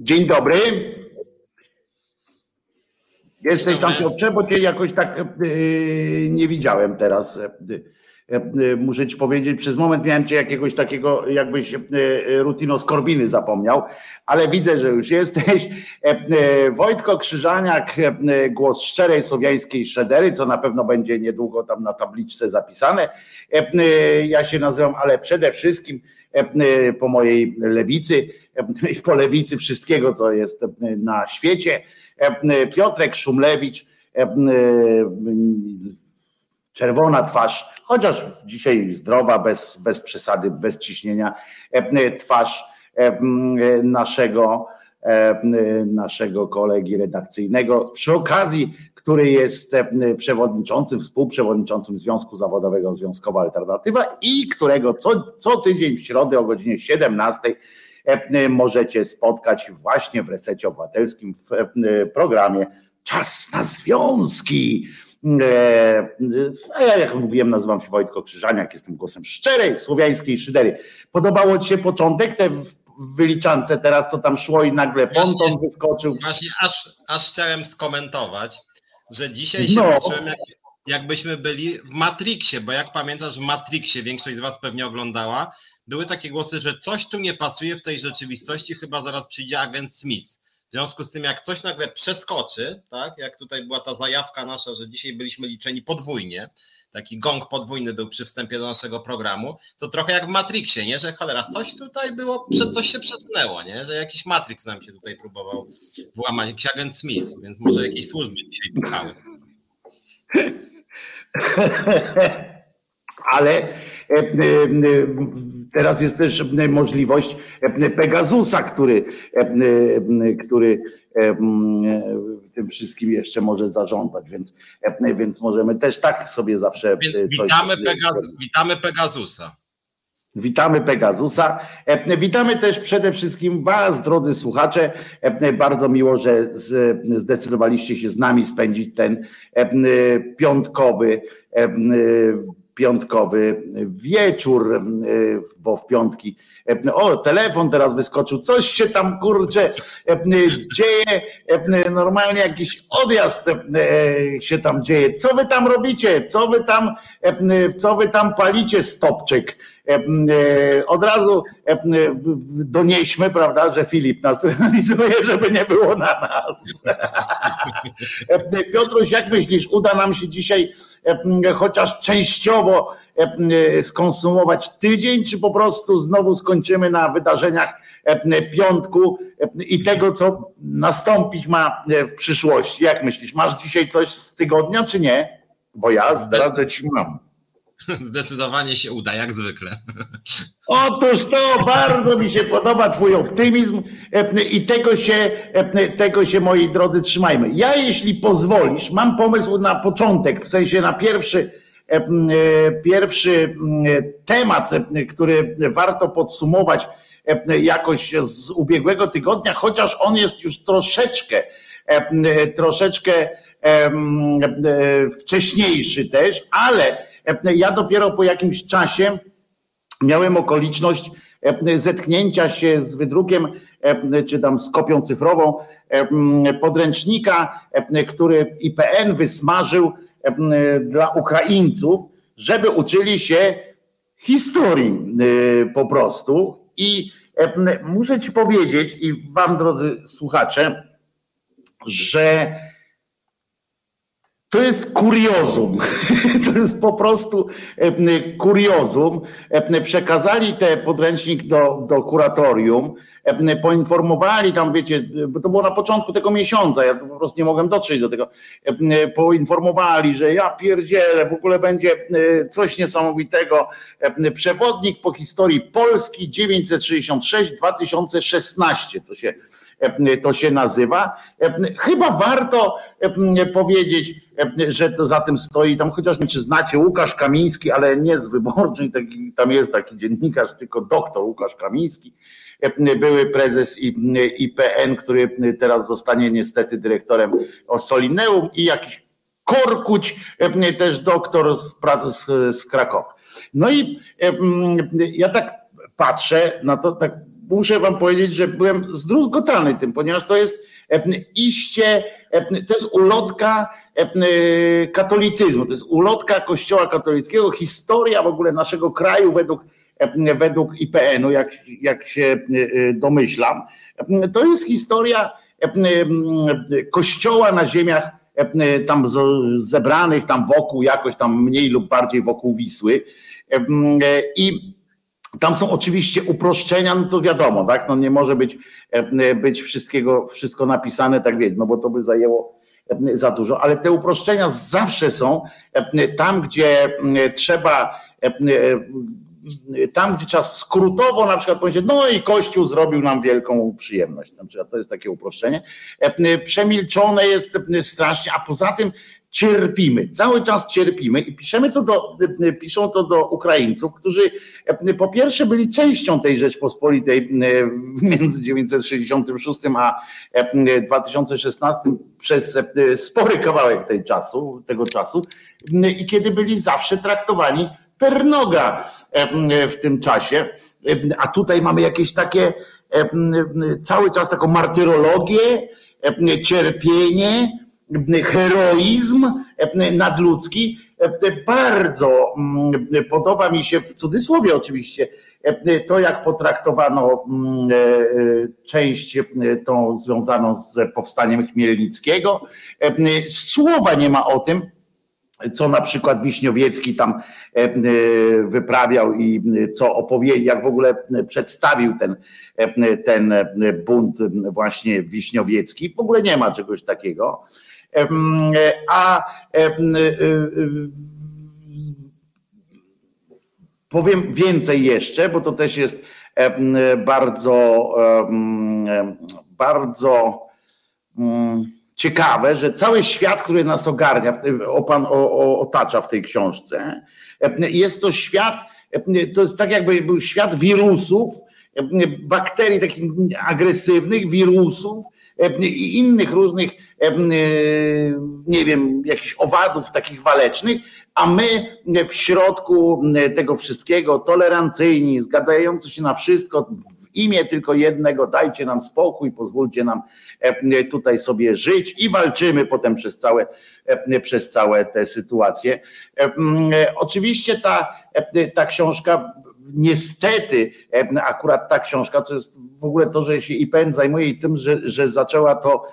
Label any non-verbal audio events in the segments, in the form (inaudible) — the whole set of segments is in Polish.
Dzień dobry. Jesteś tam Piotrze, bo cię jakoś tak yy, nie widziałem teraz. Yy, muszę ci powiedzieć, przez moment miałem cię jakiegoś takiego, jakbyś rutino skorbiny zapomniał, ale widzę, że już jesteś. Wojtko Krzyżaniak, głos szczerej słowiańskiej szedery, co na pewno będzie niedługo tam na tabliczce zapisane. Ja się nazywam, ale przede wszystkim po mojej lewicy i po lewicy wszystkiego, co jest na świecie. Piotrek Szumlewicz, czerwona twarz, chociaż dzisiaj zdrowa, bez, bez przesady, bez ciśnienia, twarz naszego, naszego kolegi redakcyjnego, przy okazji, który jest przewodniczącym, współprzewodniczącym Związku Zawodowego Związkowa Alternatywa i którego co, co tydzień w środę o godzinie 17 E, możecie spotkać właśnie w Resecie Obywatelskim w e, programie Czas na Związki. E, a ja, jak mówiłem, nazywam się Wojtko Krzyżaniak, jestem głosem szczerej, słowiańskiej szydery. Podobało Ci się początek, te w wyliczance teraz, co tam szło i nagle ponton wyskoczył? Właśnie aż, aż chciałem skomentować, że dzisiaj się no. poczułem jak, jakbyśmy byli w Matrixie, bo jak pamiętasz w Matrixie, większość z Was pewnie oglądała, były takie głosy, że coś tu nie pasuje w tej rzeczywistości, chyba zaraz przyjdzie agent Smith. W związku z tym, jak coś nagle przeskoczy, tak, jak tutaj była ta zajawka nasza, że dzisiaj byliśmy liczeni podwójnie, taki gong podwójny był przy wstępie do naszego programu, to trochę jak w Matrixie, nie? Że cholera, coś tutaj było, coś się przesunęło, nie? Że jakiś Matrix nam się tutaj próbował włamać, jakiś agent Smith, więc może jakieś służby dzisiaj pukały. (laughs) Ale e, e, teraz jest też możliwość Pegasusa, który, który tym wszystkim jeszcze może zażądać, więc, więc możemy też tak sobie zawsze. Witamy, Pegaz, witamy Pegasusa. Witamy Pegasusa. Witamy też przede wszystkim Was, drodzy słuchacze. Bardzo miło, że zdecydowaliście się z nami spędzić ten piątkowy piątkowy wieczór, bo w piątki. O, telefon teraz wyskoczył, coś się tam kurczę dzieje, normalnie jakiś odjazd się tam dzieje. Co wy tam robicie? Co wy tam, co wy tam palicie, stopczyk? Od razu donieśmy, prawda, że Filip nas realizuje, (laughs) żeby nie było na nas. (laughs) Piotruś, jak myślisz, uda nam się dzisiaj chociaż częściowo skonsumować tydzień, czy po prostu znowu skończymy na wydarzeniach piątku i tego, co nastąpić ma w przyszłości? Jak myślisz, masz dzisiaj coś z tygodnia, czy nie? Bo ja zdradzę ci mam. (laughs) Zdecydowanie się uda, jak zwykle. (laughs) Otóż to bardzo mi się podoba Twój optymizm i tego się, tego się, moi drodzy, trzymajmy. Ja, jeśli pozwolisz, mam pomysł na początek, w sensie na pierwszy, pierwszy temat, który warto podsumować jakoś z ubiegłego tygodnia, chociaż on jest już troszeczkę, troszeczkę wcześniejszy też, ale ja dopiero po jakimś czasie miałem okoliczność zetknięcia się z wydrukiem, czy tam z kopią cyfrową podręcznika, który IPN wysmażył dla Ukraińców, żeby uczyli się historii po prostu. I muszę Ci powiedzieć, i Wam, drodzy słuchacze, że to jest kuriozum. (laughs) To jest po prostu kuriozum. Przekazali te podręcznik do, do kuratorium, poinformowali tam, wiecie, bo to było na początku tego miesiąca, ja po prostu nie mogłem dotrzeć do tego. Poinformowali, że ja pierdzielę, w ogóle będzie coś niesamowitego. Przewodnik po historii Polski 966-2016 to się to się nazywa. Chyba warto powiedzieć, że to za tym stoi, tam chociaż nie czy znacie Łukasz Kamiński, ale nie z wyborczej, tam jest taki dziennikarz, tylko doktor Łukasz Kamiński, były prezes IPN, który teraz zostanie niestety dyrektorem Osolineum i jakiś Korkuć, też doktor z, z, z Krakowa. No i ja tak patrzę na to, tak muszę wam powiedzieć, że byłem zdruzgotany tym, ponieważ to jest iście, to jest ulotka katolicyzmu, to jest ulotka kościoła katolickiego, historia w ogóle naszego kraju według, według IPN-u, jak, jak się domyślam. To jest historia kościoła na ziemiach tam zebranych tam wokół, jakoś tam mniej lub bardziej wokół Wisły. I tam są oczywiście uproszczenia, no to wiadomo, tak? No nie może być, być wszystkiego, wszystko napisane, tak wiecie, no bo to by zajęło za dużo, ale te uproszczenia zawsze są tam, gdzie trzeba tam, gdzie trzeba skrótowo na przykład powiedzieć, no i Kościół zrobił nam wielką przyjemność. Na przykład to jest takie uproszczenie. Przemilczone jest strasznie, a poza tym cierpimy, cały czas cierpimy i piszemy to do, piszą to do Ukraińców, którzy po pierwsze byli częścią tej Rzeczpospolitej między 1966 a 2016 przez spory kawałek tej czasu, tego czasu i kiedy byli zawsze traktowani per noga w tym czasie, a tutaj mamy jakieś takie cały czas taką martyrologię, cierpienie, heroizm nadludzki. Bardzo podoba mi się, w cudzysłowie oczywiście, to jak potraktowano część tą związaną z powstaniem Chmielnickiego. Słowa nie ma o tym, co na przykład Wiśniowiecki tam wyprawiał i co opowie, jak w ogóle przedstawił ten, ten bunt właśnie Wiśniowiecki. W ogóle nie ma czegoś takiego. A powiem więcej jeszcze, bo to też jest bardzo, bardzo ciekawe, że cały świat, który nas ogarnia, opan, otacza w tej książce, jest to świat, to jest tak jakby był świat wirusów, bakterii takich agresywnych, wirusów, i innych różnych, nie wiem, jakichś owadów takich walecznych, a my w środku tego wszystkiego tolerancyjni, zgadzający się na wszystko, w imię tylko jednego, dajcie nam spokój, pozwólcie nam tutaj sobie żyć i walczymy potem przez całe, przez całe te sytuacje. Oczywiście ta, ta książka niestety akurat ta książka, co jest w ogóle to, że się IPN zajmuje i tym, że, że zaczęła to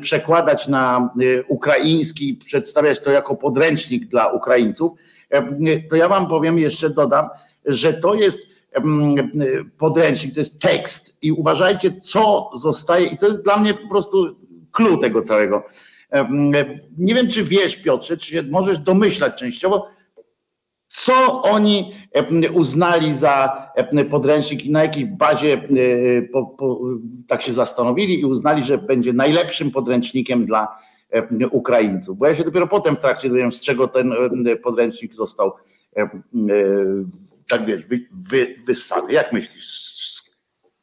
przekładać na e, ukraiński, przedstawiać to jako podręcznik dla Ukraińców, to ja wam powiem, jeszcze dodam, że to jest podręcznik, to jest tekst i uważajcie, co zostaje, i to jest dla mnie po prostu clue tego całego. Nie wiem, czy wiesz, Piotrze, czy się możesz domyślać częściowo, co oni uznali za podręcznik i na jakiej bazie po, po, tak się zastanowili i uznali, że będzie najlepszym podręcznikiem dla Ukraińców. Bo ja się dopiero potem w trakcie dowiedziałem, z czego ten podręcznik został tak wiesz, wy, wy, wyssany. Jak myślisz,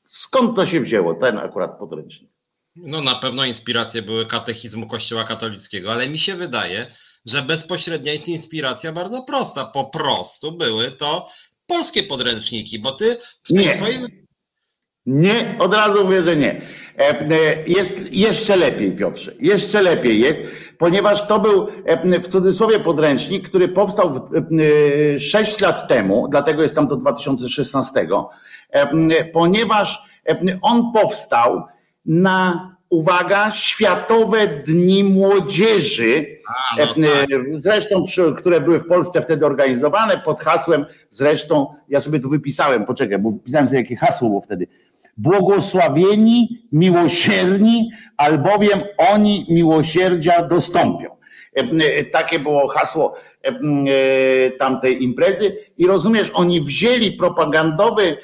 skąd to się wzięło, ten akurat podręcznik? No na pewno inspiracje były katechizmu Kościoła katolickiego, ale mi się wydaje, że bezpośrednia jest inspiracja bardzo prosta. Po prostu były to polskie podręczniki, bo ty w tej nie. swojej... Nie, od razu mówię, że nie. E, e, jest jeszcze lepiej, Piotrze. Jeszcze lepiej jest, ponieważ to był e, w cudzysłowie podręcznik, który powstał 6 lat temu, dlatego jest tam do 2016, ponieważ on powstał na uwaga, Światowe Dni Młodzieży, A, no tak. zresztą, które były w Polsce wtedy organizowane pod hasłem, zresztą, ja sobie tu wypisałem, poczekaj, bo pisałem sobie jakie hasło było wtedy, błogosławieni, miłosierni, albowiem oni miłosierdzia dostąpią. Takie było hasło tamtej imprezy i rozumiesz, oni wzięli propagandowy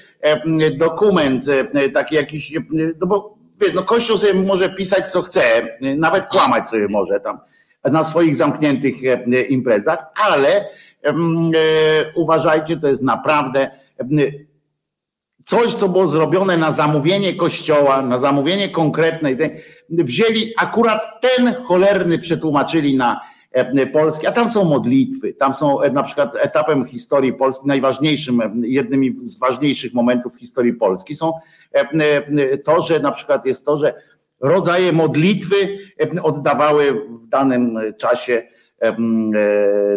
dokument, taki jakiś, no bo wiesz, no Kościół sobie może pisać co chce, nawet kłamać sobie może tam na swoich zamkniętych e, imprezach, ale e, uważajcie, to jest naprawdę coś, co było zrobione na zamówienie kościoła, na zamówienie konkretnej, wzięli akurat ten cholerny, przetłumaczyli na, Polski, a tam są modlitwy, tam są na przykład etapem historii Polski, najważniejszym, jednym z ważniejszych momentów w historii Polski są to, że na przykład jest to, że rodzaje modlitwy oddawały w danym czasie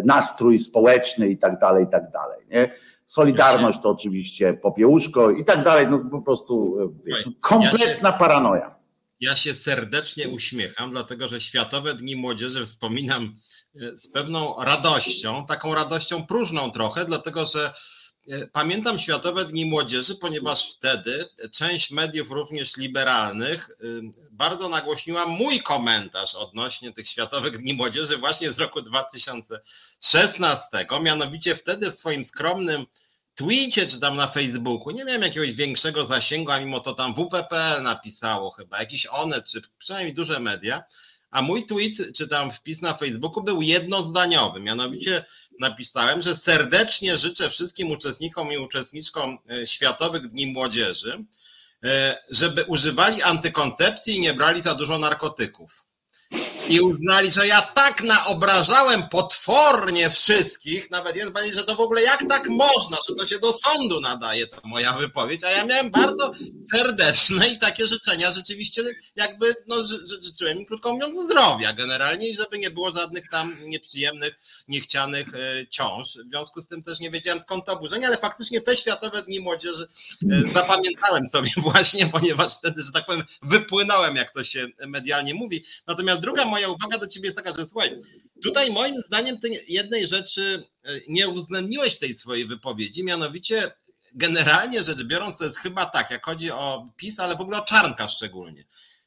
nastrój społeczny i tak dalej, i tak dalej. Nie? Solidarność to oczywiście popiełuszko i tak dalej, no po prostu kompletna paranoja. Ja się serdecznie uśmiecham, dlatego że Światowe Dni Młodzieży wspominam e, z pewną radością, taką radością próżną trochę, dlatego że e, pamiętam Światowe Dni Młodzieży, ponieważ wtedy część mediów, również liberalnych, bardzo nagłośniła mój komentarz odnośnie tych Światowych Dni Młodzieży właśnie z roku 2016. Mianowicie wtedy w swoim skromnym Twitcie czy tam na Facebooku, nie miałem jakiegoś większego zasięgu, a mimo to tam WPPL napisało chyba, jakiś Onet, czy przynajmniej duże media, a mój tweet, czy tam wpis na Facebooku był jednozdaniowy, mianowicie napisałem, że serdecznie życzę wszystkim uczestnikom i uczestniczkom e, Światowych Dni Młodzieży, e, żeby używali antykoncepcji i nie brali za dużo narkotyków i uznali, że ja tak naobrażałem potwornie wszystkich, nawet jeden pani, że to w ogóle jak tak można, że to się do sądu nadaje ta moja wypowiedź, a ja miałem bardzo serdeczne i takie życzenia rzeczywiście jakby no, ży, życzyłem im krótko mówiąc zdrowia generalnie i żeby nie było żadnych tam nieprzyjemnych, niechcianych e, ciąż. W związku z tym też nie wiedziałem skąd to oburzenie, ale faktycznie te Światowe Dni Młodzieży e, zapamiętałem sobie (laughs) właśnie, ponieważ wtedy, że tak powiem, wypłynąłem, jak to się medialnie mówi. Natomiast druga moja uwaga do ciebie jest taka, że słuchaj, tutaj moim zdaniem ty jednej rzeczy e, nie uwzględniłeś w tej swojej wypowiedzi, mianowicie generalnie rzecz biorąc, to jest chyba tak, jak chodzi o PiS, ale w ogóle o Czarnka szczególnie.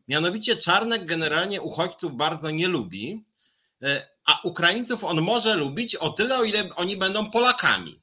Mianowicie Czarnek generalnie uchodźców bardzo nie lubi, e, a Ukraińców on może lubić o tyle, o ile oni będą Polakami.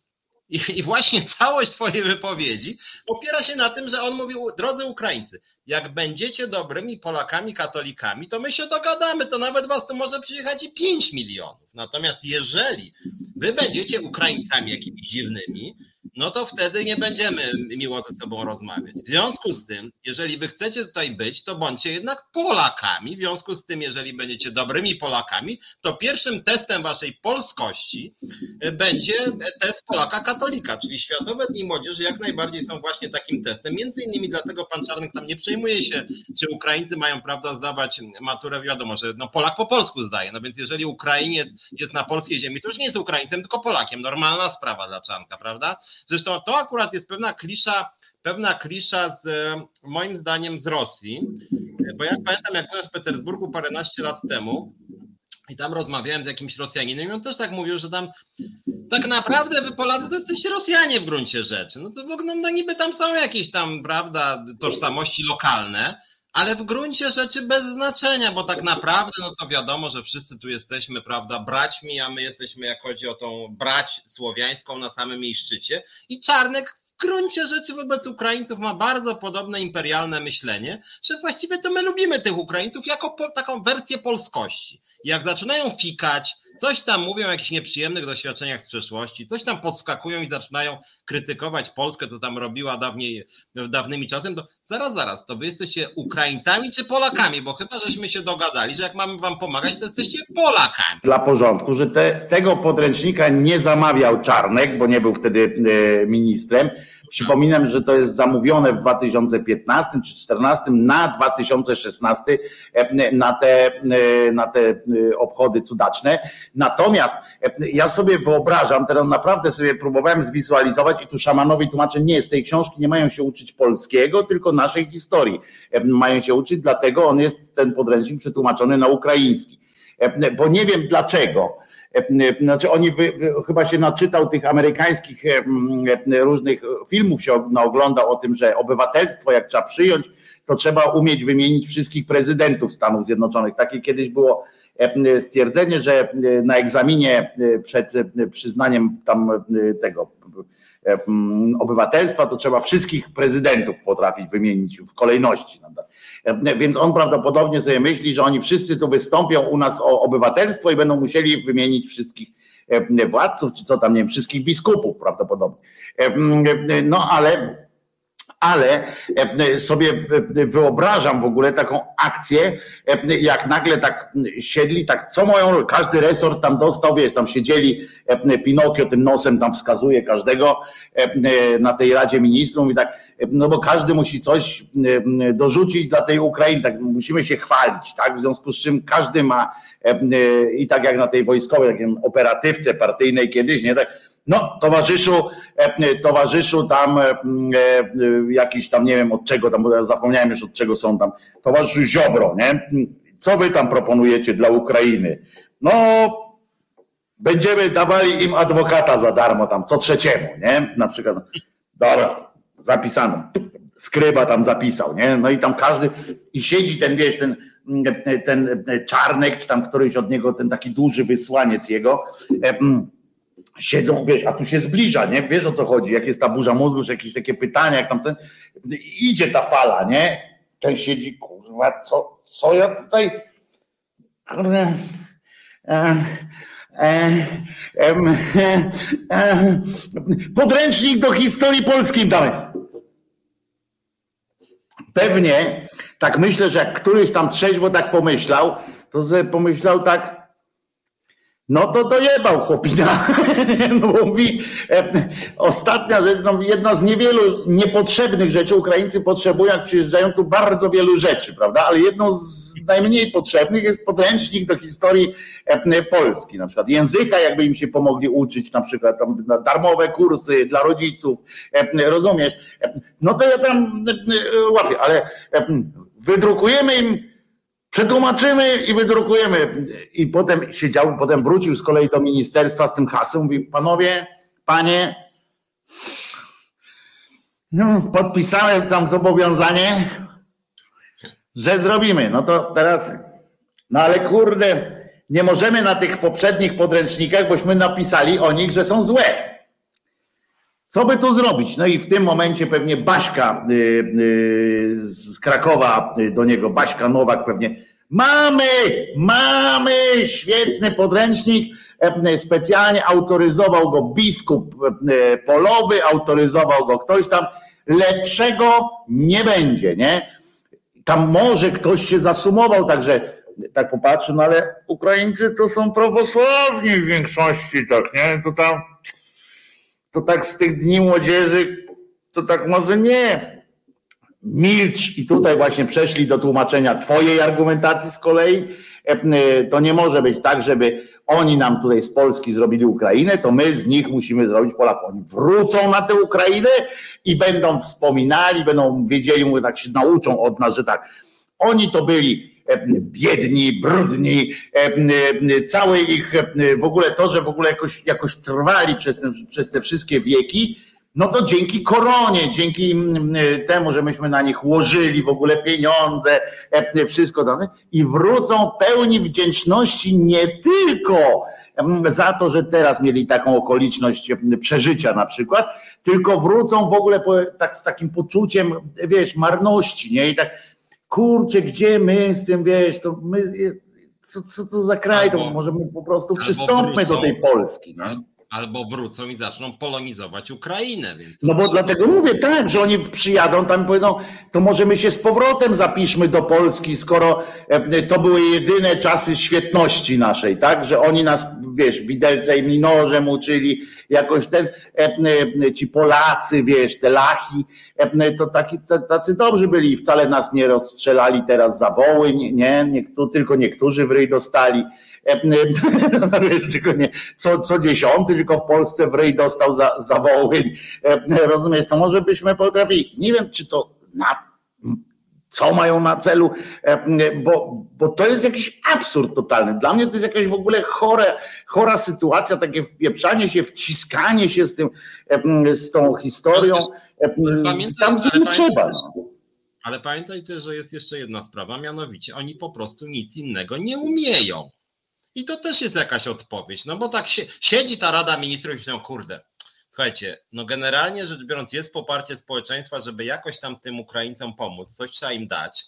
I, I, właśnie (laughs) całość Twojej wypowiedzi opiera się na tym, że on mówił, drodzy Ukraińcy, jak będziecie dobrymi Polakami, katolikami, to my się dogadamy, to nawet Was tu może przyjechać i 5 milionów. Natomiast jeżeli Wy będziecie Ukraińcami jakimiś dziwnymi, no to wtedy nie będziemy miło ze sobą rozmawiać. W związku z tym, jeżeli wy chcecie tutaj być, to bądźcie jednak Polakami. W związku z tym, jeżeli będziecie dobrymi Polakami, to pierwszym testem waszej polskości e, będzie test Polaka katolika, czyli Światowe Dni Młodzieży jak najbardziej są właśnie takim testem. Między innymi dlatego pan Czarnek tam nie przejmuje się, czy Ukraińcy mają prawda zdawać maturę, wiadomo, że no Polak po polsku zdaje. No więc jeżeli Ukrainiec jest na polskiej ziemi, to już nie jest Ukraińcem, tylko Polakiem. Normalna sprawa dla Czarnka, prawda? Zresztą to akurat jest pewna klisza, pewna klisza z moim zdaniem z Rosji, bo jak pamiętam, jak byłem w Petersburgu paręnaście lat temu, i tam rozmawiałem z jakimś Rosjaninem i on też tak mówił, że tam tak naprawdę wy Polacy to jesteście Rosjanie w gruncie rzeczy. No to w ogóle no niby tam są jakieś tam, prawda, tożsamości lokalne, ale w gruncie rzeczy bez znaczenia, bo tak naprawdę, no to wiadomo, że wszyscy tu jesteśmy, prawda, braćmi, a my jesteśmy, jak chodzi o tą brać słowiańską na samym jej szczycie. I Czarnek w gruncie rzeczy wobec Ukraińców ma bardzo podobne imperialne myślenie, że właściwie to my lubimy tych Ukraińców jako po, taką wersję polskości. Jak zaczynają fikać, coś tam mówią o jakichś nieprzyjemnych doświadczeniach z przeszłości, coś tam podskakują i zaczynają krytykować Polskę, co tam robiła dawniej, dawnymi czasem, to zaraz, zaraz, to wy jesteście Ukraińcami czy Polakami, bo chyba żeśmy się dogadali, że jak mamy wam pomagać, to jesteście Polakami. Dla porządku, że te, tego podręcznika nie zamawiał Czarnek, bo nie był wtedy e, ministrem, Przypominam, że to jest zamówione w 2015 czy 2014 na 2016 e, na te, e, na te e, obchody cudaczne. Natomiast ja sobie wyobrażam, teraz naprawdę sobie próbowałem zwizualizować i tu szamanowi tłumaczę, nie, z tej książki nie mają się uczyć polskiego, tylko naszej historii. Mają się uczyć, dlatego on jest ten podręcznik przetłumaczony na ukraiński. Bo nie wiem dlaczego znaczy oni wy, chyba się naczytał tych amerykańskich różnych filmów, się oglądał o tym, że obywatelstwo jak trzeba przyjąć, to trzeba umieć wymienić wszystkich prezydentów Stanów Zjednoczonych. Takie kiedyś było stwierdzenie, że na egzaminie przed przyznaniem tam tego obywatelstwa, to trzeba wszystkich prezydentów potrafić wymienić w kolejności. Więc on prawdopodobnie sobie myśli, że oni wszyscy tu wystąpią u nas o obywatelstwo i będą musieli wymienić wszystkich władców, czy co tam, nie wiem, wszystkich biskupów prawdopodobnie. No ale ale e, sobie wyobrażam w ogóle taką akcję, e, jak nagle tak siedli, tak co moją, każdy resort tam dostał, wiesz, tam siedzieli, e, Pinokio tym nosem tam wskazuje każdego na tej Radzie Ministrów i tak, no bo każdy musi coś dorzucić dla tej Ukrainy, tak musimy się chwalić, tak, w związku z czym każdy ma i tak jak na tej wojskowej, jak operatywce partyjnej kiedyś, nie, tak, no, towarzyszu, e, towarzyszu tam e, e, jakiś tam, nie wiem od czego tam, bo ja zapomniałem już od czego są tam, towarzyszu Ziobro, nie? Co wy tam proponujecie dla Ukrainy? No, będziemy dawali im adwokata za darmo tam, co trzeciemu, nie? Na przykład, dobra, zapisano. Skryba tam zapisał, nie? No i tam każdy, i siedzi ten, wiesz, ten, ten czarnek, czy tam któryś od niego, ten taki duży wysłaniec jego, siedzą, wiesz, a tu się zbliża, nie? Wiesz o co chodzi, jak jest ta burza mózgu, że jakieś takie pytania, jak tam ten, idzie ta fala, nie? Ten siedzi, kurwa, co, co ja tutaj, e, podręcznik do historii polskiej damy. Pewnie, tak myślę, że jak któryś tam trzeźwo tak pomyślał, to pomyślał tak, no to dojebał chłopina. (laughs) No bo mówi, e, ostatnia rzecz, no jedna z niewielu niepotrzebnych rzeczy, Ukraińcy potrzebują, jak przyjeżdżają tu bardzo wielu rzeczy, prawda? Ale jedną z najmniej potrzebnych jest podręcznik do historii e, Polski, na przykład języka, jakby im się pomogli uczyć, na przykład tam darmowe kursy dla rodziców, e, rozumiesz? No to ja tam łapię, ale wydrukujemy im Przetłumaczymy i wydrukujemy. I potem siedział, potem wrócił z kolei do ministerstwa z tym hasłem, mówi, panowie, panie, no, podpisałem tam zobowiązanie, że zrobimy. No to teraz, no ale kurde, nie możemy na tych poprzednich podręcznikach, bośmy napisali o nich, że są złe. Co by tu zrobić? No i w tym momencie pewnie Baśka y, y, z Krakowa y, do niego, Baśka Nowak pewnie. Mamy, mamy świetny podręcznik. Specjalnie autoryzował go biskup polowy, autoryzował go ktoś tam. Lepszego nie będzie, nie? Tam może ktoś się zasumował, także tak popatrzy, no ale Ukraińcy to są prawosławni w większości, tak, nie? To tam to tak z tych dni młodzieży, to tak może nie. Milcz i tutaj właśnie przeszli do tłumaczenia twojej argumentacji z kolei. To nie może być tak, żeby oni nam tutaj z Polski zrobili Ukrainę, to my z nich musimy zrobić Polaków. Oni wrócą na tę Ukrainę i będą wspominali, będą wiedzieli, mówię, tak się nauczą od nas, że tak, oni to byli biedni, brudni, całe ich w ogóle to, że w ogóle jakoś, jakoś trwali przez, ten, przez te wszystkie wieki, no to dzięki koronie, dzięki temu, że myśmy na nich łożyli w ogóle pieniądze, wszystko dane i wrócą pełni wdzięczności nie tylko za to, że teraz mieli taką okoliczność przeżycia na przykład, tylko wrócą w ogóle tak z takim poczuciem, wiesz, marności, nie? I tak, kurczę, gdzie my z tym, wiesz, to my, co, co to za kraj, to może my po prostu przystąpmy do tej Polski. Nie? Albo wrócą i zaczną polonizować Ukrainę. Więc no bo dlatego mówię tak, że oni przyjadą tam i powiedzą, to może my się z powrotem zapiszmy do Polski, skoro e, to były jedyne czasy świetności naszej, tak? Że oni nas, wiesz, widelce i minożem uczyli, jakoś ten, e, e, ci Polacy, wiesz, te lachy, to taki, tacy dobrzy byli i wcale nas nie rozstrzelali teraz za woły, nie, nie, tylko niektórzy w ryj dostali (laughs) tylko nie, co, co dziesiąty, tylko w Polsce w ryj dostał za, za Wołyń. Rozumiesz, to może byśmy potrafili. Nie wiem, czy to na co mają na celu, bo, bo to jest jakiś absurd totalny. Dla mnie to jest jakaś w ogóle chore, chora sytuacja, takie wpieprzanie się, wciskanie się z tym, z tą historią, Pamiętaj, tam gdzie nie trzeba. Ale pamiętaj też, że jest jeszcze jedna sprawa, mianowicie oni po prostu nic innego nie umieją. I to też jest jakaś odpowiedź, no bo tak się, siedzi ta Rada Ministrów i no kurde, słuchajcie, no generalnie rzecz biorąc jest poparcie społeczeństwa, żeby jakoś tam tym Ukraińcom pomóc, coś trzeba im dać.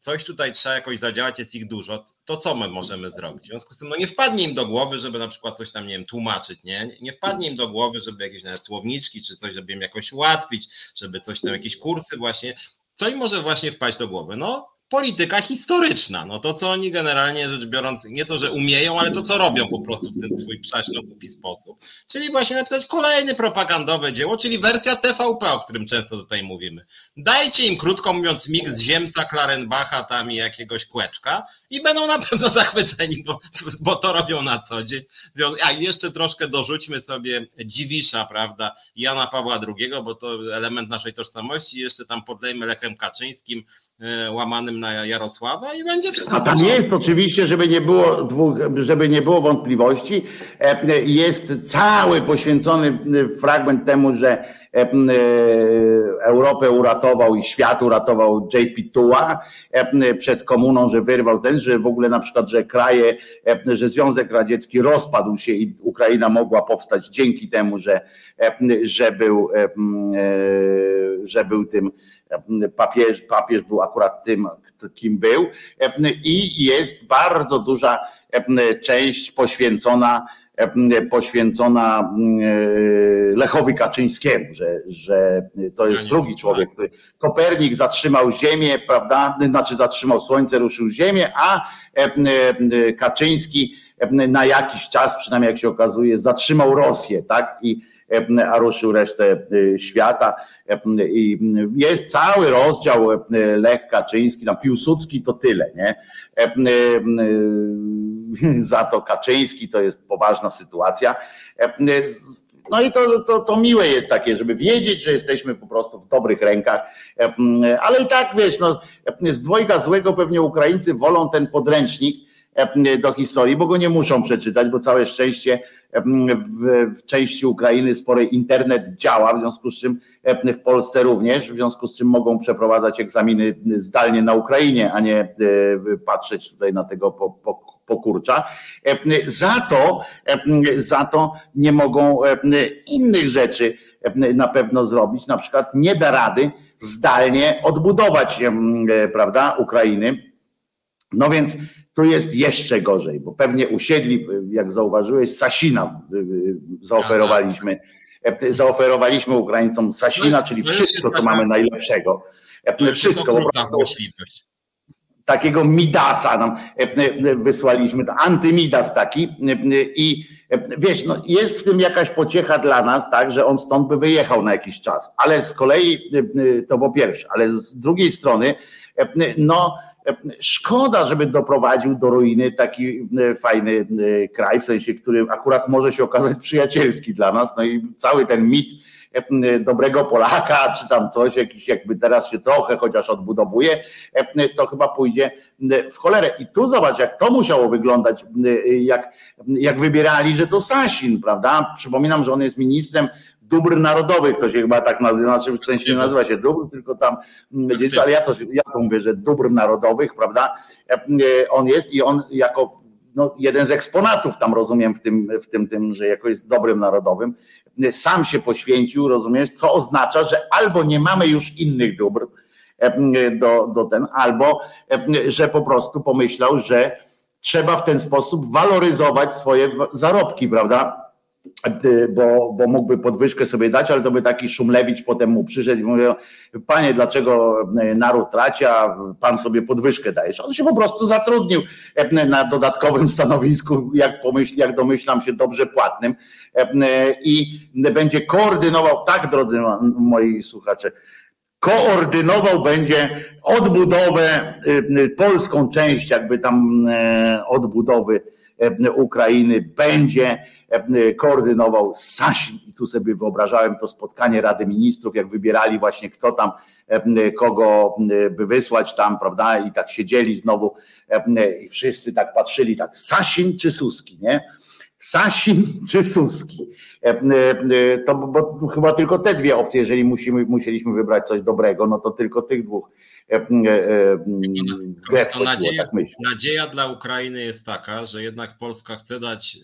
coś tutaj trzeba jakoś zadziałać, jest ich dużo, to co my możemy zrobić? W związku z tym no nie wpadnie im do głowy, żeby na przykład coś tam, nie wiem, tłumaczyć, nie? Nie wpadnie im do głowy, żeby jakieś nawet słowniczki czy coś, żeby im jakoś ułatwić, żeby coś tam, jakieś kursy właśnie, co im może właśnie wpaść do głowy? No polityka historyczna. No to, co oni generalnie rzecz biorąc, nie to, że umieją, ale to, co robią po prostu w ten swój przaśno głupi sposób. Czyli właśnie napisać kolejne propagandowe dzieło, czyli wersja TVP, o którym często tutaj mówimy. Dajcie im, krótko mówiąc, miks Ziemca, Klarenbacha tam i jakiegoś kłeczka i będą na pewno (laughs) zachwyceni, bo, bo to robią na co dzień. A jeszcze troszkę dorzućmy sobie Dziwisza, prawda, Jana Pawła II, bo to element naszej tożsamości, jeszcze tam podlejmy Lechem Kaczyńskim, łamanym na Jarosława i będzie wszystko. A tam jest oczywiście, żeby nie było dwóch, żeby nie było wątpliwości, e, jest cały poświęcony fragment temu, że e, Europę uratował i świat uratował JP Tuła przed komuną, że wyrwał ten, że w ogóle na przykład, że kraje, że Związek Radziecki rozpadł się i Ukraina mogła powstać dzięki temu, że, że był, że był tym papież, papież był akurat tym, kim był i jest bardzo duża część poświęcona poświęcona Lechowi Kaczyńskiemu, że, że to jest drugi człowiek, który Kopernik zatrzymał Ziemię, prawda? Znaczy zatrzymał Słońce, ruszył Ziemię, a Kaczyński na jakiś czas, przynajmniej jak się okazuje, zatrzymał Rosję, tak? I a ruszył resztę y, świata. I jest cały rozdział Lech Kaczyński, tam Piłsudski to tyle, nie? Za to Kaczyński to jest poważna sytuacja. No i to, to, to miłe jest takie, żeby wiedzieć, że jesteśmy po prostu w dobrych rękach, ale i tak wiesz, no, z dwojga złego pewnie Ukraińcy wolą ten podręcznik do historii, bo go nie muszą przeczytać, bo całe szczęście w, w części Ukrainy sporej internet działa, w związku z czym w Polsce również, w związku z czym mogą przeprowadzać egzaminy zdalnie na Ukrainie, a nie e, patrzeć tutaj na tego po, po, pokurcza. Za to, za to nie mogą innych rzeczy na pewno zrobić, na przykład nie da rady zdalnie odbudować prawda, Ukrainy. No więc tu jest jeszcze gorzej, bo pewnie usiedli, jak zauważyłeś, Sasina y, y, zaoferowaliśmy. E, zaoferowaliśmy Ukraińcom Sasina, no, czyli wszystko, co mamy najlepszego. E, wszystko po prostu. Takiego Midasa nam e, wysłaliśmy, antymidas taki i wiesz, no jest w tym jakaś pociecha dla nas, tak, że on stąd by wyjechał na jakiś czas, ale z kolei to po pierwsze, ale z drugiej strony no Szkoda, żeby doprowadził do ruiny taki e, fajny e, kraj, w sensie, który akurat może się okazać (laughs) przyjacielski dla nas. No i cały ten mit e, dobrego Polaka, czy tam coś, jakiś jakby teraz się trochę chociaż odbudowuje, to chyba pójdzie w cholerę. I tu zobacz, jak to musiało wyglądać, jak, jak wybierali, że to Sasin, prawda? Przypominam, że on jest ministrem dóbr narodowych, to się chyba tak nazywa, znaczy w sensie nie nazywa się dóbr, tylko tam mm, ale ja to, ja to mówię, że dóbr narodowych, prawda? E, on jest i on jako no, jeden z eksponatów tam rozumiem w tym, w tym, tym, że jako jest dobrym narodowym, sam się poświęcił, rozumiesz, co oznacza, że albo nie mamy już innych dóbr e, do, do ten, albo e, że po prostu pomyślał, że trzeba w ten sposób waloryzować swoje zarobki, prawda? Bo, bo mógłby podwyżkę sobie dać, ale to by taki Szumlewicz potem mu przyszedł i mówił, panie, dlaczego naród traci, a pan sobie podwyżkę dajesz? On się po prostu zatrudnił na dodatkowym (laughs) stanowisku, jak, pomyśl, jak domyślam się, dobrze płatnym i będzie koordynował, tak drodzy moi słuchacze, koordynował będzie odbudowę, polską część jakby tam odbudowy Ukrainy będzie koordynował Sasin i tu sobie wyobrażałem to spotkanie Rady Ministrów, jak wybierali właśnie kto tam, kogo by wysłać tam, prawda, i tak siedzieli znowu i wszyscy tak patrzyli, tak Sasin czy Suski, nie? Sasin (laughs) czy Suski. To bo chyba tylko te dwie opcje, jeżeli musimy, musieliśmy wybrać coś dobrego, no to tylko tych dwóch E, e, e, nadzieja, tak nadzieja dla Ukrainy jest taka, że jednak Polska chce dać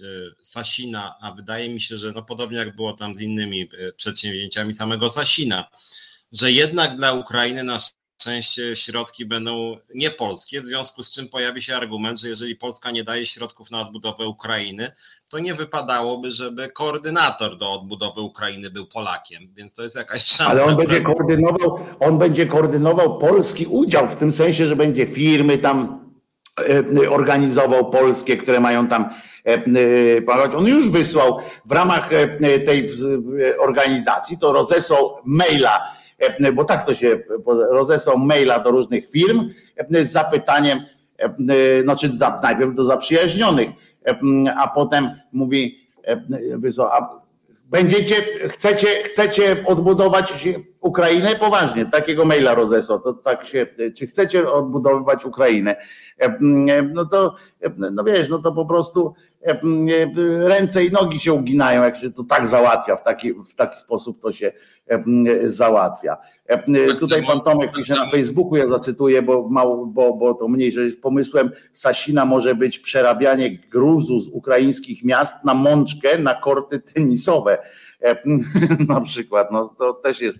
Sasina, a wydaje mi się, że no podobnie jak było tam z innymi przedsięwzięciami samego Sasina, że jednak dla Ukrainy nasz część środki będą niepolskie, w związku z czym pojawi się argument, że jeżeli Polska nie daje środków na odbudowę Ukrainy, to nie wypadałoby, żeby koordynator do odbudowy Ukrainy był Polakiem, więc to jest jakaś szansa. Ale on będzie koordynował, on będzie koordynował polski udział w tym sensie, że będzie firmy tam e, organizował polskie, które mają tam e, pomagać. On już wysłał w ramach e, tej organizacji, to rozesłał maila E, bo tak to się rozesłał maila do różnych firm e, z zapytaniem, e, znaczy najpierw do zaprzyjaźnionych, a potem mówi, będziecie, chcecie, chcecie odbudować Ukrainę? Poważnie, takiego maila rozesłał. To tak się, czy chcecie odbudowywać Ukrainę? No to, no wiesz, no to po prostu ręce i nogi się uginają, jak się to tak załatwia, w taki, w taki sposób to się załatwia. Tutaj pan Tomek pisze na Facebooku, ja zacytuję, bo, mało, bo, bo to mniejsze pomysłem Sasina może być przerabianie gruzu z ukraińskich miast na mączkę, na korty tenisowe (laughs) na przykład. No to też jest,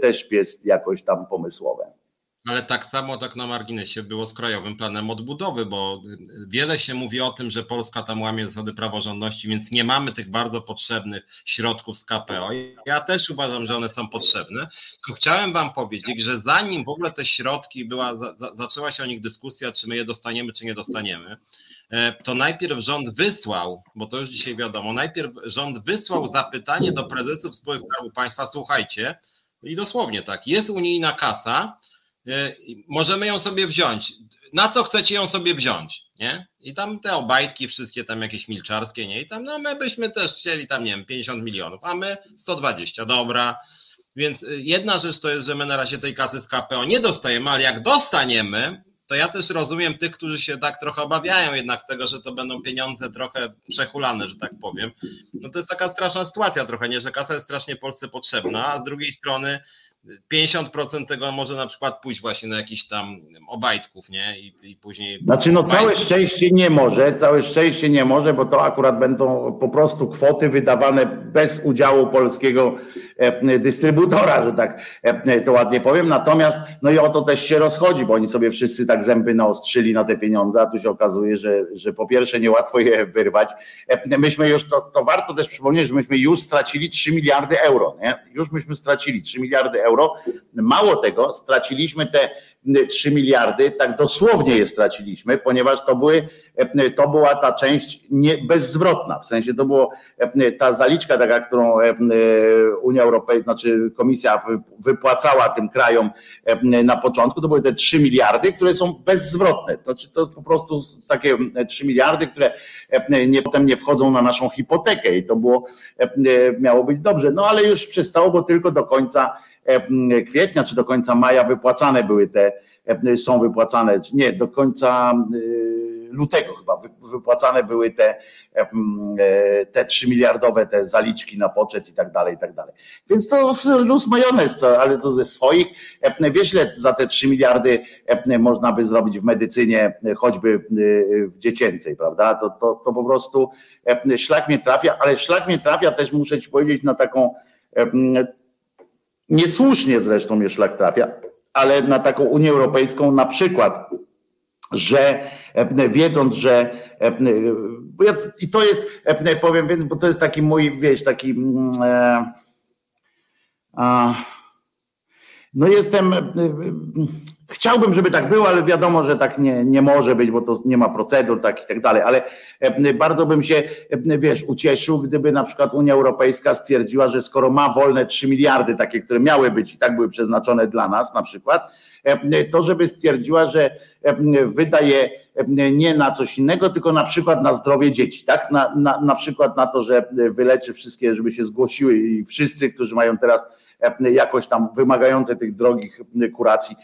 też jest jakoś tam pomysłowe. Ale tak samo tak na marginesie było z Krajowym Planem Odbudowy, bo wiele się mówi o tym, że Polska tam łamie zasady praworządności, więc nie mamy tych bardzo potrzebnych środków z KPO. Ja też uważam, że one są potrzebne. chciałem Wam powiedzieć, że zanim w ogóle te środki była, za, zaczęła się o nich dyskusja, czy my je dostaniemy, czy nie dostaniemy, e, to najpierw rząd wysłał, bo to już dzisiaj wiadomo, najpierw rząd wysłał zapytanie do prezesów spółek Skarbu Państwa, słuchajcie, i dosłownie tak, jest unijna kasa, możemy ją sobie wziąć. Na co chcecie ją sobie wziąć? Nie? I tam te obajtki, wszystkie tam jakieś milczarskie, nie? I tam, no my byśmy też chcieli tam, nie wiem, 50 milionów, a my 120, dobra. Więc y, jedna rzecz to jest, że my na razie tej kasy z KPO nie dostajemy, ale jak dostaniemy, to ja też rozumiem tych, którzy się tak trochę obawiają jednak tego, że to będą pieniądze trochę przechulane, że tak powiem. No to jest taka straszna sytuacja trochę, nie, że kasa jest strasznie Polsce potrzebna, a z drugiej strony 50% tego może na przykład pójść właśnie na jakiś tam obajtków, nie? I, i później. Znaczy, no całe szczęście nie może, całe szczęście nie może, bo to akurat będą po prostu kwoty wydawane bez udziału polskiego dystrybutora, że tak e, to ładnie powiem. Natomiast, no i o to też się rozchodzi, bo oni sobie wszyscy tak zęby naostrzyli na te pieniądze, a tu się okazuje, że, że po pierwsze niełatwo je wyrwać. E, myśmy już, to, to warto też przypomnieć, że myśmy już stracili 3 miliardy euro, nie? Już myśmy stracili 3 miliardy euro. Mało tego, straciliśmy te 3 miliardy, tak dosłownie je straciliśmy, ponieważ to, były, to była ta część nie, bezzwrotna, w sensie to było ta zaliczka taka, którą Unia Europejska, znaczy Komisja wypłacała tym krajom na początku, to były te 3 miliardy, które są bezzwrotne. Znaczy to po prostu takie 3 miliardy, które nie, potem nie wchodzą na naszą hipotekę i to było, miało być dobrze. No ale już przestało, bo tylko do końca E, kwietnia czy do końca maja wypłacane były te, e, są wypłacane, nie, do końca e, lutego chyba wypłacane były te, te 3 miliardowe te zaliczki na poczet i tak dalej, i tak dalej. Więc to luz majonez, ale to ze swoich. Wiesz, ile za te 3 miliardy można by zrobić w medycynie, choćby w dziecięcej, prawda? To, to, to po prostu szlak mnie trafia, ale szlak mnie trafia też, muszę ci powiedzieć, na taką niesłusznie zresztą mnie szlak trafia, ale na taką Unię Europejską na przykład, że e, wiedząc, że e, ja, i to jest, e, powiem, więc, bo to jest taki mój, wiesz, taki mm, e, a, no jestem Chciałbym, żeby tak było, ale wiadomo, że tak nie, nie może być, bo to nie ma procedur tak i tak dalej, ale e, bardzo bym się, e, wiesz, ucieszył, gdyby na przykład Unia Europejska stwierdziła, że skoro ma wolne 3 miliardy, takie, które miały być i tak były przeznaczone dla nas na przykład, e, to żeby stwierdziła, że wydaje nie na coś innego, tylko na przykład na zdrowie dzieci, tak? Na, na, na przykład na to, że wyleczy wszystkie, żeby się zgłosiły i wszyscy, którzy mają teraz jakoś tam wymagające tych drogich kuracji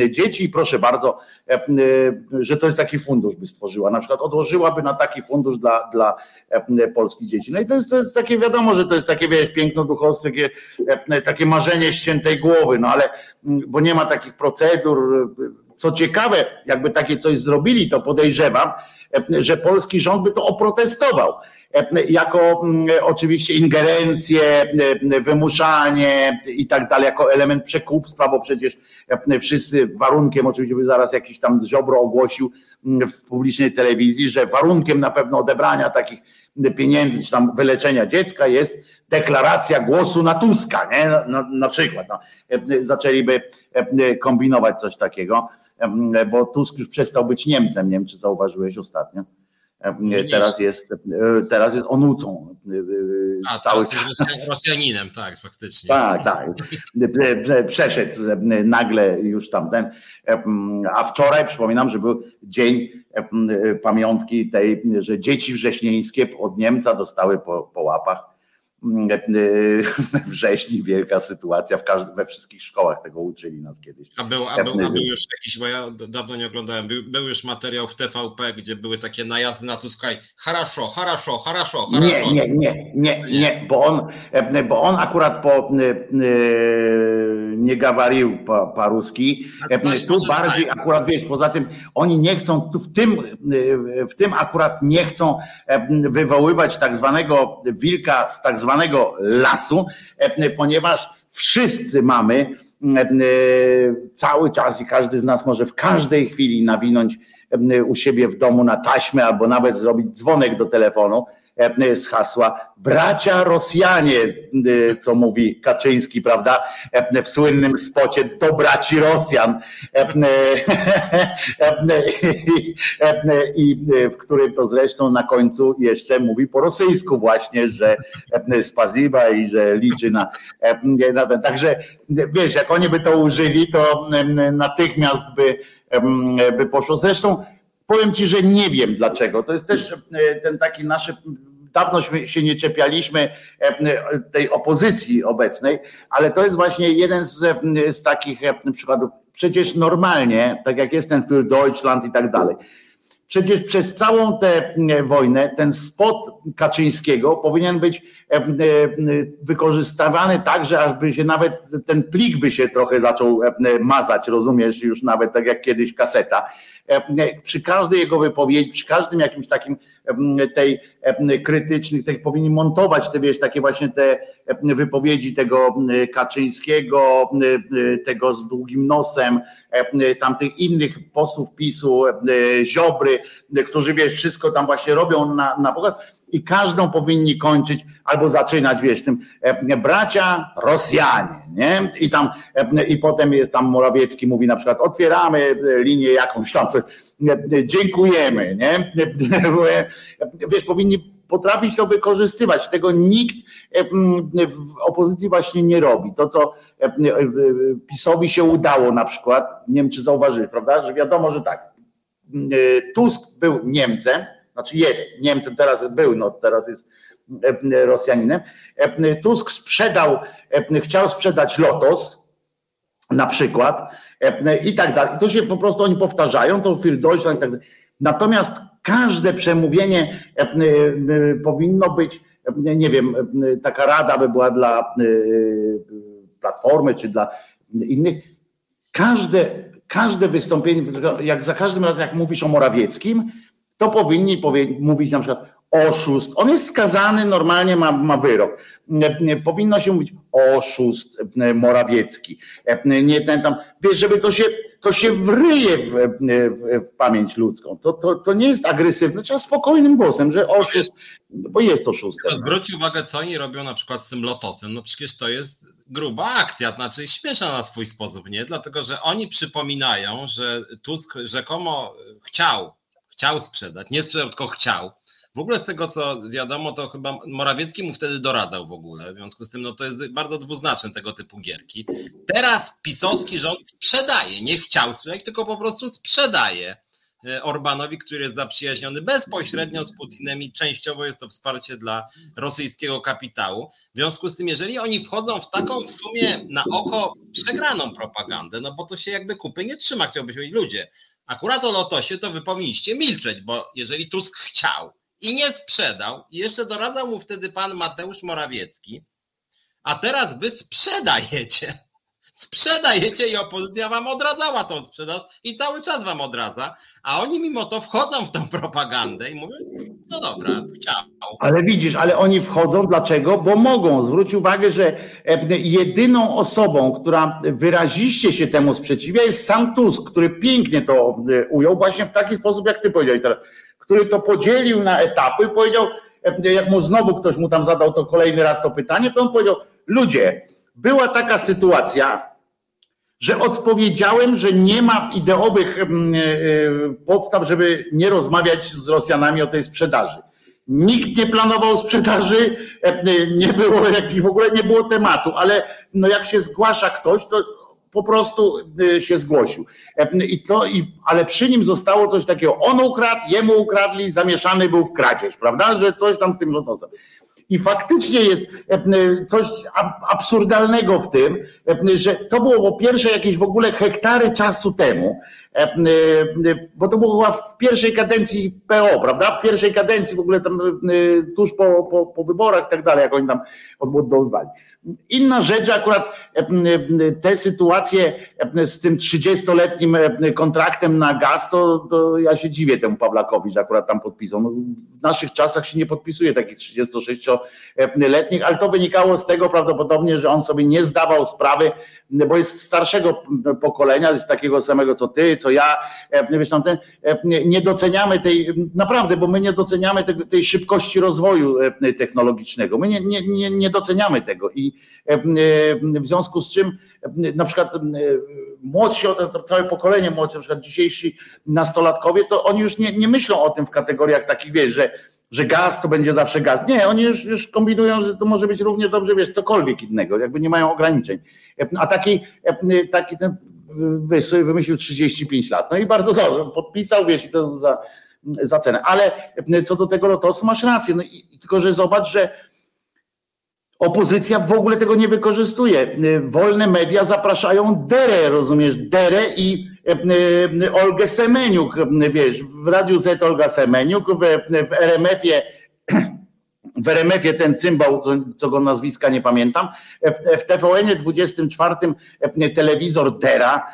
e, dzieci i proszę bardzo, e, że to jest taki fundusz by stworzyła, na przykład odłożyłaby na taki fundusz dla, dla polskich dzieci. No i to jest, to jest takie wiadomo, że to jest takie piękno duchowskie, takie, takie marzenie ściętej głowy, no ale bo nie ma takich procedur. Co ciekawe, jakby takie coś zrobili, to podejrzewam, że polski rząd by to oprotestował jako mm, oczywiście ingerencję, wymuszanie i tak dalej, jako element przekupstwa, bo przecież wszyscy warunkiem, oczywiście by zaraz jakiś tam Ziobro ogłosił mm, w publicznej telewizji, że warunkiem na pewno odebrania takich pieniędzy, czy tam wyleczenia dziecka jest deklaracja głosu na Tuska, nie? Na, na przykład. No. Zaczęliby kombinować coś takiego, bo Tusk już przestał być Niemcem, nie wiem czy zauważyłeś ostatnio. Teraz jest, teraz jest onucą A, cały czas. Rosjaninem, tak, faktycznie. Tak, tak. Przeszedł nagle już tamten. A wczoraj przypominam, że był dzień pamiątki tej, że dzieci wrześnieńskie od Niemca dostały po, po łapach (laughs) we wrześniu wielka sytuacja, w każdy, we wszystkich szkołach tego uczyli nas kiedyś. A był, a był, a był już jakiś, bo ja dawno nie oglądałem, był, był, już materiał w TVP, gdzie były takie najazdy na Tuskaj, haraszo, haraszo, haraszo, haraszo. Nie, nie, nie, nie, nie, bo on, bo on akurat po nie gawarił paruski, tu bardziej akurat wiesz, poza tym oni nie chcą, tu w tym, w tym akurat nie chcą wywoływać tak zwanego wilka z tak zwanego zwanego lasu, e, ponieważ wszyscy mamy e, cały czas i każdy z nas może w każdej chwili nawinąć e, u siebie w domu na taśmę albo nawet zrobić dzwonek do telefonu. E, z hasła bracia Rosjanie, e, co mówi Kaczyński, prawda, w słynnym spocie do braci Rosjan (laughs) (laughs) i w którym to zresztą na końcu jeszcze mówi po rosyjsku właśnie, że spaziba i że liczy na, na ten. Także wiesz, jak oni by to użyli, to natychmiast by, by poszło. Zresztą powiem ci, że nie wiem dlaczego. To jest też ten taki nasze dawno się nie czepialiśmy e, tej opozycji obecnej, ale to jest właśnie jeden z, z takich przykładów. Przecież normalnie, tak jak jest ten Für Deutschland i tak dalej, przecież przez całą tę wojnę ten spot Kaczyńskiego powinien być wykorzystywany tak, że ażby się nawet ten plik by się trochę zaczął mazać, rozumiesz, już nawet tak jak kiedyś kaseta. Przy każdej jego wypowiedzi, przy każdym jakimś takim tej krytycznych, tych powinni montować te, wiesz, takie właśnie te wypowiedzi tego Kaczyńskiego, tego z długim nosem, tamtych innych posłów PiSu, Ziobry, którzy wiesz, wszystko tam właśnie robią na, na pokaz i każdą powinni kończyć albo zaczynać, wiesz, tym bracia Rosjanie, nie? I tam, i potem jest tam Morawiecki mówi na przykład, otwieramy linię jakąś tam, coś, dziękujemy, nie? Wiesz, powinni potrafić to wykorzystywać. Tego nikt w opozycji właśnie nie robi. To, co PiSowi się udało na przykład, nie wiem, czy zauważyłeś, prawda, że wiadomo, że tak, Tusk był Niemcem, znaczy jest Niemcem, teraz był, no teraz jest Rosjaninem. Tusk sprzedał, chciał sprzedać Lotos na przykład i tak dalej. To się po prostu oni powtarzają, to Für Deutschland i tak dalej. Natomiast każde przemówienie powinno być, nie wiem, taka rada by była dla Platformy czy dla innych. Każde, każde wystąpienie, jak za każdym razem, jak mówisz o Morawieckim, to powinni mówić na przykład oszust. On jest skazany, normalnie ma, ma wyrok. Powinno się mówić oszust Morawiecki. Nie ten tam, wiesz, żeby to się, to się wryje w, w, w pamięć ludzką. To, to, to nie jest agresywne, trzeba spokojnym głosem, że oszust, bo jest oszustem. Zwróć uwagę, co oni robią na przykład z tym lotosem. No przecież to jest gruba akcja, znaczy śmieszna na swój sposób, nie? Dlatego, że oni przypominają, że Tusk rzekomo chciał chciał sprzedać, nie sprzedał, tylko chciał. W ogóle z tego, co wiadomo, to chyba Morawiecki mu wtedy doradzał w ogóle. W związku z tym, no to jest bardzo dwuznaczne tego typu gierki. Teraz pisowski rząd sprzedaje. Nie chciał sprzedać, tylko po prostu sprzedaje e, Orbanowi, który jest zaprzyjaźniony bezpośrednio z Putinem i częściowo jest to wsparcie dla rosyjskiego kapitału. W związku z tym, jeżeli oni wchodzą w taką w sumie na oko przegraną propagandę, no bo to się jakby kupy nie trzyma, chciałbyś powiedzieć, ludzie, Akurat o Lotosie to wy powinniście milczeć, bo jeżeli Tusk chciał i nie sprzedał, i jeszcze doradzał mu wtedy pan Mateusz Morawiecki, a teraz wy sprzedajecie. Sprzedajecie i opozycja wam odradzała tą sprzedaż i cały czas wam odradza, a oni mimo to wchodzą w tą propagandę i mówią, no dobra, chciał. Ale widzisz, ale oni wchodzą, dlaczego? Bo mogą. Zwróć uwagę, że e, jedyną osobą, która wyraziście się temu sprzeciwia jest sam Tusk, który pięknie to e, ujął właśnie w taki sposób, jak ty powiedziałeś teraz, który to podzielił na etapy i powiedział, e, jak mu znowu ktoś mu tam zadał to kolejny raz to pytanie, to on powiedział, ludzie, była taka sytuacja, że odpowiedziałem, że nie ma ideowych mm, e, e, podstaw, żeby nie rozmawiać z Rosjanami o tej sprzedaży. Nikt nie planował sprzedaży, e, nie było, w ogóle nie było tematu, ale no jak się zgłasza ktoś, to po prostu się zgłosił. I to, i, ale przy nim zostało coś takiego, on ukradł, jemu ukradli, zamieszany był w kradzież, prawda, że coś tam z tym lotosem. I faktycznie jest e, coś absurdalnego w tym, e, że to było po pierwsze jakieś w ogóle hektary czasu temu, e, bo to było chyba w pierwszej kadencji PO, prawda? W pierwszej kadencji w ogóle tam tuż po, po, po wyborach i tak dalej, jak oni tam odbudowywali. Inna rzecz, akurat te sytuacje z tym 30-letnim kontraktem na gaz, to, to, ja się dziwię temu Pawlakowi, że akurat tam podpisał. No, w naszych czasach się nie podpisuje takich 36-letnich, ale to wynikało z tego prawdopodobnie, że on sobie nie zdawał sprawy, bo jest starszego pokolenia, jest takiego samego co ty, co ja, wiesz, tam ten, nie doceniamy tej, naprawdę, bo my nie doceniamy tej, tej szybkości rozwoju technologicznego. My nie, nie, nie, nie doceniamy tego i E, e, w związku z czym e, na przykład młodsi, to całe pokolenie młodsze, na przykład dzisiejsi nastolatkowie, to oni już nie, nie myślą o tym w kategoriach takich, wiesz, że, że gaz to będzie zawsze gaz. Nie, oni już, już kombinują, że to może być równie dobrze, wiesz, cokolwiek innego, jakby nie mają ograniczeń. A taki, taki ten sobie wymyślił 35 lat. No i bardzo dobrze, podpisał, wiesz, i to za, za cenę. Ale co do tego lotosu masz rację, no i, tylko że zobacz, że Opozycja w ogóle tego nie wykorzystuje. Wolne media zapraszają Derę, rozumiesz, Derę i e, e, Olgę Semeniuk, wiesz, w Radiu Z Olga Semeniuk, w, w RMF-ie (clears throat) w RMF-ie ten cymbał, co, co, go nazwiska nie pamiętam, w, w TVN-ie 24 telewizor Dera.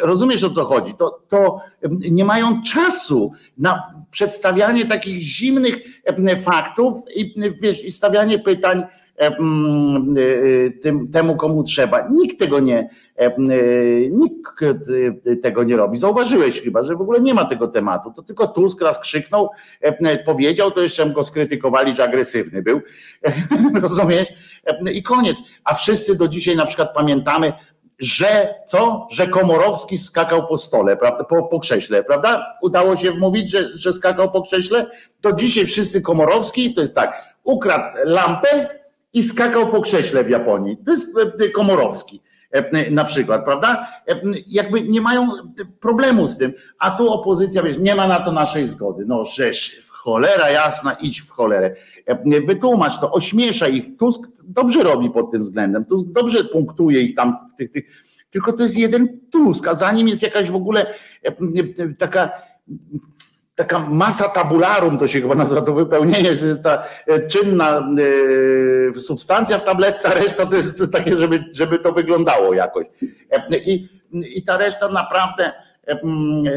Rozumiesz o co chodzi? To, to nie mają czasu na przedstawianie takich zimnych faktów i, wiesz, i stawianie pytań tym, temu, komu trzeba. Nikt tego nie, e, nikt tego nie robi. Zauważyłeś chyba, że w ogóle nie ma tego tematu. To tylko Tusk raz krzyknął, powiedział, to jeszcze go skrytykowali, że agresywny był. (laughs) Rozumiesz? I koniec. A wszyscy do dzisiaj na przykład pamiętamy, że co? Że Komorowski skakał po stole, prawda? Po, po krześle, prawda? Udało się wmówić, że, że skakał po krześle? To dzisiaj wszyscy Komorowski, to jest tak, ukradł lampę, i skakał po krześle w Japonii. To jest e, Komorowski e, na przykład, prawda? E, jakby nie mają problemu z tym, a tu opozycja, wiesz, nie ma na to naszej zgody. No żeż, cholera jasna, idź w cholerę. Wytłumacz to, ośmiesza ich. Tusk dobrze robi pod tym względem. Tusk dobrze punktuje ich tam w tych, tych tylko to jest jeden Tusk, a za nim jest jakaś w ogóle taka taka masa tabularum, to się chyba nazywa to wypełnienie, że ta e, czynna e, substancja w tabletce, a reszta to jest takie, żeby, żeby to wyglądało jakoś. E, I, I ta reszta naprawdę,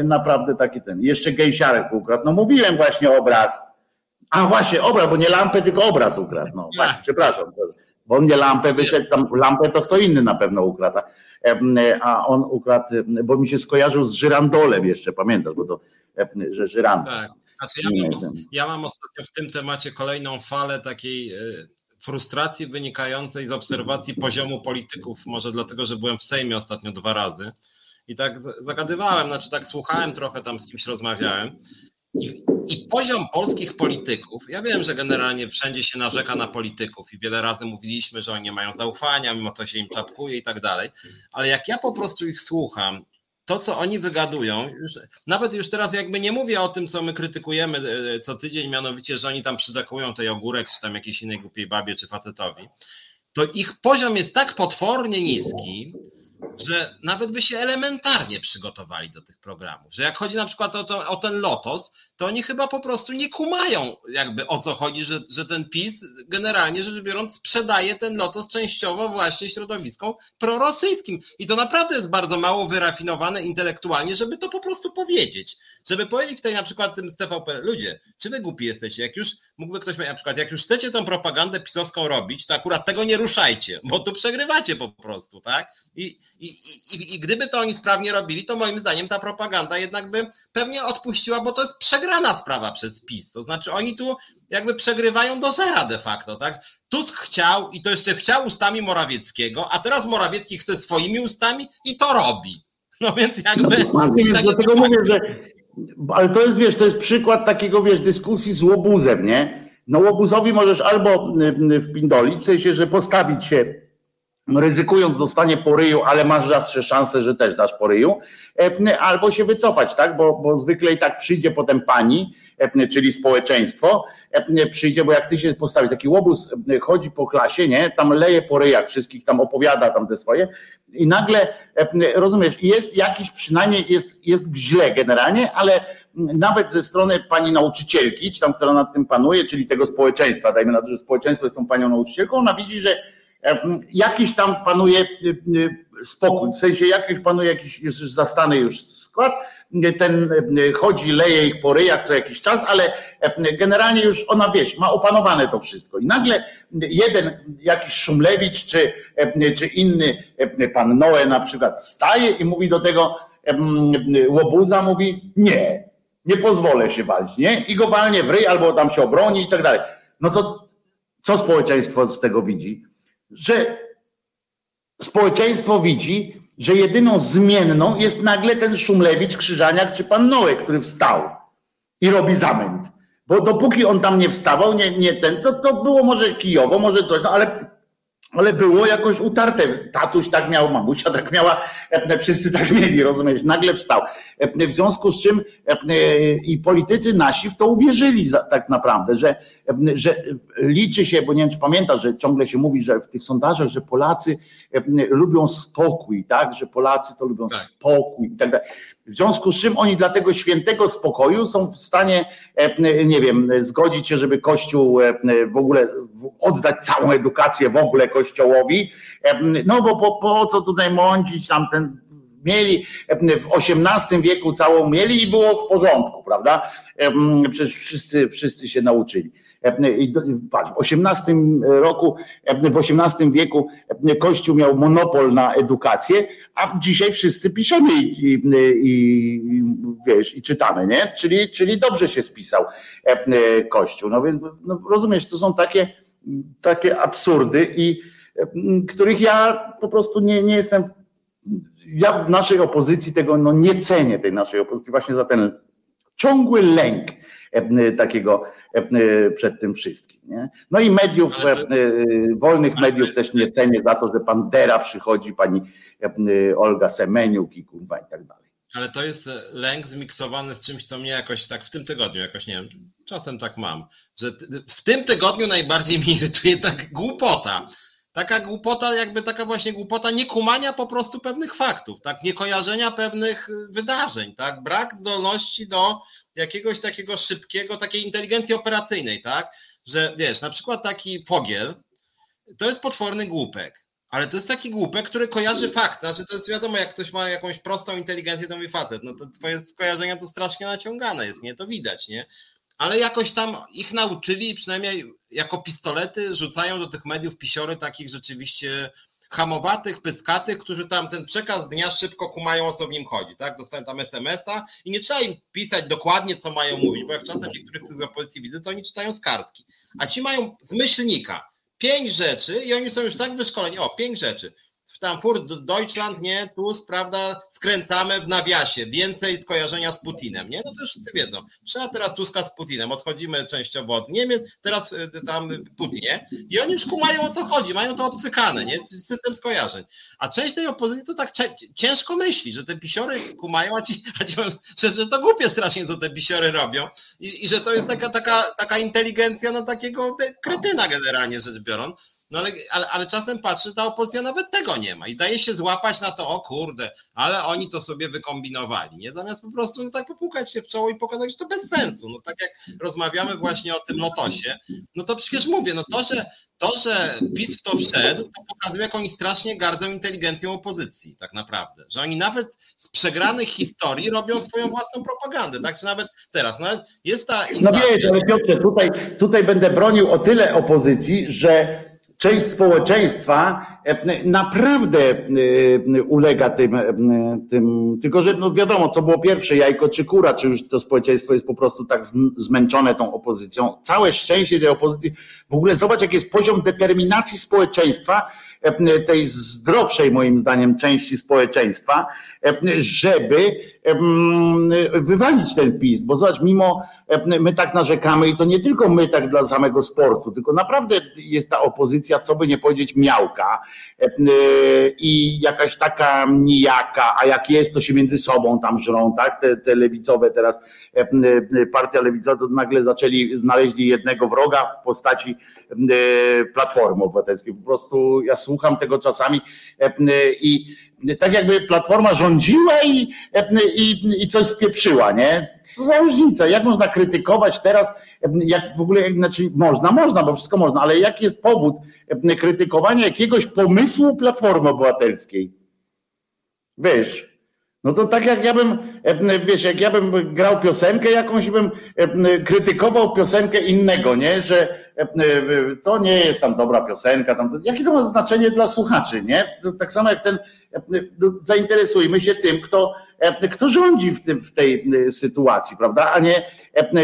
naprawdę taki ten. Jeszcze gejsiarek ukradł. No mówiłem właśnie obraz. A właśnie, obraz, bo nie lampę, tylko obraz ukradł. No właśnie, przepraszam. Bo nie lampę wyszedł, tam lampę to kto inny na pewno ukradł. A on ukradł, bo mi się skojarzył z żyrandolem jeszcze, pamiętasz, bo to że żyrandol. Tak. Znaczy ja, mam, ja mam ostatnio w tym temacie kolejną falę takiej e, frustracji wynikającej z obserwacji poziomu polityków, może dlatego, że byłem w Sejmie ostatnio dwa razy i tak zagadywałem, znaczy tak słuchałem trochę, tam z kimś rozmawiałem i, i poziom polskich polityków, ja wiem, że generalnie wszędzie się narzeka na polityków i wiele razy mówiliśmy, że oni nie mają zaufania, mimo to się im czapkuje i tak dalej, ale jak ja po prostu ich słucham to, co oni wygadują, już, nawet już teraz jakby nie mówię o tym, co my krytykujemy e, co tydzień, mianowicie, że oni tam przytakują tej ogórek, czy tam jakiejś innej głupiej babie, czy facetowi, to ich poziom jest tak potwornie niski, że nawet by się elementarnie przygotowali do tych programów. Że jak chodzi na przykład o, to, o ten lotos, to oni chyba po prostu nie kumają jakby o co chodzi, że, że ten PiS generalnie rzecz biorąc sprzedaje ten lotos częściowo właśnie środowiskom prorosyjskim. I to naprawdę jest bardzo mało wyrafinowane intelektualnie, żeby to po prostu powiedzieć. Żeby powiedzieć tutaj na przykład tym z TVP, ludzie, czy wy głupi jesteście? Jak już mógłby ktoś na przykład, jak już chcecie tą propagandę pisowską robić, to akurat tego nie ruszajcie, bo tu przegrywacie po prostu, tak? I, i, i, i gdyby to oni sprawnie robili, to moim zdaniem ta propaganda jednak by pewnie odpuściła, bo to jest przegrana sprawa przez PiS. To znaczy oni tu jakby przegrywają do zera de facto, tak? Tusk chciał i to jeszcze chciał ustami Morawieckiego, a teraz Morawiecki chce swoimi ustami i to robi. No więc jakby... No, tak dlatego mówię, że ale to jest, wiesz, to jest przykład takiego, wiesz, dyskusji z łobuzem, nie? No łobuzowi możesz albo wpindolić, w sensie, że postawić się ryzykując dostanie po ryju, ale masz zawsze szansę, że też dasz po ryju, e, albo się wycofać, tak? Bo, bo zwykle i tak przyjdzie potem pani, czyli społeczeństwo, przyjdzie, bo jak ty się postawi, taki łobuz chodzi po klasie, nie? Tam leje po wszystkich, tam opowiada tam te swoje i nagle, rozumiesz, jest jakiś przynajmniej, jest, jest źle generalnie, ale nawet ze strony pani nauczycielki, czy tam, która nad tym panuje, czyli tego społeczeństwa, dajmy na to, że społeczeństwo jest tą panią nauczycielką, ona widzi, że jakiś tam panuje y, y, spokój, w sensie jakiś panuje jakiś już zastany już skład, ten chodzi, leje ich po ryjach co jakiś czas, ale generalnie już ona wieś, ma opanowane to wszystko. I nagle jeden jakiś Szumlewicz czy, czy inny pan Noe na przykład staje i mówi do tego łobuza, mówi nie, nie pozwolę się walić, nie? I go walnie w ryj albo tam się obroni i tak dalej. No to co społeczeństwo z tego widzi? Że społeczeństwo widzi, że jedyną zmienną jest nagle ten Szumlewicz, Krzyżaniak czy pan Noek, który wstał i robi zamęt. Bo dopóki on tam nie wstawał, nie, nie ten, to, to było może kijowo, może coś, no ale ale było jakoś utarte. Tatuś tak miał, mamusia tak miała, e, wszyscy tak mieli, rozumiesz, nagle wstał. E, w związku z czym e, i politycy nasi w to uwierzyli tak naprawdę, że, że liczy się, bo nie wiem, czy pamiętasz, że ciągle się mówi, że w tych sondażach, że Polacy lubią spokój, tak, że Polacy to lubią tak. spokój i tak dalej. W związku z czym oni dla tego świętego spokoju są w stanie, e, nie wiem, zgodzić się, żeby Kościół e, w ogóle oddać całą edukację w ogóle Kościołowi. E, no bo po, po co tutaj mącić tam ten mieli w XVIII wieku całą mieli i było w porządku, prawda? Przecież wszyscy, wszyscy się nauczyli. W XVIII roku, w XVIII wieku Kościół miał monopol na edukację, a dzisiaj wszyscy piszemy i, i, i wiesz, i czytamy, nie? Czyli, czyli dobrze się spisał Kościół. No więc no, rozumiesz, to są takie, takie absurdy i których ja po prostu nie, nie jestem ja w naszej opozycji tego no nie cenię tej naszej opozycji właśnie za ten ciągły lęk E, takiego e, przed tym wszystkim. Nie? No i mediów, e, wolnych mediów też nie cenię za to, że pan Dera przychodzi, pani Olga Semeniuk i kurwa i tak dalej. Ale to jest lęk zmiksowany z czymś, co mnie jakoś tak w tym tygodniu, jakoś nie wiem, czasem tak mam, że w tym tygodniu najbardziej mnie (laughs) irytuje tak głupota. Taka głupota, jakby taka właśnie głupota niekumania po prostu pewnych faktów, tak, niekojarzenia pewnych wydarzeń, tak, brak zdolności do jakiegoś takiego szybkiego, takiej inteligencji operacyjnej, tak? Że wiesz, na przykład taki fogiel to jest potworny głupek, ale to jest taki głupek, który kojarzy fakt. Znaczy to jest wiadomo, jak ktoś ma jakąś prostą inteligencję, to mówi facet, no to twoje skojarzenia to strasznie naciągane jest, nie? To widać, nie? Ale jakoś tam ich nauczyli, przynajmniej jako pistolety rzucają do tych mediów pisiory takich rzeczywiście hamowatych, pyskatych, którzy tam ten przekaz dnia szybko kumają, o co w nim chodzi, tak? Dostają tam SMS-a i nie trzeba im pisać dokładnie, co mają mówić, bo jak czasem niektórych z opozycji widzę, to oni czytają z kartki. A ci mają z myślnika pięć rzeczy i oni są już tak wyszkoleni, o, pięć rzeczy tam Furt Deutschland, nie, tu prawda, skręcamy w nawiasie, więcej skojarzenia z Putinem, nie? No to już wszyscy wiedzą. Trzeba teraz Tuska z Putinem, odchodzimy częściowo od Niemiec, teraz y, tam Putin, nie? I oni już kumają o co chodzi, mają to obcykane, nie? System skojarzeń. A część tej opozycji to tak ciężko myśli, że te pisiory kumają, a ci, a ci że, że to głupie strasznie, co te pisiory robią i, i że to jest taka, taka, taka inteligencja no takiego kretyna generalnie rzecz biorąc. No ale, ale, ale czasem patrzy, ta opozycja nawet tego nie ma i daje się złapać na to, o kurde, ale oni to sobie wykombinowali, nie? Zamiast po prostu no, tak popukać się w czoło i pokazać, że to bez sensu. No tak jak rozmawiamy właśnie o tym lotosie, no to przecież mówię, no to, że to, że PiS w to wszedł, to pokazuje, jak oni strasznie gardzą inteligencją opozycji, tak naprawdę. Że oni nawet z przegranych historii robią swoją własną propagandę. Tak, czy nawet teraz. No, jest ta. No wiesz, ale Piotrze, tutaj, tutaj będę bronił o tyle opozycji, że część społeczeństwa e, naprawdę e, ulega tym, e, tym tylko że no wiadomo, co było pierwsze, jajko czy kura, czy już to społeczeństwo jest po prostu tak zmęczone tą opozycją. Całe szczęście tej opozycji, w ogóle zobacz, jaki jest poziom determinacji społeczeństwa, tej zdrowszej moim zdaniem części społeczeństwa, żeby wywalić ten PiS, bo zobacz, mimo my tak narzekamy i to nie tylko my tak dla samego sportu, tylko naprawdę jest ta opozycja, co by nie powiedzieć, miałka i jakaś taka nijaka, a jak jest, to się między sobą tam żrą, tak? Te, te lewicowe teraz, partia lewicowa to nagle zaczęli, znaleźli jednego wroga w postaci Platformy Obywatelskiej. Po prostu ja słucham tego czasami i tak jakby Platforma rządziła i, i, i coś spieprzyła, nie? Co za różnica? Jak można krytykować teraz, jak w ogóle, znaczy można, można, bo wszystko można, ale jaki jest powód krytykowania jakiegoś pomysłu Platformy Obywatelskiej? Wiesz, no to tak jak ja bym, wiesz, jak ja bym grał piosenkę jakąś, bym krytykował piosenkę innego, nie? Że to nie jest tam dobra piosenka, tam, jakie to ma znaczenie dla słuchaczy, nie? Tak samo jak ten no, zainteresujmy się tym, kto, kto rządzi w, tym, w tej sytuacji, prawda? A nie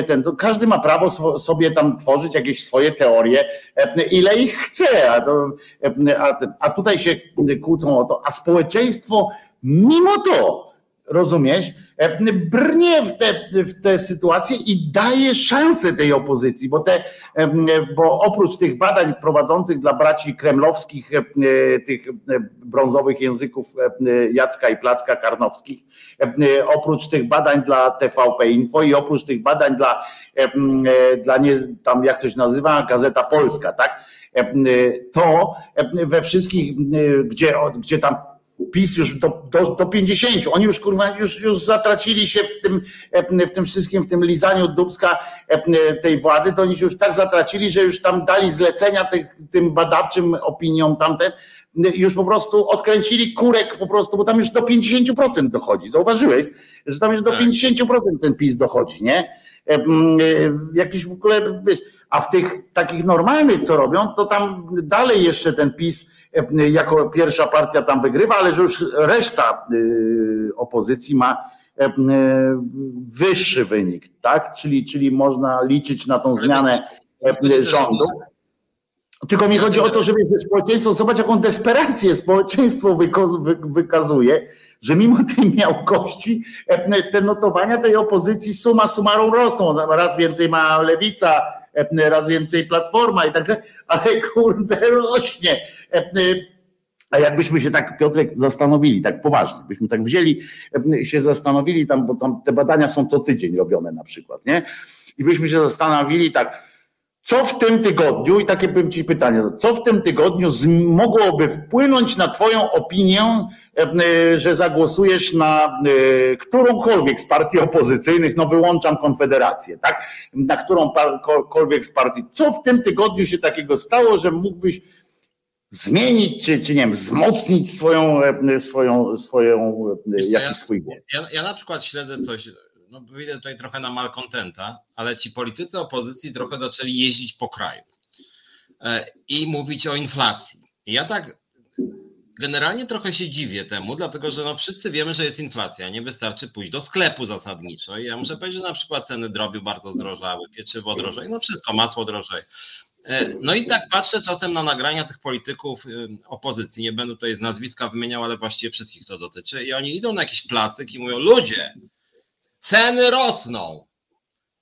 ten. każdy ma prawo sobie tam tworzyć jakieś swoje teorie, ile ich chce, a, to, a tutaj się kłócą o to, a społeczeństwo mimo to, rozumiesz, E, brnie w te, w te sytuacje i daje szansę tej opozycji, bo, te, e, bo oprócz tych badań prowadzących dla braci kremlowskich, e, tych brązowych języków Jacka i Placka Karnowskich, oprócz tych badań dla TVP Info i oprócz tych badań dla, dla nie, tam jak się nazywa, Gazeta Polska, tak? To we wszystkich, gdzie, gdzie tam PiS już do, do, do 50. Oni już kurwa już, już zatracili się w tym, w tym wszystkim, w tym lizaniu dubska tej władzy, to oni się już tak zatracili, że już tam dali zlecenia tych, tym badawczym opiniom tamten, już po prostu odkręcili kurek po prostu, bo tam już do 50% dochodzi. Zauważyłeś, że tam już do 50% tak. ten PiS dochodzi, nie? Jakiś w ogóle, wiesz, a w tych takich normalnych, co robią, to tam dalej jeszcze ten PiS jako pierwsza partia tam wygrywa, ale że już reszta y, opozycji ma wyższy wynik, tak? Czyli, czyli można liczyć na tą zmianę rządu. Tylko mi chodzi o to, żeby społeczeństwo, zobacz jaką desperację społeczeństwo wykazuje, że mimo (laughs) tej miałkości te notowania tej opozycji suma summarum rosną. Raz więcej ma lewica, raz więcej platforma i tak dalej, ale kurde rośnie. A jakbyśmy się tak, Piotrek, zastanowili, tak poważnie, byśmy tak wzięli, się zastanowili tam, bo tam te badania są co tydzień robione na przykład, nie? I byśmy się zastanowili tak, co w tym tygodniu, i takie bym ci pytanie, co w tym tygodniu mogłoby wpłynąć na Twoją opinię, e, że zagłosujesz na e, którąkolwiek z partii opozycyjnych, no wyłączam Konfederację, tak? Na którąkolwiek z partii. Co w tym tygodniu się takiego stało, że mógłbyś zmienić, czy, czy nie wiem, wzmocnić swoją, e, swoją, swoją jakiś ja, swój głos? Ja, ja na przykład śledzę coś, no wyjdę tutaj trochę na malkontenta, ale ci politycy opozycji trochę zaczęli jeździć po kraju e, i mówić o inflacji. Ja tak generalnie trochę się dziwię temu, dlatego że no wszyscy wiemy, że jest inflacja, nie wystarczy pójść do sklepu zasadniczo. I ja muszę powiedzieć, że na przykład ceny drobiu bardzo zdrożały, pieczywo drożeje, no wszystko, masło drożeje. E, no i tak patrzę czasem na nagrania tych polityków opozycji, nie będę tutaj z nazwiska wymieniał, ale właściwie wszystkich to dotyczy i oni idą na jakiś placyk i mówią, ludzie, Ceny rosną.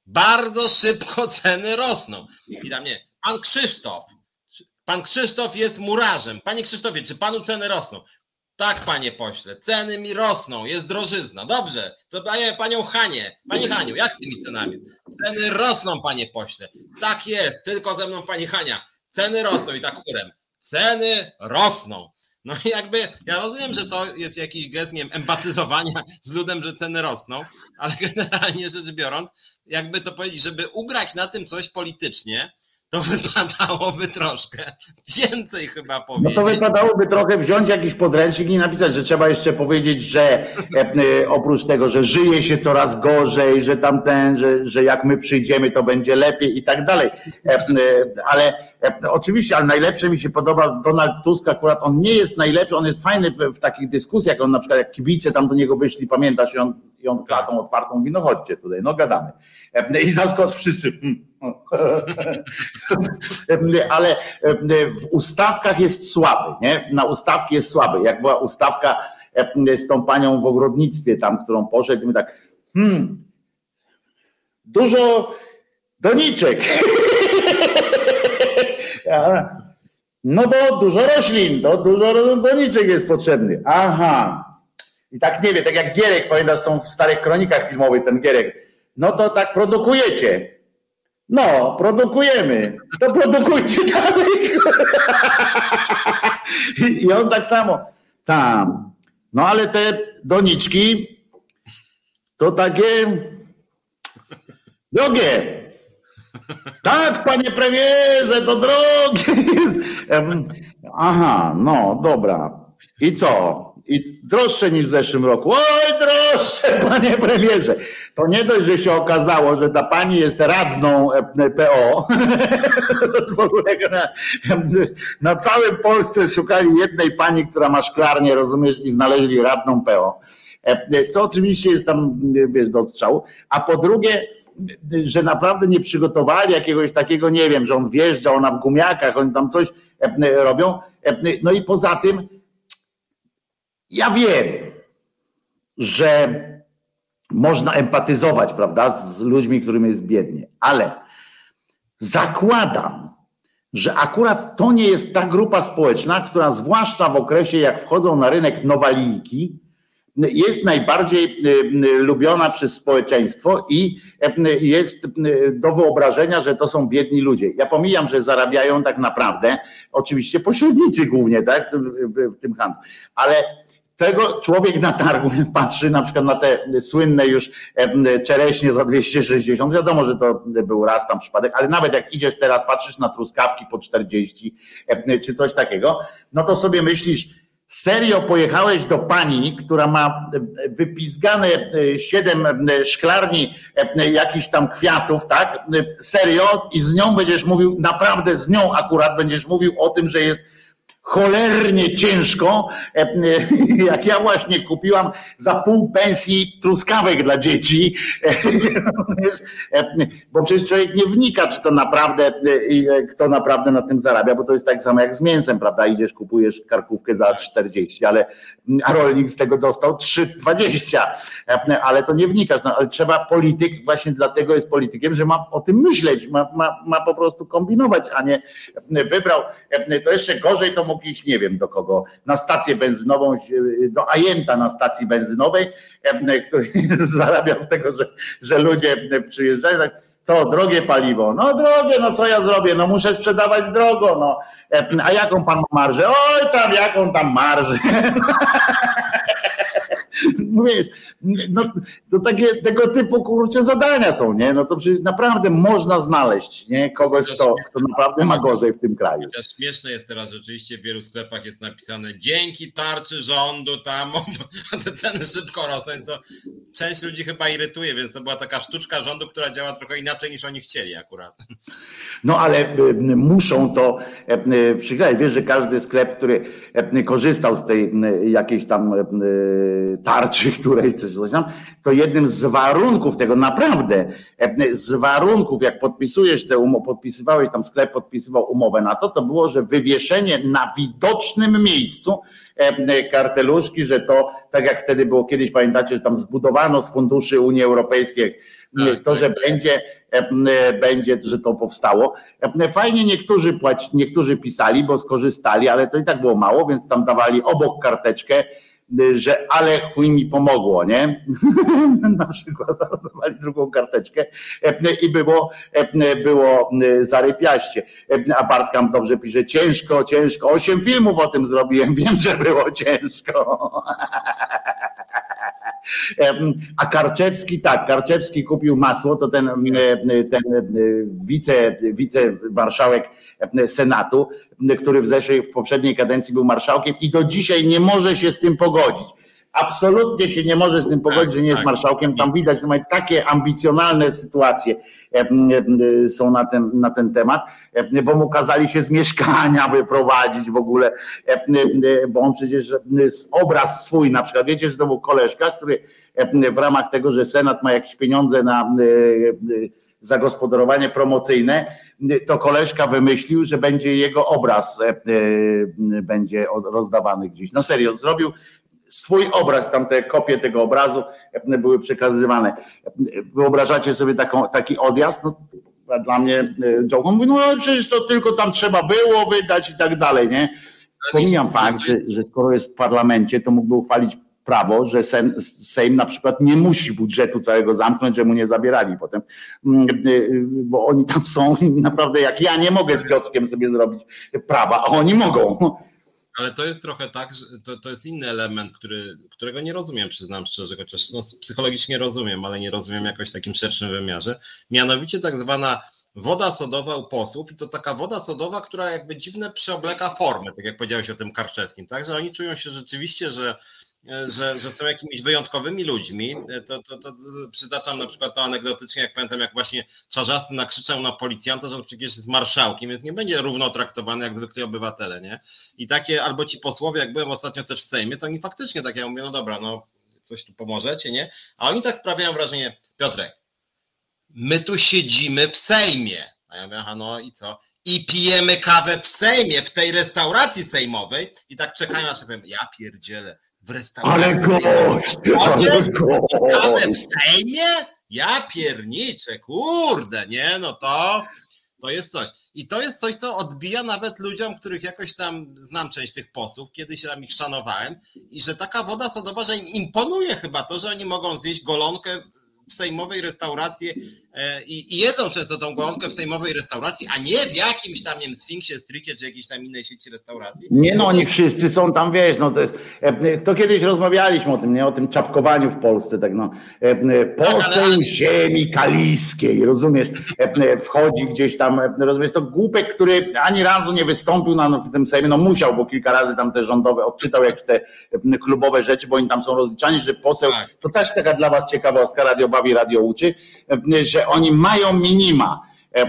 Bardzo szybko (laughs) ceny rosną. I dla mnie, pan Krzysztof, pan Krzysztof jest murarzem. Panie Krzysztofie, czy panu ceny rosną? Tak, panie pośle, ceny mi rosną, jest drożyzna. Dobrze, to panie, panią Hanie, pani Haniu, jak z tymi cenami? Ceny rosną, panie pośle. Tak jest, tylko ze mną pani Hania. Ceny rosną i tak chórem. ceny rosną. No i jakby ja rozumiem, że to jest jakiś gest, nie wiem, empatyzowania z ludem, że ceny rosną, ale (laughs) generalnie rzecz biorąc, jakby to powiedzieć, żeby ugrać na tym coś politycznie, to wypadałoby troszkę więcej chyba powiedzieć. No to wypadałoby trochę wziąć jakiś podręcznik i napisać, że trzeba jeszcze powiedzieć, że e, e, oprócz tego, że żyje się coraz gorzej, że tamten, że, że jak my przyjdziemy, to będzie lepiej i tak dalej. E, ale oczywiście, ale najlepsze mi się podoba Donald Tusk akurat, on nie jest najlepszy, on jest fajny w, w takich dyskusjach, on na przykład jak kibice tam do niego wyszli, pamiętasz, i on, i on klatą otwartą mówi, no chodźcie tutaj, no gadamy. I zaskocz wszyscy. Hmm. (laughs) Ale w ustawkach jest słaby, nie? Na ustawki jest słaby. Jak była ustawka z tą panią w ogrodnictwie tam, którą poszedł, my tak, hmm, dużo doniczek. (laughs) No bo dużo roślin, to dużo doniczek jest potrzebny. Aha. I tak nie wiem, tak jak Gierek, pamiętasz, są w starych kronikach filmowych ten Gierek. No to tak produkujecie. No, produkujemy. To produkujcie dalej. I on tak samo. Tam. No ale te doniczki to takie drogie. Tak, panie premierze, to drogie. Aha, no dobra. I co? I droższe niż w zeszłym roku. Oj, droższe, (laughs) panie premierze. To nie dość, że się okazało, że ta pani jest radną e, PO. (laughs) w ogóle na, na całym Polsce szukali jednej pani, która ma szklarnię, rozumiesz, i znaleźli radną PO. E, co oczywiście jest tam, wiesz, do strzału. A po drugie, że naprawdę nie przygotowali jakiegoś takiego, nie wiem, że on wjeżdża, ona w gumiakach, oni tam coś e, robią. No i poza tym, ja wiem, że można empatyzować, prawda, z ludźmi, którym jest biednie, ale zakładam, że akurat to nie jest ta grupa społeczna, która zwłaszcza w okresie, jak wchodzą na rynek nowalijki, jest najbardziej y, y, lubiona przez społeczeństwo i y, jest do wyobrażenia, że to są biedni ludzie. Ja pomijam, że zarabiają tak naprawdę, oczywiście pośrednicy głównie, tak, w, w tym handlu, ale tego człowiek na targu (laughs) patrzy na przykład na te słynne już czereśnie za 260. Wiadomo, że to był raz tam przypadek, ale nawet jak idziesz teraz, patrzysz na truskawki po 40 czy coś takiego, no to sobie myślisz, serio pojechałeś do pani, która ma wypizgane siedem szklarni jakichś tam kwiatów, tak? Serio i z nią będziesz mówił, naprawdę z nią akurat będziesz mówił o tym, że jest cholernie ciężko, e, e, jak ja właśnie kupiłam za pół pensji truskawek dla dzieci, e, bo przecież człowiek nie wnika, czy to naprawdę, kto naprawdę na tym zarabia, bo to jest tak samo jak z mięsem, prawda? Idziesz, kupujesz karkówkę za 40, ale a rolnik z tego dostał 3,20, ale to nie wnikasz, no, ale trzeba polityk, właśnie dlatego jest politykiem, że ma o tym myśleć, ma, ma, ma po prostu kombinować, a nie wybrał, to jeszcze gorzej to mógł iść, nie wiem do kogo, na stację benzynową, do ajenta na stacji benzynowej, który (laughs) zarabia z tego, że, że ludzie przyjeżdżają. Tak, co, drogie paliwo? No drogie, no co ja zrobię? No muszę sprzedawać drogo, no. A jaką pan ma marżę? Oj tam, jaką tam marżę? (laughs) (laughs) Mówisz, no, to takie tego typu kurczę zadania są, nie? No to przecież naprawdę można znaleźć, nie? Kogoś, kto, kto naprawdę ma gorzej w tym kraju. Chociaż śmieszne jest teraz rzeczywiście, w wielu sklepach jest napisane dzięki tarczy rządu tam, (laughs) a te ceny szybko rosną, to część ludzi chyba irytuje, więc to była taka sztuczka rządu, która działa trochę inaczej niż oni chcieli akurat. No ale y, muszą to y, przygrać. Wiesz, że każdy sklep, który korzystał z tej jakiejś tam tarczy, (laughs) której coś tam, to jednym z warunków tego naprawdę, z warunków, jak podpisujesz tę umowę, podpisywałeś tam sklep, podpisywał umowę na to, to było, że wywieszenie na widocznym miejscu karteluszki, że to tak jak wtedy było kiedyś, pamiętacie, że tam zbudowano z funduszy Unii Europejskiej tak, to, że tak. będzie, będzie, że to powstało. Fajnie niektórzy płaci, niektórzy pisali, bo skorzystali, ale to i tak było mało, więc tam dawali obok karteczkę że ale chuj mi pomogło, nie? (laughs) Na przykład dawali drugą karteczkę i było, było zarypiaście. A Bartkam dobrze pisze, ciężko, ciężko. Osiem filmów o tym zrobiłem, (laughs) wiem, że było ciężko. (laughs) A Karczewski, tak, Karczewski kupił masło, to ten, ten wice, wicemarszałek Senatu, który w zeszłej, w poprzedniej kadencji był marszałkiem i do dzisiaj nie może się z tym pogodzić. Absolutnie się nie może z tym pogodzić, że nie jest tak. marszałkiem. Tam widać takie ambicjonalne sytuacje są na ten, na ten temat, bo mu kazali się z mieszkania (laughs) wyprowadzić w ogóle, bo on przecież obraz swój, na przykład wiecie, że to był koleżka, który w ramach tego, że Senat ma jakieś pieniądze na zagospodarowanie promocyjne, to koleżka wymyślił, że będzie jego obraz będzie rozdawany gdzieś. Na serio, zrobił swój obraz, tam te kopie tego obrazu były przekazywane. Wyobrażacie sobie taką, taki odjazd? No, dla mnie Joe mówi, no przecież to tylko tam trzeba było wydać i tak dalej, nie? Pomijam fakt, że, że skoro jest w parlamencie, to mógłby uchwalić prawo, że Sejm na przykład nie musi budżetu całego zamknąć, że mu nie zabierali potem, mm, bo oni tam są naprawdę jak ja nie mogę z Piotrkiem sobie zrobić prawa, a oni mogą. Ale to jest trochę tak, że to, to jest inny element, który, którego nie rozumiem, przyznam szczerze, chociaż no, psychologicznie rozumiem, ale nie rozumiem jakoś w takim szerszym wymiarze. Mianowicie tak zwana woda sodowa u posłów i to taka woda sodowa, która jakby dziwne przeobleka formy, tak jak powiedziałeś o tym Karczewskim, tak, że oni czują się rzeczywiście, że że, że są jakimiś wyjątkowymi ludźmi. To, to, to, przytaczam na przykład to anegdotycznie, jak pamiętam, jak właśnie Czarzasty nakrzyczał na policjanta, że on przecież jest marszałkiem, więc nie będzie równo traktowany jak zwykli obywatele, nie? I takie, albo ci posłowie, jak byłem ostatnio też w Sejmie, to oni faktycznie tak, ja mówię, no dobra, no coś tu pomożecie, nie? A oni tak sprawiają wrażenie, Piotrek, my tu siedzimy w Sejmie. A ja mówię, aha, no i co? I pijemy kawę w Sejmie, w tej restauracji sejmowej i tak czekają, aż powiem, ja pierdzielę, w restauracji. Ale gość! Ale gość! w Sejmie? Ja pierniczę, kurde, nie, no to, to jest coś. I to jest coś, co odbija nawet ludziom, których jakoś tam znam część tych posłów, kiedyś tam ich szanowałem, i że taka woda sodowa, że im imponuje chyba to, że oni mogą zjeść golonkę w sejmowej restauracji i, i jedzą często tą golonkę w sejmowej restauracji, a nie w jakimś tam, nie wiem, Sfinksie, Strykie czy jakiejś tam innej sieci restauracji. Nie no, oni wszyscy są tam, wiesz, no to jest, e, to kiedyś rozmawialiśmy o tym, nie, o tym czapkowaniu w Polsce, tak no, e, poseł tak, ziemi kaliskiej, rozumiesz, wchodzi gdzieś tam, rozumiesz, to głupek, który ani razu nie wystąpił na w tym Sejmie, no musiał, bo kilka razy tam te rządowe odczytał jakieś te klubowe rzeczy, bo oni tam są rozliczani, że poseł, tak. to też taka dla was ciekawostka, Radio Bawi, Radio Uczy, że oni mają minima, e, e,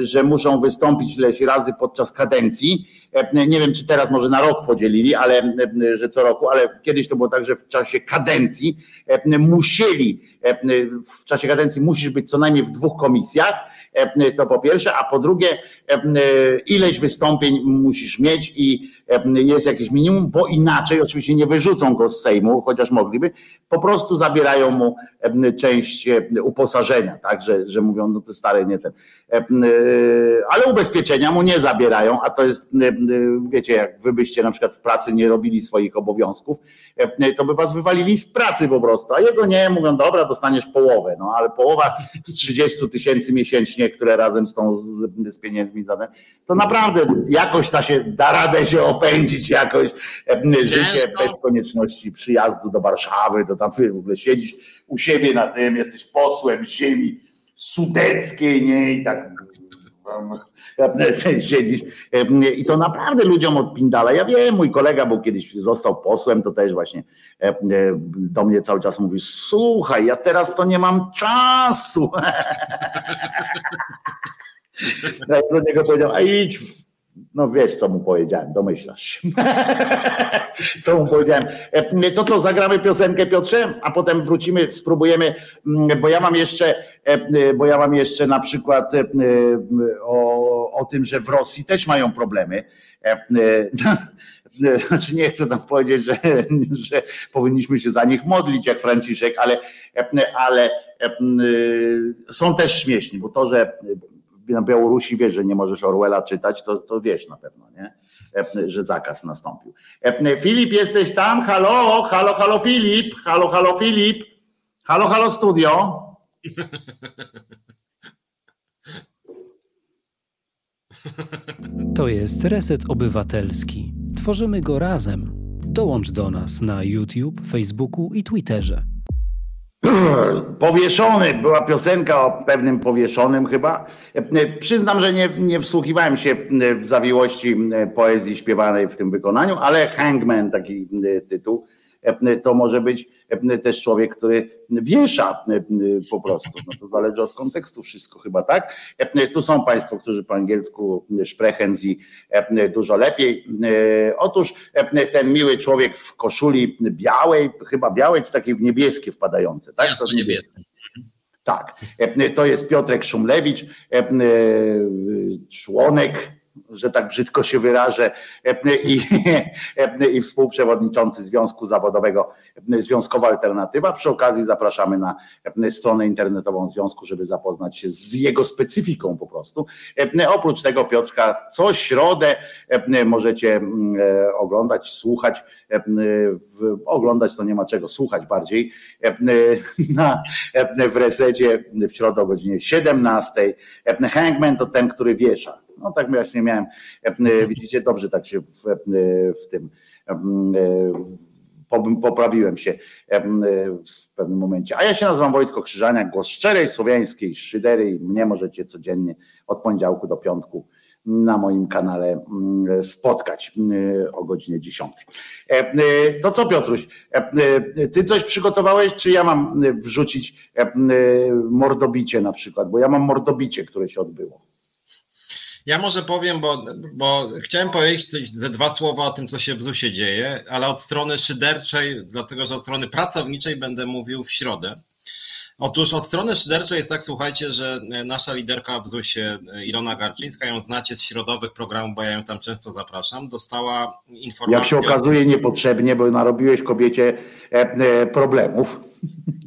że muszą wystąpić ileś razy podczas kadencji. E, nie wiem, czy teraz może na rok podzielili, ale że co roku, ale kiedyś to było tak, że w czasie kadencji musieli, w czasie kadencji musisz być co najmniej w dwóch komisjach to po pierwsze, a po drugie, ileś wystąpień musisz mieć i e, jest jakieś minimum, bo inaczej oczywiście nie wyrzucą go z Sejmu, chociaż mogliby, po prostu zabierają mu część uposażenia, tak, że, że mówią, no to stare nie ten. Ale ubezpieczenia mu nie zabierają, a to jest, wiecie, jak wy byście na przykład w pracy nie robili swoich obowiązków, to by was wywalili z pracy po prostu, a jego nie, mówią, dobra, dostaniesz połowę, no ale połowa z 30 tysięcy miesięcznie które razem z tą z pieniędzmi to naprawdę jakoś ta się da radę się opędzić jakoś życie bez konieczności przyjazdu do Warszawy, to tam w ogóle siedzisz u siebie na tym, jesteś posłem ziemi sudeckiej, nie i tak (laughs) siedzisz i to naprawdę ludziom odpindala. Ja wiem, mój kolega był kiedyś, został posłem, to też właśnie do mnie cały czas mówi, słuchaj, ja teraz to nie mam czasu. (laughs) Do niego powiedział, a idź no wiesz, co mu powiedziałem, domyślasz się. (laughs) co mu powiedziałem. E, to co, zagramy piosenkę Piotrze, a potem wrócimy, spróbujemy, mm, bo ja mam jeszcze, e, e, bo ja mam jeszcze na przykład o, o tym, że w Rosji też mają problemy. (laughs) Znaczy nie chcę tam powiedzieć, że, (laughs) że powinniśmy się za nich modlić jak Franciszek, ale, ale są też śmieszni, bo to, że na Białorusi wiesz, że nie możesz Orwella czytać, to, to wiesz na pewno, nie? że zakaz nastąpił. Filip, jesteś tam? Halo, halo, halo Filip, halo, halo Filip, halo, halo studio. To jest Reset Obywatelski. Tworzymy go razem. Dołącz do nas na YouTube, Facebooku i Twitterze. (clears throat) Powieszony, była piosenka o pewnym powieszonym chyba. Przyznam, że nie, nie wsłuchiwałem się w zawiłości poezji śpiewanej w tym wykonaniu, ale Hangman, taki tytuł, to może być też człowiek, który wiesza po prostu. No to zależy od kontekstu wszystko chyba, tak? Tu są Państwo, którzy po angielsku szprechens i dużo lepiej. Otóż ten miły człowiek w koszuli białej, chyba białej, czy takiej w niebieskie wpadające, tak? To niebieskie. Tak, to jest Piotrek Szumlewicz, członek że tak brzydko się wyrażę, i, i współprzewodniczący Związku Zawodowego Związkowa Alternatywa. Przy okazji zapraszamy na stronę internetową Związku, żeby zapoznać się z jego specyfiką po prostu. Oprócz tego Piotrka co środę możecie oglądać, słuchać, oglądać to nie ma czego, słuchać bardziej na, w resecie w środę o godzinie 17. Hangman to ten, który wiesza no tak właśnie miałem. E, widzicie, dobrze tak się w, e, w tym e, poprawiłem się w pewnym momencie. A ja się nazywam Wojtko Krzyżaniak, głos szczerej słowiańskiej szydery i mnie możecie codziennie od poniedziałku do piątku na moim kanale spotkać o godzinie 10. To co Piotruś, ty coś przygotowałeś, czy ja mam wrzucić mordobicie na przykład, bo ja mam mordobicie, które się odbyło. Ja może powiem, bo, bo chciałem powiedzieć coś, ze dwa słowa o tym, co się w ZUS-ie dzieje, ale od strony szyderczej, dlatego że od strony pracowniczej będę mówił w środę. Otóż od strony szyderczej jest tak, słuchajcie, że nasza liderka w ZUS-ie, Ilona Garczyńska, ją znacie z środowych programów, bo ja ją tam często zapraszam, dostała informację... Jak się okazuje niepotrzebnie, bo narobiłeś kobiecie e, e, problemów.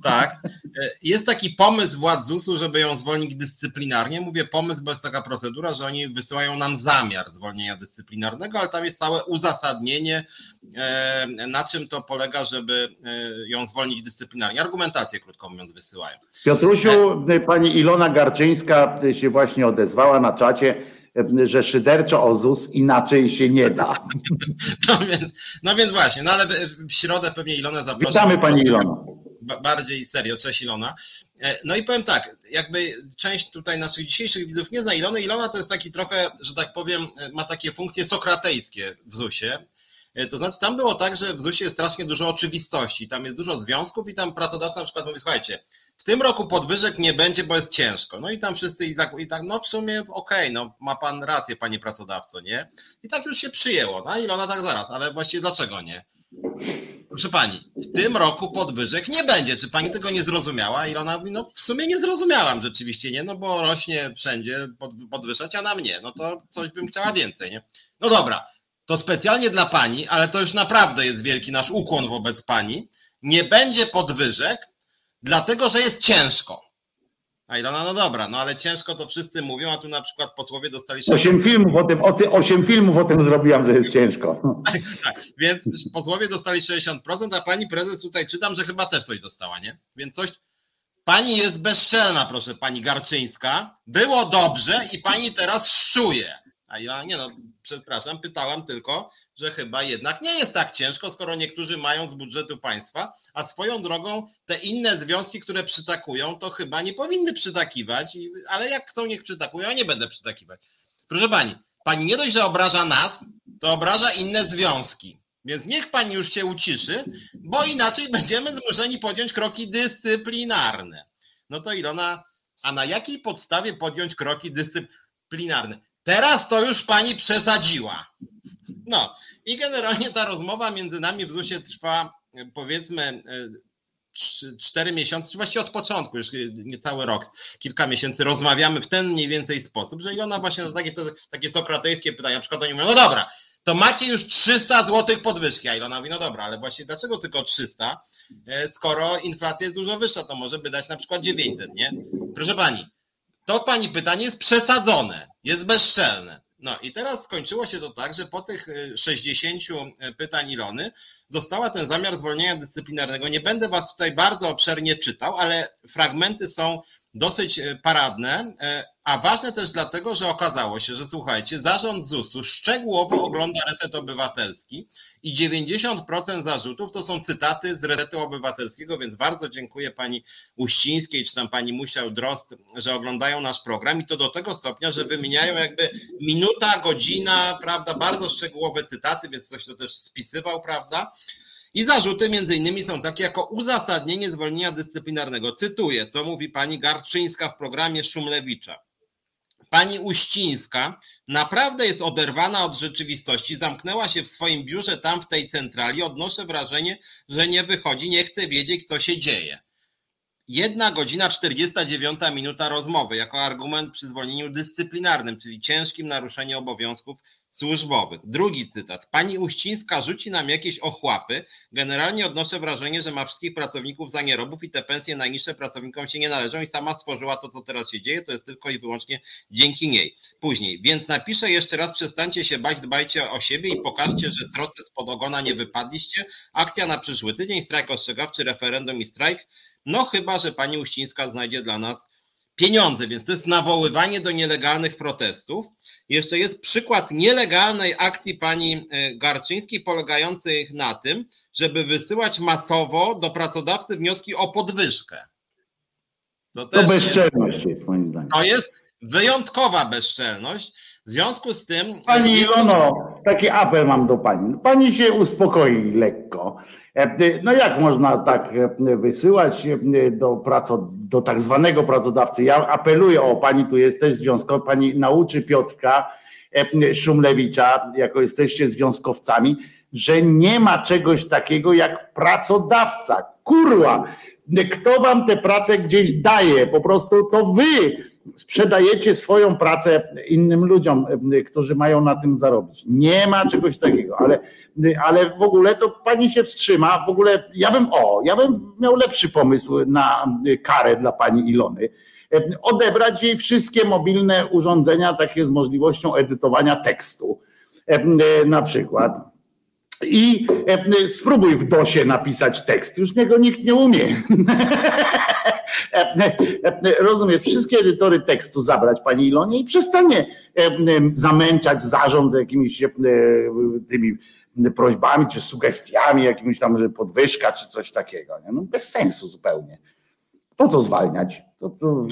Tak. E, jest taki pomysł władz ZUS-u, żeby ją zwolnić dyscyplinarnie. Mówię pomysł, bo jest taka procedura, że oni wysyłają nam zamiar zwolnienia dyscyplinarnego, ale tam jest całe uzasadnienie, e, na czym to polega, żeby e, ją zwolnić dyscyplinarnie. Argumentację, krótko mówiąc, wysyłają. Piotrusiu, pani Ilona Garczyńska się właśnie odezwała na czacie że szyderczo o ZUS inaczej się nie da. (laughs) No więc, no więc właśnie, no ale w środę pewnie Ilona zaprosi. Witamy Pani Ilona bardziej serio, cześć Ilona. E, no i powiem tak, jakby część tutaj naszych dzisiejszych widzów nie zna Ilony. Ilona to jest taki trochę, że tak powiem, ma takie funkcje sokratejskie w ZUS-ie. E, to znaczy tam było tak, że w ZUS-ie jest strasznie dużo oczywistości, tam jest dużo związków i tam pracodawca na przykład mówi, słuchajcie, w tym roku podwyżek nie będzie, bo jest ciężko. No i tam wszyscy i tak, i tak no w sumie okej, okay, no ma pan rację, panie pracodawco, nie? I tak już się przyjęło. No Ilona tak zaraz, ale właściwie dlaczego nie? Proszę pani, w tym roku podwyżek nie będzie. Czy pani tego nie zrozumiała? I ona mówi, no w sumie nie zrozumiałam rzeczywiście, nie? No bo rośnie wszędzie podwyższać, a na mnie. No to coś bym chciała więcej, nie? No dobra, to specjalnie dla pani, ale to już naprawdę jest wielki nasz ukłon wobec pani. Nie będzie podwyżek, dlatego że jest ciężko. A Ilona, no dobra, no ale ciężko to wszyscy mówią, a tu na przykład posłowie dostali... Osiem filmów o tym, o ty, osiem filmów o tym zrobiłam, że jest ciężko. Tak, tak, więc posłowie dostali 60%, a pani prezes tutaj czytam, że chyba też coś dostała, nie? Więc coś... Pani jest bezczelna, proszę pani Garczyńska. Było dobrze i pani teraz szczuje. A ja nie no, przepraszam, pytałam tylko, że chyba jednak nie jest tak ciężko, skoro niektórzy mają z budżetu państwa, a swoją drogą te inne związki, które przytakują, to chyba nie powinny przytakiwać, ale jak chcą, niech przytakują, ja nie będę przytakiwać. Proszę pani, pani nie dość, że obraża nas, to obraża inne związki. Więc niech pani już się uciszy, bo inaczej będziemy zmuszeni podjąć kroki dyscyplinarne. No to Ilona, a na jakiej podstawie podjąć kroki dyscyplinarne? Teraz to już pani przesadziła. No i generalnie ta rozmowa między nami w ZUS-ie trwa powiedzmy 4 e, miesiące, czy właściwie od początku, już niecały rok, kilka miesięcy rozmawiamy w ten mniej więcej sposób, że Ilona właśnie takie, takie sokratejskie pytania, na przykład oni mówią, no dobra, to macie już 300 złotych podwyżki, a Ilona mówi, no dobra, ale właśnie dlaczego tylko 300, e, skoro inflacja jest dużo wyższa, to może by dać na przykład 900, nie? Proszę pani, to pani pytanie jest przesadzone, jest bezczelne. No i teraz skończyło się to tak, że po tych 60 y, y, pytań Ilony dostała ten zamiar zwolnienia dyscyplinarnego. Nie będę was tutaj bardzo obszernie czytał, ale fragmenty są dosyć e, paradne, a ważne też dlatego, że okazało się, że słuchajcie, zarząd ZUS-u szczegółowo ogląda Reset Obywatelski i 90% zarzutów to są cytaty z Resetu Obywatelskiego, więc bardzo dziękuję pani Uścińskiej czy tam pani Musiał Drost, że oglądają nasz program i to do tego stopnia, że wymieniają jakby minuta, godzina, prawda, bardzo szczegółowe cytaty, więc ktoś to też spisywał, prawda? I zarzuty między innymi są takie jako uzasadnienie zwolnienia dyscyplinarnego. Cytuję, co mówi pani Garczyńska w programie Szumlewicza. Pani Uścińska naprawdę jest oderwana od rzeczywistości, zamknęła się w swoim biurze tam w tej centrali. Odnoszę wrażenie, że nie wychodzi, nie chce wiedzieć, co się dzieje. Jedna godzina 49 minuta rozmowy jako argument przy zwolnieniu dyscyplinarnym, czyli ciężkim naruszeniu obowiązków służbowych. Drugi cytat. Pani Uścińska rzuci nam jakieś ochłapy. Generalnie odnoszę wrażenie, że ma wszystkich pracowników za nierobów i te pensje najniższe pracownikom się nie należą i sama stworzyła to, co teraz się dzieje. To jest tylko i wyłącznie dzięki niej. Później. Więc napiszę jeszcze raz, przestańcie się bać, dbajcie o siebie i pokażcie, że z spod ogona nie wypadliście. Akcja na przyszły tydzień, strajk ostrzegawczy, referendum i strajk. No chyba, że pani Uścińska znajdzie dla nas pieniądze, więc to jest nawoływanie do nielegalnych protestów. Jeszcze jest przykład nielegalnej akcji pani e, Garczyńskiej polegającej na tym, żeby wysyłać masowo do pracodawcy wnioski o podwyżkę. To, to bezczelność jest, jest moim zdaniem. To jest wyjątkowa bezczelność. W związku z tym. Pani Ilono, taki apel mam do pani. Pani się uspokoi lekko. E, no jak można tak e, wysyłać e, do, praco, do tak zwanego pracodawcy? Ja apeluję, o pani tu jesteś związkowa, pani nauczy Piotrka Szumlewicza, jako jesteście związkowcami, że nie ma czegoś takiego jak pracodawca. Kurwa, kto wam tę pracę gdzieś daje? Po prostu to wy sprzedajecie swoją pracę innym ludziom, którzy mają na tym zarobić. Nie ma czegoś takiego, ale, ale w ogóle to pani się wstrzyma. W ogóle ja bym, o, ja bym miał lepszy pomysł na karę dla pani Ilony. Odebrać jej wszystkie mobilne urządzenia, takie z możliwością edytowania tekstu. Na przykład i e, spróbuj w DOSie napisać tekst. Już niego nikt nie umie. (laughs) E, e, rozumiesz, wszystkie edytory tekstu zabrać pani Ilonie i przestanie zamęczać zarząd jakimiś tymi prośbami, czy sugestiami, jakimiś tam, że podwyżka, czy coś takiego. No bez sensu zupełnie. Po co zwalniać? To, to,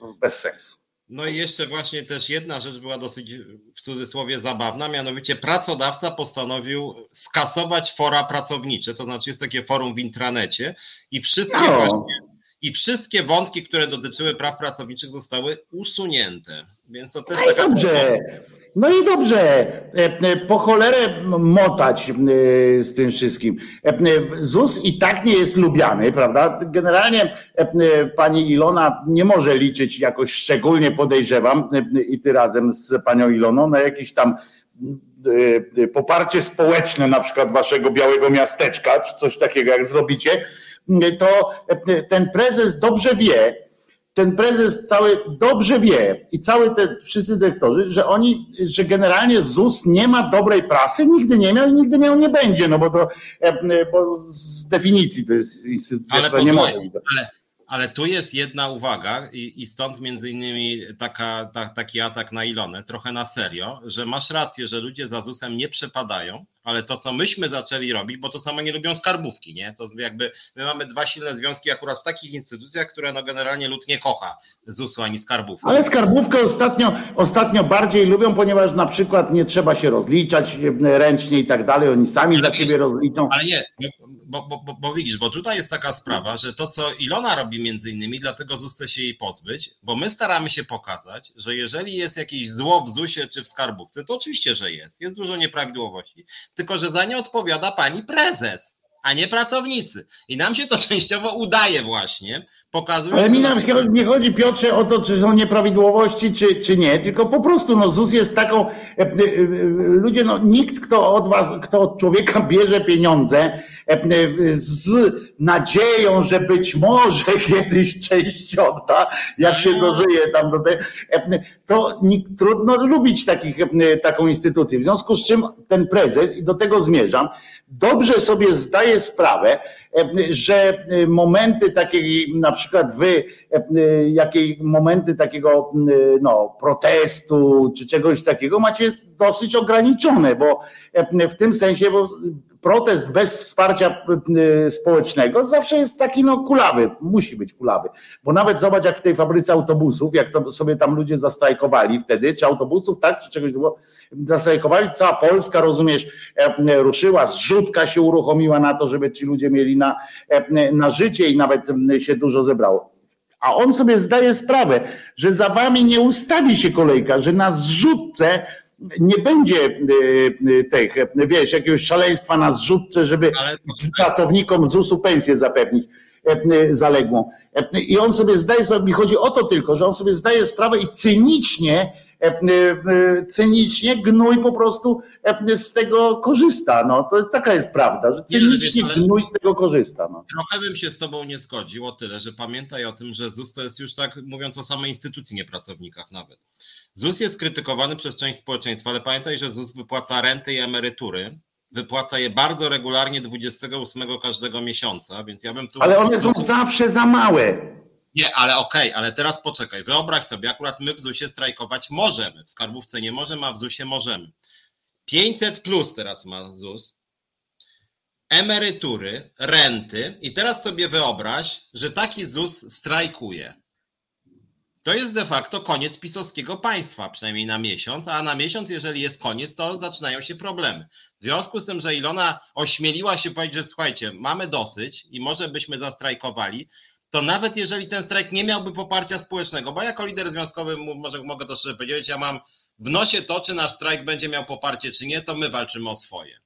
to bez sensu. No i jeszcze właśnie też jedna rzecz była dosyć w cudzysłowie zabawna, mianowicie pracodawca postanowił skasować fora pracownicze, to znaczy jest takie forum w intranecie i wszystkie no. właśnie i wszystkie wątki, które dotyczyły praw pracowniczych zostały usunięte. Więc to też no taka. Dobrze. No i dobrze, e, e, po cholerę motać e, z tym wszystkim. ZUS i tak nie jest lubiany, prawda? Generalnie pani Ilona nie może liczyć jakoś szczególnie, podejrzewam, i ty razem z panią Iloną, na jakiś tam poparcie społeczne, na przykład waszego białego miasteczka, czy coś takiego, jak zrobicie, to ten prezes dobrze wie, ten prezes cały dobrze wie i cały te wszyscy dyrektorzy, że oni, że generalnie ZUS nie ma dobrej prasy, nigdy nie miał i nigdy miał nie będzie, no bo to e, bo z definicji to jest instytucja, ale która nie może. Ale, ale tu jest jedna uwaga i, i stąd między innymi taka, ta, taki atak na Ilonę, trochę na serio, że masz rację, że ludzie za ZUS-em nie przepadają, ale to, co myśmy zaczęli robić, bo to samo nie lubią skarbówki, nie? To jakby my mamy dwa silne związki akurat w takich instytucjach, które no generalnie lud nie kocha ZUS-u ani skarbówki. Ale skarbówkę ostatnio, ostatnio bardziej lubią, ponieważ na przykład nie trzeba się rozliczać ręcznie i tak dalej, oni sami ale za ciebie rozliczą. Ale nie, bo, bo, bo, widzisz, bo tutaj jest taka sprawa, że to, co Ilona robi między innymi, dlatego ZUS chce się jej pozbyć, bo my staramy się pokazać, że jeżeli jest jakieś zło w ZUS-ie czy w skarbówce, to oczywiście, że jest. Jest dużo nieprawidłowości tylko że za nie odpowiada pani prezes. A nie pracownicy. I nam się to (laughs) częściowo udaje właśnie, pokazując... Ale mi nam nie chodzi, Piotrze, o to, czy są nieprawidłowości, czy, czy nie, tylko po prostu no, ZUS jest taką... E, e, ludzie, no nikt, kto od was, kto od człowieka (laughs) bierze pieniądze z nadzieją, że być może (laughs) kiedyś część odda, jak się dożyje tam do tej, to trudno lubić takich, taką instytucję. W związku z czym ten prezes, i do tego zmierzam, dobrze sobie zdaje sprawę, że momenty takiej, na przykład wy, jakiej momenty takiego no, protestu czy czegoś takiego macie dosyć ograniczone, bo w tym sensie, bo protest bez wsparcia y, społecznego zawsze jest taki no kulawy, musi być kulawy. Bo nawet zobacz jak w tej fabryce autobusów, jak to sobie tam ludzie zastrajkowali wtedy, czy autobusów, tak, czy czegoś było, zastrajkowali, cała Polska, rozumiesz, e, ruszyła, zrzutka się uruchomiła na to, żeby ci ludzie mieli na, e, na życie i nawet się dużo zebrało. A on sobie zdaje sprawę, że za wami nie ustawi się kolejka, że na zrzutce nie będzie e, e, tych, wiesz, jakiegoś szaleństwa na zrzutce, żeby pracownikom ZUS-u pensję zapewnić e, zaległą. I on sobie zdaje sprawę, mi chodzi o to tylko, że on sobie zdaje sprawę i cynicznie, cynicznie gnój po prostu z tego korzysta. No, to taka jest prawda, że cynicznie gnój z tego korzysta. No. Trochę bym się z tobą nie zgodził o tyle, że pamiętaj o tym, że ZUS to jest już tak, mówiąc o samej instytucji, nie pracownikach nawet ZUS jest krytykowany przez część społeczeństwa, ale pamiętaj, że ZUS wypłaca renty i emerytury. Wypłaca je bardzo regularnie 28 każdego miesiąca, więc ja bym tu. Ale one są zawsze za małe. Nie, ale okej, okay, ale teraz poczekaj. Wyobraź sobie, akurat my w ZUSie strajkować możemy. W skarbówce nie możemy, a w ZUSie możemy. 500 plus teraz ma ZUS. Emerytury, renty. I teraz sobie wyobraź, że taki ZUS strajkuje. To jest de facto koniec pisowskiego państwa, przynajmniej na miesiąc, a na miesiąc, jeżeli jest koniec, to zaczynają się problemy. W związku z tym, że Ilona ośmieliła się powiedzieć, że słuchajcie, mamy dosyć i może byśmy zastrajkowali, to nawet jeżeli ten strajk nie miałby poparcia społecznego, bo jako lider związkowy może, mogę to szczerze powiedzieć, ja mam w nosie to, czy nasz strajk będzie miał poparcie, czy nie, to my walczymy o swoje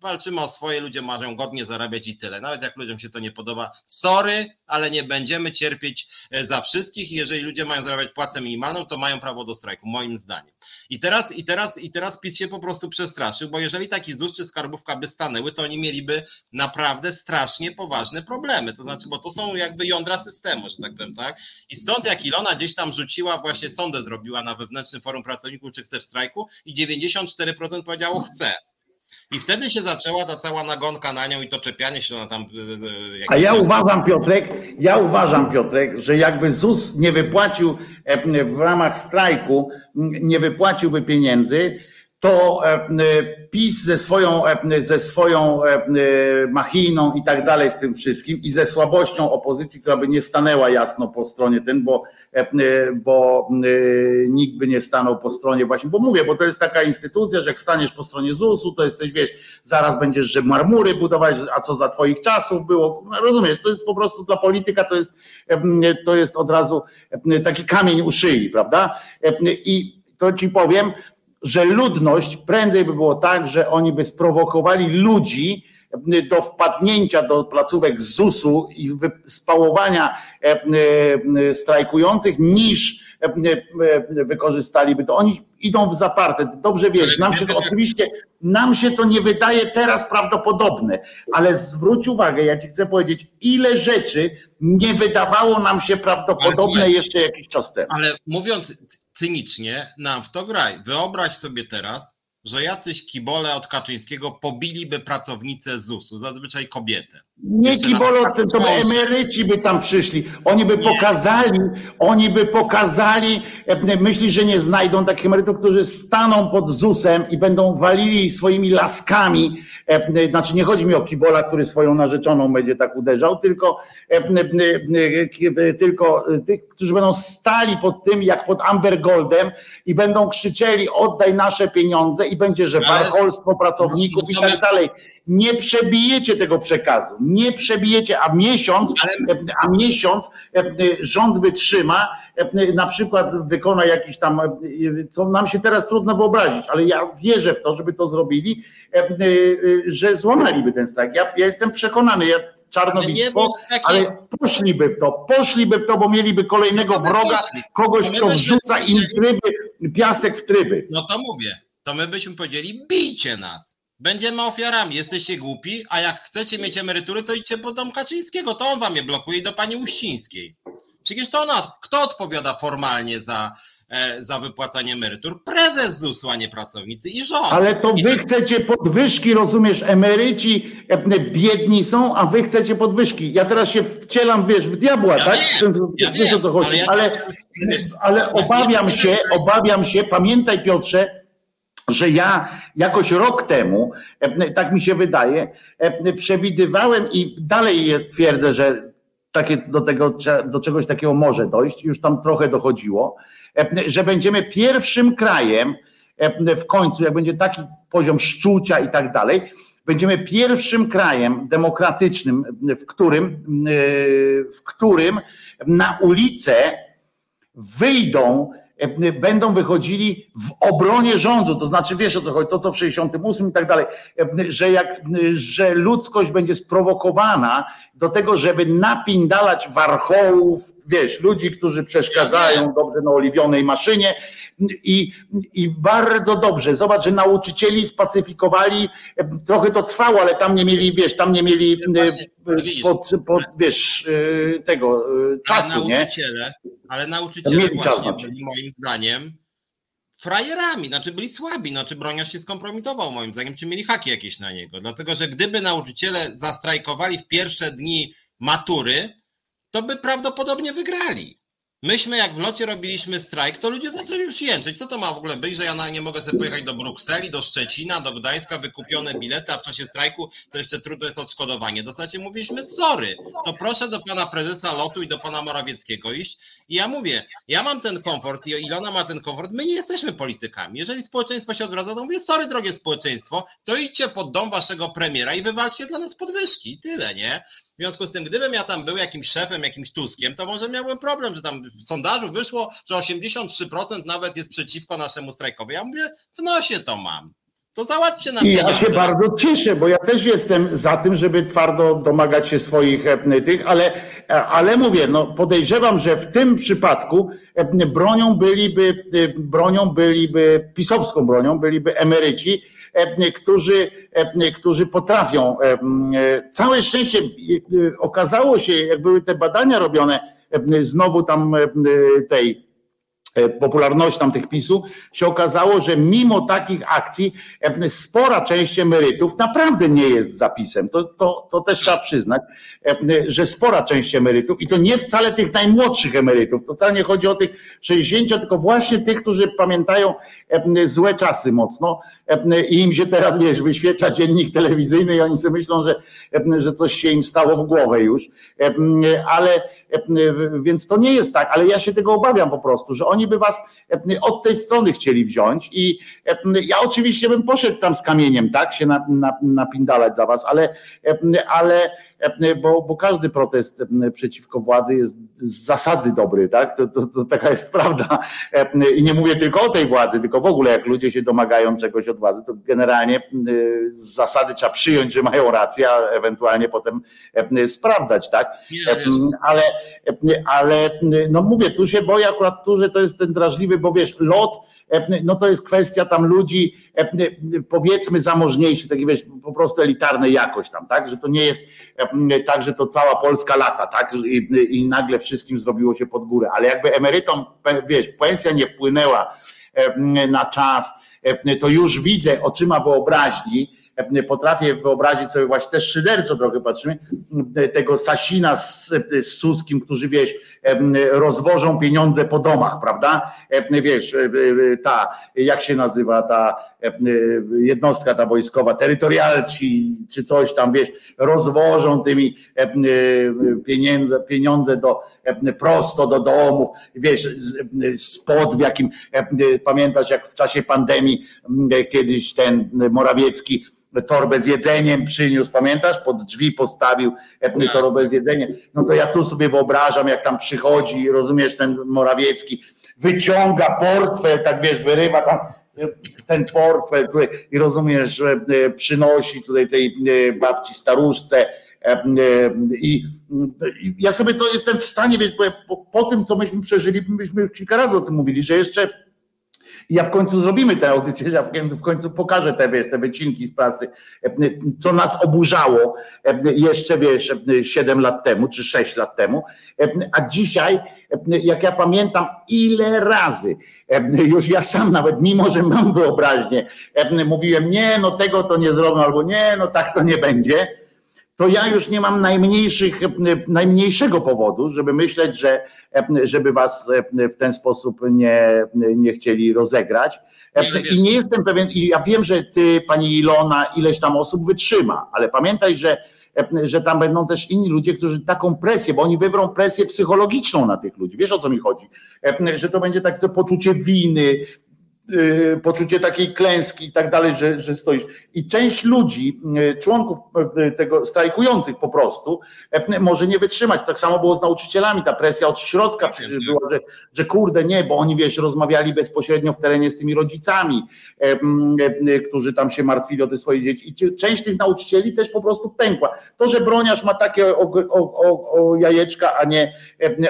walczymy o swoje, ludzie mają godnie zarabiać i tyle. Nawet jak ludziom się to nie podoba, sorry, ale nie będziemy cierpieć e, za wszystkich. Jeżeli ludzie mają zarabiać płacę minimalną, to mają prawo do strajku, moim zdaniem. I teraz, i teraz, i teraz PiS się po prostu przestraszył, bo jeżeli taki ZUS czy skarbówka by stanęły, to oni mieliby naprawdę strasznie poważne problemy. To znaczy, bo to są jakby jądra systemu, że tak powiem, tak? I stąd jak Ilona gdzieś tam rzuciła, właśnie sondę zrobiła na wewnętrznym forum pracowników, czy chcesz strajku, i 94% powiedziało chce. I wtedy się zaczęła ta cała nagonka na nią i to czepianie się na tam. E, e, A ja uważam, Piotrek, ja uważam, Piotrek, że jakby ZUS nie wypłacił e, w ramach strajku, nie wypłaciłby pieniędzy, to PiS ze swoją, ze swoją machiną i tak dalej z tym wszystkim i ze słabością opozycji, która by nie stanęła jasno po stronie ten, bo E, e, bo e, nikt by nie stanął po stronie właśnie, bo mówię, bo to jest taka instytucja, że jak staniesz po stronie ZUS-u, to jesteś, wiesz, zaraz będziesz, że marmury budować, a co za twoich czasów było, no, rozumiesz, to jest po prostu dla polityka, to jest, to jest od razu taki kamień u szyi, prawda? I to ci powiem, że ludność prędzej by było tak, że oni by sprowokowali ludzi, do wpadnięcia do placówek ZUS-u i spałowania e, e, strajkujących niż e, wykorzystaliby to. Oni idą w zaparte. Dobrze wiesz, nam się to oczywiście, nam się to nie wydaje teraz prawdopodobne, ale zwróć uwagę, ja ci chcę powiedzieć, ile rzeczy nie wydawało nam się prawdopodobne jeszcze jakiś czas temu. Ale mówiąc cynicznie, nam w to graj. Wyobraź sobie teraz, że jacyś kibole od Kaczyńskiego pobiliby pracownicę ZUS-u, zazwyczaj kobietę. Nie kibole, to by emeryci by tam przyszli. Oni by nie. pokazali, oni by pokazali, e, myśli, że nie znajdą takich emerytów, którzy staną pod ZUS-em i będą walili swoimi laskami. E, znaczy nie chodzi mi o kibola, który swoją narzeczoną będzie tak uderzał, tylko, e, tylko tych, którzy będą stali pod tym, jak pod Amber Goldem i będą krzyczeli oddaj nasze pieniądze i będzie, że warcholstwo pracowników i tak dalej Nie przebijecie tego przekazu, nie przebijecie, a miesiąc, a miesiąc rząd wytrzyma, na przykład wykona jakiś tam, co nam się teraz trudno wyobrazić, ale ja wierzę w to, żeby to zrobili, że złamaliby ten strajk. Ja, ja jestem przekonany, ja czarnowictwo, ale poszliby w to, poszliby w to, bo mieliby kolejnego no wroga, kogoś, kto wrzuca im tryby, piasek w tryby. No to mówię, to my byśmy powiedzieli, bijcie nas. Będziemy ofiarami, jesteście głupi, a jak chcecie mieć emerytury, to idźcie po dom Kaczyńskiego, to on wam je blokuje i do pani Uścińskiej. Przecież to ona, kto odpowiada formalnie za, E, za wypłacanie emerytur. Prezes ZUS-u, a nie pracownicy i rząd. Ale to wy chcecie podwyżki, rozumiesz? Emeryci e, biedni są, a wy chcecie podwyżki. Ja teraz się wcielam, wiesz, w diabła, ja tak? Wiem, ja wiesz o co chodzi. Ale, ja ale, ale obawiam się, obawiam się, pamiętaj Piotrze, że ja jakoś rok temu, e, tak mi się wydaje, przewidywałem i dalej twierdzę, że takie, do, tego, do czegoś takiego może dojść, już tam trochę dochodziło, E, że będziemy pierwszym krajem e, w końcu, jak będzie taki poziom szczucia i tak dalej, będziemy pierwszym krajem demokratycznym, w którym, e, w którym na ulicę wyjdą E, będą wychodzili w obronie rządu, to znaczy wiesz o co chodzi, to co w 68 i tak dalej, e, że, jak, że ludzkość będzie sprowokowana do tego, żeby napindalać warchołów, wiesz, ludzi, którzy przeszkadzają dobrze na oliwionej maszynie i, i bardzo dobrze, zobacz, że nauczycieli spacyfikowali, e, trochę to trwało, ale tam nie mieli, wiesz, tam nie mieli pod, pod wiesz, tego czasu, nie? ale nauczyciele właśnie byli moim zdaniem frajerami, znaczy byli słabi, znaczy broniarz się skompromitował moim zdaniem, czy mieli haki jakieś na niego, dlatego że gdyby nauczyciele zastrajkowali w pierwsze dni matury, to by prawdopodobnie wygrali. Myśmy jak w locie robiliśmy strajk, to ludzie zaczęli już jęczeć. Co to ma w ogóle być, że ja nie mogę sobie pojechać do Brukseli, do Szczecina, do Gdańska, wykupione bilety, a w czasie strajku to jeszcze trudno jest odszkodowanie. Dostacie mówiliśmy sorry, to proszę do pana prezesa lotu i do pana Morawieckiego iść. I ja mówię, ja mam ten komfort i Ilona ma ten komfort, my nie jesteśmy politykami. Jeżeli społeczeństwo się odwraca, to mówię, sorry drogie społeczeństwo, to idźcie pod dom waszego premiera i wywalcie dla nas podwyżki. Tyle, nie? W związku z tym, gdybym ja tam był jakimś szefem, jakimś Tuskiem, to może miałbym problem, że tam w sondażu wyszło, że 83% nawet jest przeciwko naszemu strajkowi. Ja mówię, w nosie to mam. To załatwcie nam I ja się bardzo cieszę, bo ja też jestem za tym, żeby twardo domagać się swoich e, tych, ale, e, ale mówię, no podejrzewam, że w tym przypadku e, bronią byliby, bronią byliby, pisowską bronią byliby emeryci, którzy, e, którzy potrafią. E, całe szczęście okazało się, jak były te badania robione, znowu tam tej E, popularność tam tych PiSu, się okazało, że mimo takich akcji e, spora część emerytów naprawdę nie jest zapisem. To, to, to też trzeba przyznać, e, że spora część emerytów i to nie wcale tych najmłodszych emerytów, to wcale nie chodzi o tych 60, tylko właśnie tych, którzy pamiętają złe czasy mocno i im się teraz, wiesz, wyświetla dziennik telewizyjny i oni sobie myślą, że, że coś się im stało w głowę już, ale więc to nie jest tak, ale ja się tego obawiam po prostu, że oni by was od tej strony chcieli wziąć i ja oczywiście bym poszedł tam z kamieniem, tak, się napindalać za was, ale, ale bo, bo każdy protest przeciwko władzy jest z zasady dobry, tak? To, to, to, taka jest prawda. I nie mówię tylko o tej władzy, tylko w ogóle jak ludzie się domagają czegoś od władzy, to generalnie z zasady trzeba przyjąć, że mają rację, a ewentualnie potem sprawdzać, tak? Ale, ale no mówię, tu się boję akurat tu, że to jest ten drażliwy, bo wiesz, lot no to jest kwestia tam ludzi, powiedzmy zamożniejszych, taki wiesz, po prostu elitarnej jakoś tam, tak, że to nie jest tak, że to cała Polska lata, tak, i, i nagle wszystkim zrobiło się pod górę, ale jakby emerytom, wiesz, pensja nie wpłynęła na czas, to już widzę oczyma wyobraźni, potrafię wyobrazić sobie właśnie też szyderczo trochę patrzymy, tego Sasina z, z Suskim, którzy wieś, rozwożą pieniądze po domach, prawda? Wiesz, ta, jak się nazywa ta jednostka ta wojskowa, terytorialci czy coś tam, wiesz, rozwożą tymi pieniądze, pieniądze do, prosto do domów, wiesz, spod w jakim, pamiętasz jak w czasie pandemii kiedyś ten Morawiecki torbę z jedzeniem przyniósł, pamiętasz? Pod drzwi postawił tak. torbę z jedzeniem. No to ja tu sobie wyobrażam, jak tam przychodzi, rozumiesz, ten Morawiecki, wyciąga portfel, tak wiesz, wyrywa tam ten portfel i rozumiesz, że e, przynosi tutaj tej e, babci staruszce e, i ja sobie to jestem w stanie, wiesz, po, po tym, co myśmy przeżyli, myśmy kilka razy o tym mówili, że jeszcze ja w końcu zrobimy tę audycję, ja w końcu pokażę te, wiesz, te wycinki z pracy, co nas oburzało jeszcze, wiesz, 7 lat temu, czy 6 lat temu, a dzisiaj, jak ja pamiętam, ile razy, już ja sam nawet, mimo że mam wyobraźnię, mówiłem, nie, no tego to nie zrobię, albo nie, no tak to nie będzie, to ja już nie mam najmniejszych, najmniejszego powodu, żeby myśleć, że żeby was w ten sposób nie, nie chcieli rozegrać. I nie jestem pewien, i ja wiem, że ty, pani Ilona, ileś tam osób wytrzyma, ale pamiętaj, że że tam będą też inni ludzie, którzy taką presję, bo oni wywrą presję psychologiczną na tych ludzi. Wiesz o co mi chodzi? Że to będzie takie poczucie winy, poczucie takiej klęski i tak dalej, że, że stoisz. I część ludzi, y, członków y, tego strajkujących po prostu, może nie wytrzymać. Tak samo było z nauczycielami, ta presja od środka przecież była, że, że kurde nie, bo oni wiesz, rozmawiali bezpośrednio w terenie z tymi rodzicami, którzy tam się martwili o te swoje dzieci. I część tych nauczycieli też po prostu pękła. To, że broniarz ma takie o, o, o, o jajeczka, a nie,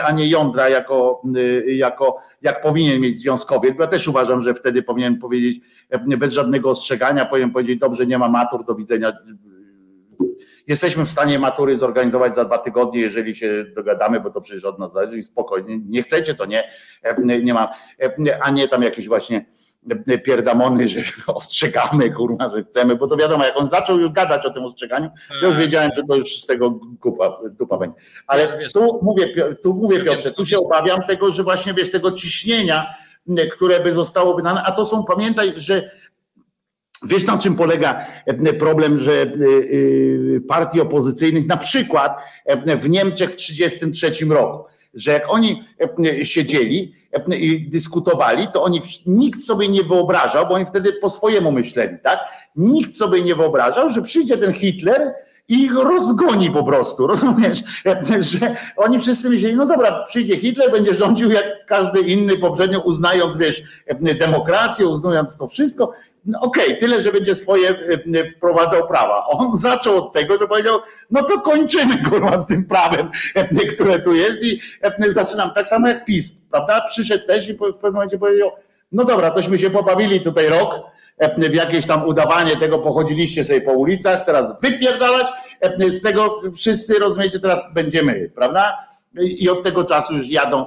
a nie jądra jako, jako jak powinien mieć związkowiec, bo ja też uważam, że wtedy powinien powiedzieć e, bez żadnego ostrzegania, powinien powiedzieć, dobrze, nie ma matur, do widzenia. Jesteśmy w stanie matury zorganizować za dwa tygodnie, jeżeli się dogadamy, bo to przecież od nas zależy i spokojnie. Nie chcecie, to nie, e, nie ma, e, a nie tam jakieś właśnie pierdamony, że (laughs) ostrzegamy, kurwa, że chcemy, bo to wiadomo, jak on zaczął już gadać o tym ostrzeganiu, to już wiedziałem, że to już z tego kupa, dupa będzie. Ale tu mówię, tu mówię Piotrze, tu się obawiam tego, że właśnie wiesz, tego ciśnienia, które by zostało wydane, a to są, pamiętaj, że Wiesz, na czym polega problem, że partii opozycyjnych, na przykład w Niemczech w 1933 roku, że jak oni siedzieli, i dyskutowali, to oni nikt sobie nie wyobrażał, bo oni wtedy po swojemu myśleli, tak? Nikt sobie nie wyobrażał, że przyjdzie ten Hitler i ich rozgoni po prostu, (laughs) rozumiesz? Że oni wszyscy myśleli, no dobra, przyjdzie Hitler, będzie rządził jak każdy inny poprzednio, uznając, wiesz, demokrację, uznając to wszystko no okej, okay, tyle, że będzie swoje e, wprowadzał prawa. On (laughs) zaczął od tego, że powiedział, no to kończymy kurwa z tym prawem, e, (laughs) które tu jest i e, zaczynam tak samo jak PiS, prawda? Przyszedł też i w pewnym momencie powiedział, no dobra, tośmy się pobawili tutaj rok, w jakieś tam udawanie tego, pochodziliście sobie po ulicach, teraz wypierdalać, z tego wszyscy rozumiecie, teraz będziemy, prawda? I od tego czasu już jadą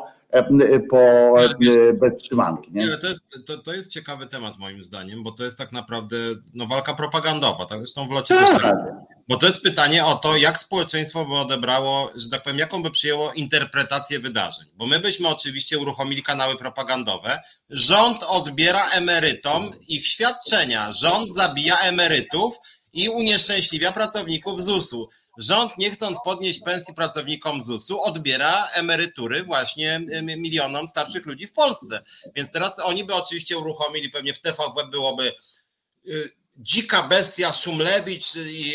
po, bez trzymanki. Nie? nie to, jest, to, to jest ciekawy temat moim zdaniem, bo to jest tak naprawdę no, walka propagandowa, tak? Zresztą w locie tak. tak. Bo to jest pytanie o to, jak społeczeństwo by odebrało, że tak powiem, jaką by przyjęło interpretację wydarzeń. Bo my byśmy oczywiście uruchomili kanały propagandowe. Rząd odbiera emerytom ich świadczenia. Rząd zabija emerytów i unieszczęśliwia pracowników ZUS-u. Rząd, nie chcąc podnieść pensji pracownikom ZUS-u, odbiera emerytury właśnie milionom starszych ludzi w Polsce. Więc teraz oni by oczywiście uruchomili, pewnie w TVP byłoby y, dzika bestia Szumlewicz i,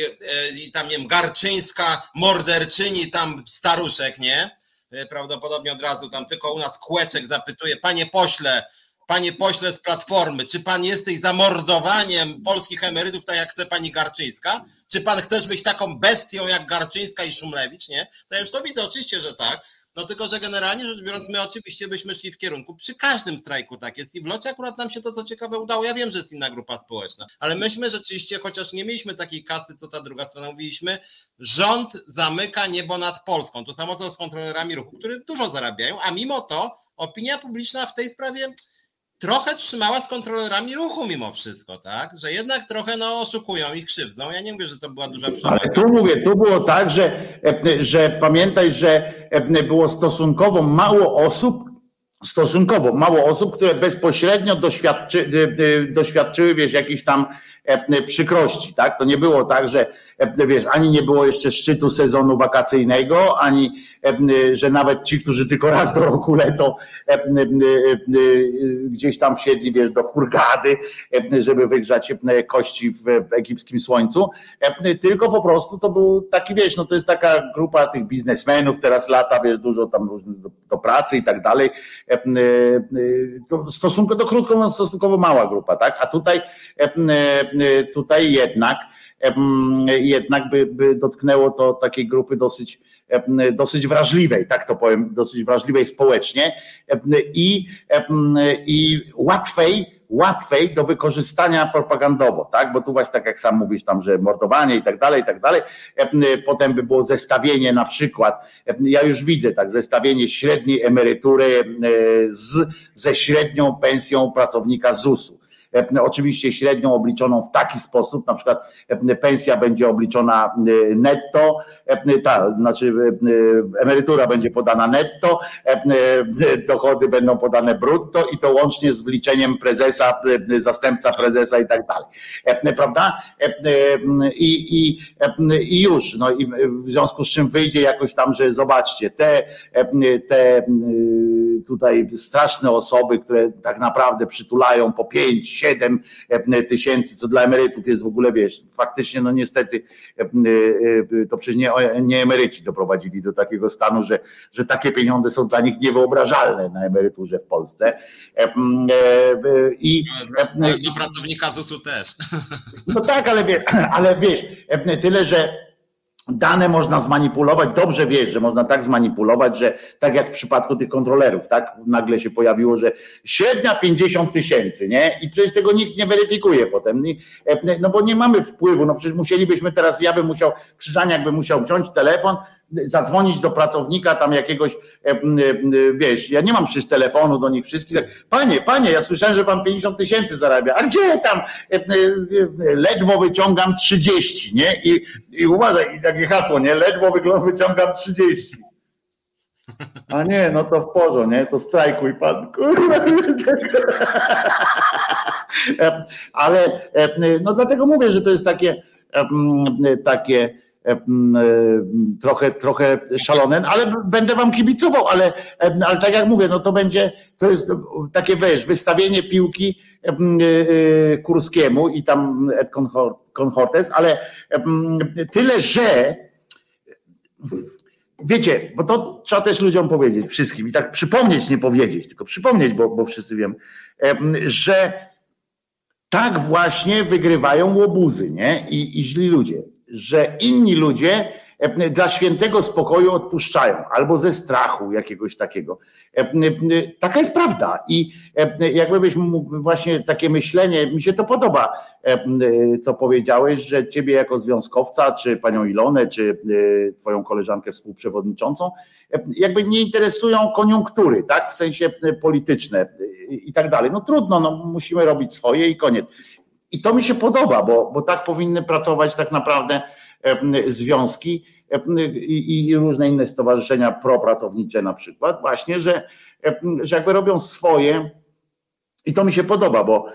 i tam, nie wiem, Garczyńska, morderczyni tam staruszek, nie? Y, prawdopodobnie od razu tam tylko u nas kłeczek zapytuje, panie pośle, panie pośle z Platformy, czy pan jesteś zamordowaniem polskich emerytów, tak jak chce pani Garczyńska? Czy pan chcesz być taką bestią jak Garczyńska i Szumlewicz, nie? To ja już to widzę, oczywiście, że tak. No tylko, że generalnie rzecz biorąc, my oczywiście byśmy szli w kierunku, przy każdym strajku tak jest i w locie akurat nam się to co ciekawe udało. Ja wiem, że jest inna grupa społeczna, ale myśmy rzeczywiście, chociaż nie mieliśmy takiej kasy, co ta druga strona mówiliśmy, rząd zamyka niebo nad Polską. To samo co z kontrolerami ruchu, którzy dużo zarabiają, a mimo to opinia publiczna w tej sprawie trochę trzymała z kontrolerami ruchu mimo wszystko, tak? Że jednak trochę no, oszukują i krzywdzą. Ja nie mówię, że to była duża przewaga. Ale tu mówię, tu było tak, że, że pamiętaj, że było stosunkowo mało osób, stosunkowo mało osób, które bezpośrednio doświadczy, doświadczyły, wiesz, jakichś tam E, przykrości, tak? To nie było tak, że e, wiesz, ani nie było jeszcze szczytu sezonu wakacyjnego, ani e, że nawet ci, którzy tylko raz do roku lecą gdzieś tam siedli, wiesz, do Hurgady, żeby wygrzać kości w egipskim słońcu, tylko po prostu to był taki, wiesz, no to jest taka grupa tych biznesmenów, teraz lata, wiesz, dużo tam różnych do, do pracy i tak dalej. To stosunkowo, do krótko stosunkowo mała grupa, tak? A tutaj tutaj jednak jednak by, by dotknęło to takiej grupy dosyć, dosyć wrażliwej, tak to powiem, dosyć wrażliwej społecznie i, i łatwej, łatwej do wykorzystania propagandowo, tak? Bo tu właśnie tak jak sam mówisz tam, że mordowanie i tak dalej, i tak dalej. Potem by było zestawienie na przykład, ja już widzę tak, zestawienie średniej emerytury z, ze średnią pensją pracownika ZUS-u oczywiście średnią obliczoną w taki sposób, na przykład e, pensja będzie obliczona e, netto, ta, znaczy emerytura będzie podana netto, dochody będą podane brutto i to łącznie z wliczeniem prezesa, zastępca prezesa i tak dalej. Prawda? I, i, i już, no i w związku z czym wyjdzie jakoś tam, że zobaczcie, te, te tutaj straszne osoby, które tak naprawdę przytulają po 5, 7 e, tysięcy, co dla emerytów jest w ogóle, wiesz, faktycznie, no niestety e, e, to przecież nie, nie emeryci doprowadzili do takiego stanu, że, że takie pieniądze są dla nich niewyobrażalne na emeryturze w Polsce. I dla pracownika ZUS-u też. No tak, ale ale wiesz, tyle, że Dane można zmanipulować, dobrze wiesz, że można tak zmanipulować, że tak jak w przypadku tych kontrolerów, tak? Nagle się pojawiło, że średnia 50 tysięcy, nie? I przecież tego nikt nie weryfikuje potem. No bo nie mamy wpływu, no przecież musielibyśmy teraz, ja bym musiał, Krzyżaniak by musiał wziąć telefon, zadzwonić do pracownika tam jakiegoś, wiesz, ja nie mam przecież telefonu do nich wszystkich, tak, panie, panie, ja słyszałem, że pan 50 tysięcy zarabia, a gdzie tam, ledwo wyciągam 30, nie? I, i uważaj, i takie hasło, nie? Ledwo wyciągam 30. A nie, no to w porządku, nie? To strajkuj pan. (laughs) Ale no dlatego mówię, że to jest takie takie trochę, trochę szalone, ale będę wam kibicował, ale, e, ale tak jak mówię, no to będzie, to jest takie wiesz, wystawienie piłki Kurskiemu i tam Ed Conhortes, ale tyle, że wiecie, bo to trzeba też ludziom powiedzieć, wszystkim i tak przypomnieć, nie powiedzieć, tylko przypomnieć, bo, bo wszyscy wiem, że tak właśnie wygrywają łobuzy, nie? I, i źli ludzie że inni ludzie e, dla świętego spokoju odpuszczają, albo ze strachu jakiegoś takiego. E, e, taka jest prawda. I jakbyś mógł właśnie takie myślenie, mi się to podoba, co powiedziałeś, że ciebie jako związkowca, czy panią Ilonę, czy twoją koleżankę współprzewodniczącą, jakby nie interesują koniunktury, tak, w sensie polityczne i tak dalej. No trudno, no musimy robić swoje i koniec. I to mi się podoba, bo, bo tak powinny pracować tak naprawdę związki i, i różne inne stowarzyszenia propracownicze na przykład, właśnie, że, że jakby robią swoje. I to mi się podoba, bo,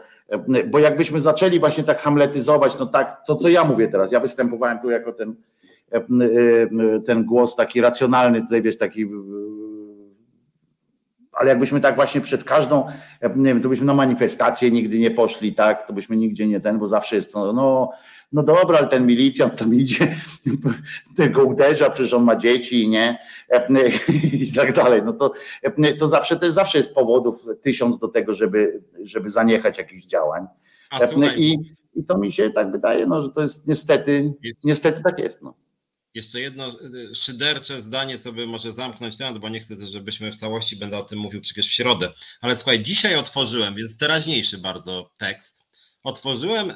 bo jakbyśmy zaczęli właśnie tak hamletyzować, no tak, to co ja mówię teraz, ja występowałem tu jako ten, ten głos taki racjonalny, tutaj wiesz, taki ale jakbyśmy tak właśnie przed każdą, nie wiem, to byśmy na manifestację nigdy nie poszli, tak, to byśmy nigdzie nie ten, bo zawsze jest to, no, no dobra, ale ten milicjant tam idzie, (laughs) tego uderza, przecież on ma dzieci, nie, (laughs) i tak dalej, no to, to zawsze, to zawsze jest powodów tysiąc do tego, żeby, żeby zaniechać jakichś działań. I, I to mi się tak wydaje, no, że to jest niestety, niestety tak jest, no. Jeszcze jedno y, szydercze zdanie, co by może zamknąć temat, bo nie chcę żebyśmy w całości, będę o tym mówił przecież w środę. Ale słuchaj, dzisiaj otworzyłem, więc teraźniejszy bardzo tekst. Otworzyłem y,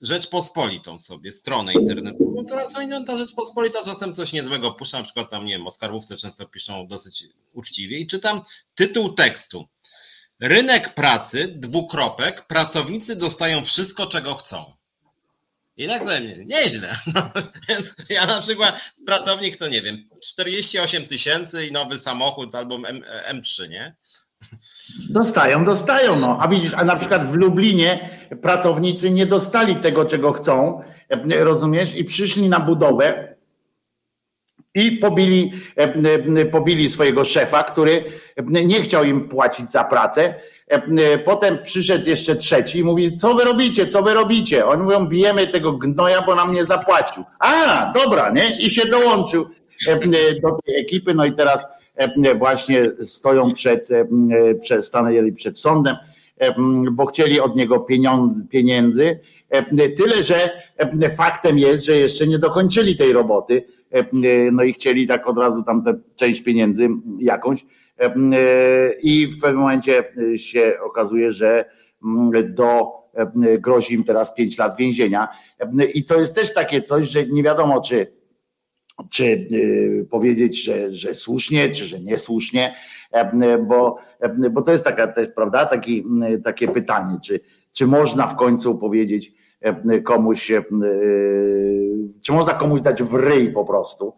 Rzeczpospolitą sobie, stronę internetową. Teraz oni ta Rzeczpospolita czasem coś niezłego puszcza, na przykład tam, nie wiem, o skarbówce często piszą dosyć uczciwie i czytam tytuł tekstu. Rynek pracy, dwukropek, pracownicy dostają wszystko, czego chcą. I tak ze mnie, nieźle. (laughs) No, ja na przykład pracownik to nie wiem, 48 tysięcy i nowy samochód albo M, M3, nie? Dostają, dostają, no. A widzisz, a na przykład w Lublinie pracownicy nie dostali tego, czego chcą, rozumiesz, i przyszli na budowę i pobili, pobili swojego szefa, który nie chciał im płacić za pracę. Potem przyszedł jeszcze trzeci i mówi, co wy robicie, co wy robicie? Oni mówią, bijemy tego gnoja, bo nam nie zapłacił. A, dobra, nie? I się dołączył do tej ekipy, no i teraz E, właśnie stoją przed, e, przed stanęli przed sądem, e, bo chcieli od niego pieniędzy. Tyle, że faktem jest, że jeszcze nie dokończyli tej roboty. No i chcieli tak od razu tam tę część pieniędzy jakąś. I w pewnym momencie się okazuje, że do grozi im teraz 5 lat więzienia. I to jest też takie coś, że nie wiadomo, czy czy powiedzieć, że, że słusznie, czy że niesłusznie, e, bo, e, bo to jest taka też, prawda, taki, takie pytanie, czy, czy można w końcu powiedzieć e, komuś, czy można komuś dać w ryj po prostu.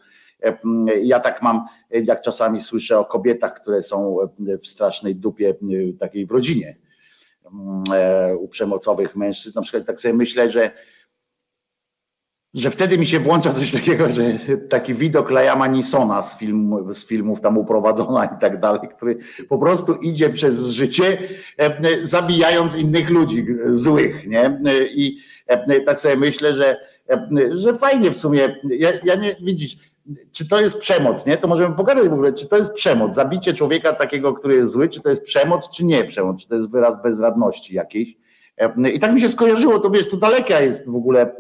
Ja tak mam, jak czasami słyszę o kobietach, które są w strasznej dupie takiej w rodzinie u przemocowych mężczyzn, na przykład tak sobie myślę, że że wtedy mi się włącza coś takiego, że taki widok Liama Nisona z, film, z filmów tam uprowadzona i tak dalej, który po prostu idzie przez życie, e, zabijając innych ludzi złych, nie? I e, tak sobie myślę, że, e, że fajnie w sumie, ja, ja nie, widzisz, czy to jest przemoc, nie? To możemy pogadać w ogóle, czy to jest przemoc, zabicie człowieka takiego, który jest zły, czy to jest przemoc, czy nie przemoc, czy to jest wyraz bezradności jakiejś E, I tak mi się skojarzyło, to wiesz, to daleka jest w ogóle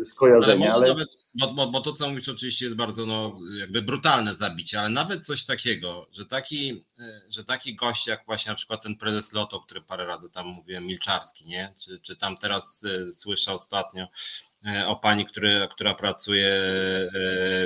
e, skojarzenie. Ale, Nawet, bo, bo, to, co mówisz, oczywiście jest bardzo no, jakby brutalne zabicie, ale nawet coś takiego, że taki, e, że taki gość jak właśnie na przykład ten prezes Loto, który parę razy tam mówiłem, Milczarski, nie? Czy, czy tam teraz słyszę ostatnio, E, o pani, który, która pracuje e,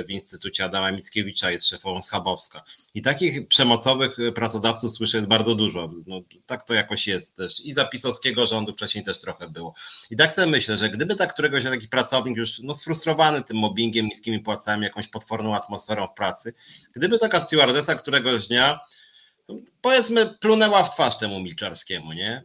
w Instytucie Adama Mickiewicza, jest szefową Schabowska. I takich przemocowych pracodawców słyszę jest bardzo dużo. No, tak to jakoś jest też. I za pisowskiego rządu wcześniej też trochę było. I tak sobie myślę, że gdyby tak któregoś taki pracownik już no, sfrustrowany tym mobbingiem, niskimi płacami, jakąś potworną atmosferą w pracy, gdyby taka stewardesa któregoś dnia no, powiedzmy plunęła w twarz temu Milczarskiemu, nie?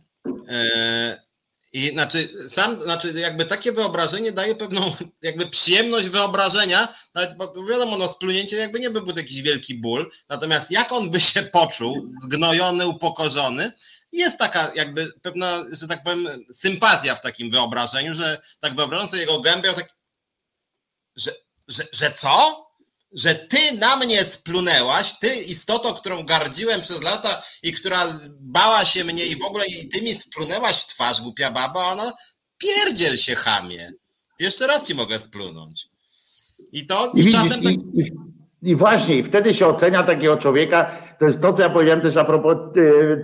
E, i znaczy, sam, znaczy jakby takie wyobrażenie daje pewną (laughs) jakby przyjemność wyobrażenia, nawet bo wiadomo, no splunięcie jakby nie byłby jakiś wielki ból, natomiast jak on by się (laughs) poczuł, zgnojony, upokorzony, jest taka jakby pewna, że tak powiem, sympatia w takim wyobrażeniu, że tak wyobrażam sobie jego gębę, tak, że, że, że co? Że ty na mnie splunęłaś, ty istoto, którą gardziłem przez lata i która bała się mnie i w ogóle i ty mi splunęłaś w twarz, głupia baba, ona pierdziel się chamie. Jeszcze raz ci mogę splunąć. I to i, i czasem... Tak... I, i, właśnie, i wtedy się ocenia takiego człowieka, to jest to, co ja powiedziałem też a propos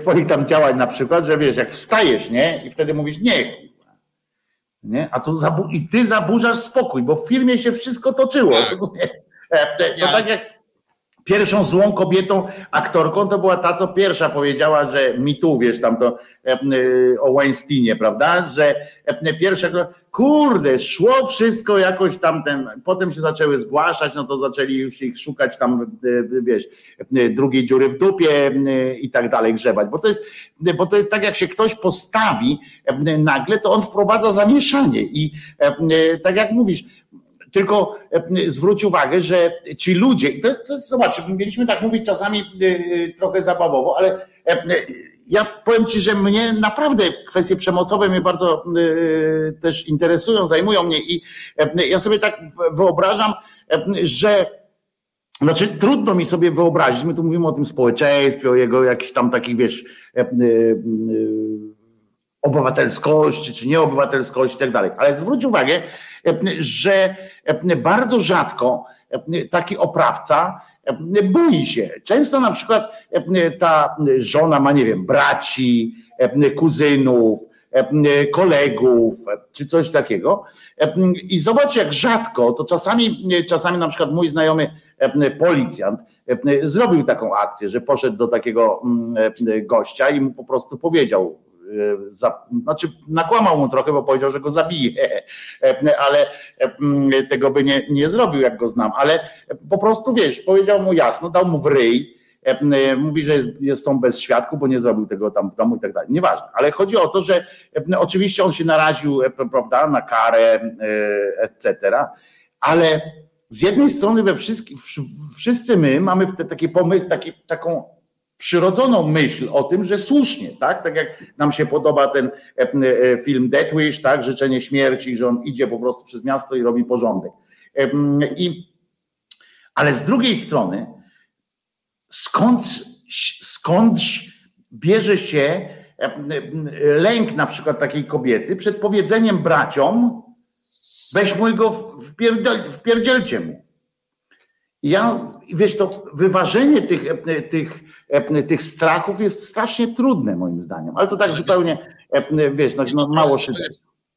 twoich tam działań na przykład, że wiesz, jak wstajesz, nie? I wtedy mówisz, nie, nie? A tu zabu- i ty zaburzasz spokój, bo w firmie się wszystko toczyło. Tak. E, to tak jak pierwszą złą kobietą, aktorką, to była ta, co pierwsza powiedziała, że mi tu, wiesz, tam to e, e, o Weinsteinie, prawda, że pierwsza, kurde, szło wszystko jakoś tam ten, potem się zaczęły zgłaszać, no to zaczęli już ich szukać tam, wiesz, drugiej dziury w dupie i tak dalej grzebać, bo to jest, bo to jest tak, jak się ktoś postawi nagle, to on wprowadza zamieszanie i tak jak mówisz, tylko e, zwróć uwagę, że ci ludzie, to, to zobacz, mieliśmy tak mówić czasami e, trochę zabawowo, ale e, ja powiem Ci, że mnie naprawdę kwestie przemocowe mnie bardzo też interesują, zajmują mnie i ja sobie tak wyobrażam, że znaczy, trudno mi sobie wyobrazić, my tu mówimy o tym społeczeństwie, o jego jakichś tam takich, wiesz, obywatelskości, czy nieobywatelskości i tak dalej. Ale zwróć uwagę, że bardzo rzadko taki oprawca boi się. Często na przykład ta żona ma, nie wiem, braci, kuzynów, kolegów, czy coś takiego. I zobacz, jak rzadko, to czasami, czasami na przykład mój znajomy policjant zrobił taką akcję, że poszedł do takiego gościa i mu po prostu powiedział, za, znaczy nakłamał mu trochę, bo powiedział, że go zabije, (laughs) ale tego by nie, nie zrobił, jak go znam, ale po prostu wiesz, powiedział mu jasno, dał mu w ryj, mówi, że jest, jest są bez świadków, bo nie zrobił tego tam w domu i tak dalej. Nieważne, ale chodzi o to, że oczywiście on się naraził, prawda, na karę, etc., ale z jednej strony we wszystkich, wszyscy my mamy taki pomysł, taki, taką przyrodzoną myśl o tym, że słusznie, tak? Tak jak nam się podoba ten e, e, film Death Wish, tak? Życzenie śmierci, że on idzie po prostu przez miasto i robi porządek. I, ale z drugiej strony, skąd, skądś bierze się lęk na przykład takiej kobiety przed powiedzeniem braciom, weź mój go wpierdziel, wpierdzielcie mu. Ja, wiesz, to wyważenie tych, tych, tych strachów jest strasznie trudne moim zdaniem, ale to tak ale zupełnie, wiesz, no, no mało szyder.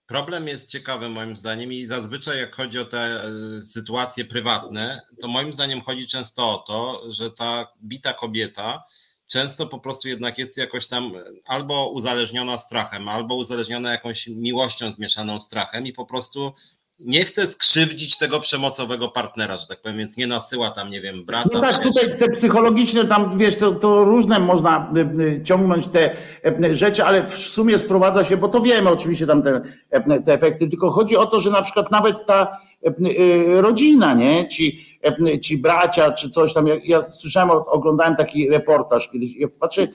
Problem jest ciekawy moim zdaniem i zazwyczaj jak chodzi o te e, sytuacje prywatne, to moim zdaniem chodzi często o to, że ta bita kobieta często po prostu jednak jest jakoś tam albo uzależniona strachem, albo uzależniona jakąś miłością zmieszaną strachem i po prostu nie chce skrzywdzić tego przemocowego partnera, że tak powiem, więc nie nasyła tam, nie wiem, brata. No tak, tutaj te psychologiczne, tam wiesz, to, to, różne można y, y, ciągnąć te y, rzeczy, ale w sumie sprowadza się, bo to wiemy oczywiście tam te, te efekty, tylko chodzi o to, że na przykład nawet ta rodzina, nie? Ci, ci bracia, czy coś tam. Ja, ja słyszałem, oglądałem taki reportaż kiedyś, ja patrzę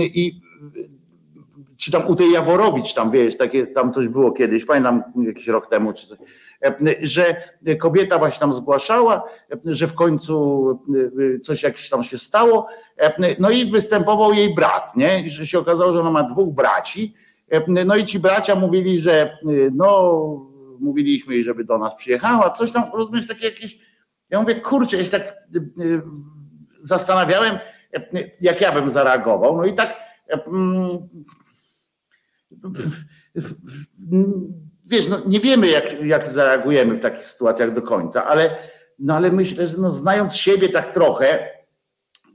i czy tam u tej Jaworowicz tam, wiesz, takie tam coś było kiedyś, pamiętam jakiś rok temu, czy coś, że kobieta właśnie tam zgłaszała, że w końcu coś jakieś tam się stało, no i występował jej brat, nie, I że się okazało, że ona ma dwóch braci, no i ci bracia mówili, że no, mówiliśmy jej, żeby do nas przyjechała, coś tam, rozumiesz, takie jakieś, ja mówię, kurczę, ja się tak zastanawiałem, jak ja bym zareagował, no i tak wiesz, no nie wiemy, jak, jak zareagujemy w takich sytuacjach do końca, ale, no ale myślę, że no, znając siebie tak trochę,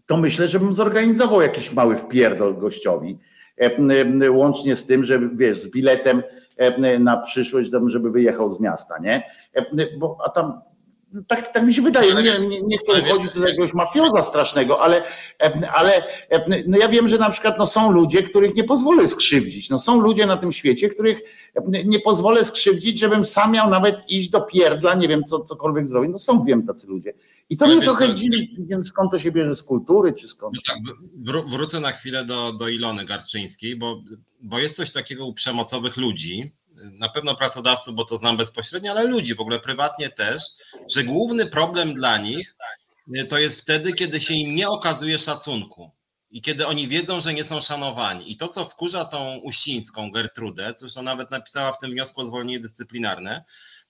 to myślę, że bym zorganizował jakiś mały wpierdol gościowi. E, łącznie z tym, że wiesz, z biletem e, na przyszłość, żeby wyjechał z miasta, nie? E, bo, a tam tak, tak mi się wydaje, no nie, nie, nie chcę uchodzić do jakiegoś mafioza strasznego, ale, ale no ja wiem, że na przykład no są ludzie, których nie pozwolę skrzywdzić. No są ludzie na tym świecie, których nie pozwolę skrzywdzić, żebym sam miał nawet iść do pierdla, nie wiem, co, cokolwiek zrobić. No są, wiem, tacy ludzie. I to ale mnie trochę dziwi, nie wiem skąd to się bierze, z kultury czy skąd. No tak, wrócę na chwilę do, do Ilony Garczyńskiej, bo, bo jest coś takiego u przemocowych ludzi, na pewno pracodawców, bo to znam bezpośrednio, ale ludzi w ogóle prywatnie też, że główny problem dla nich y, to jest wtedy, kiedy się im nie okazuje szacunku i kiedy oni wiedzą, że nie są szanowani. I to, co wkurza tą Uścińską Gertrudę, zresztą nawet napisała w tym wniosku o zwolnienie dyscyplinarne,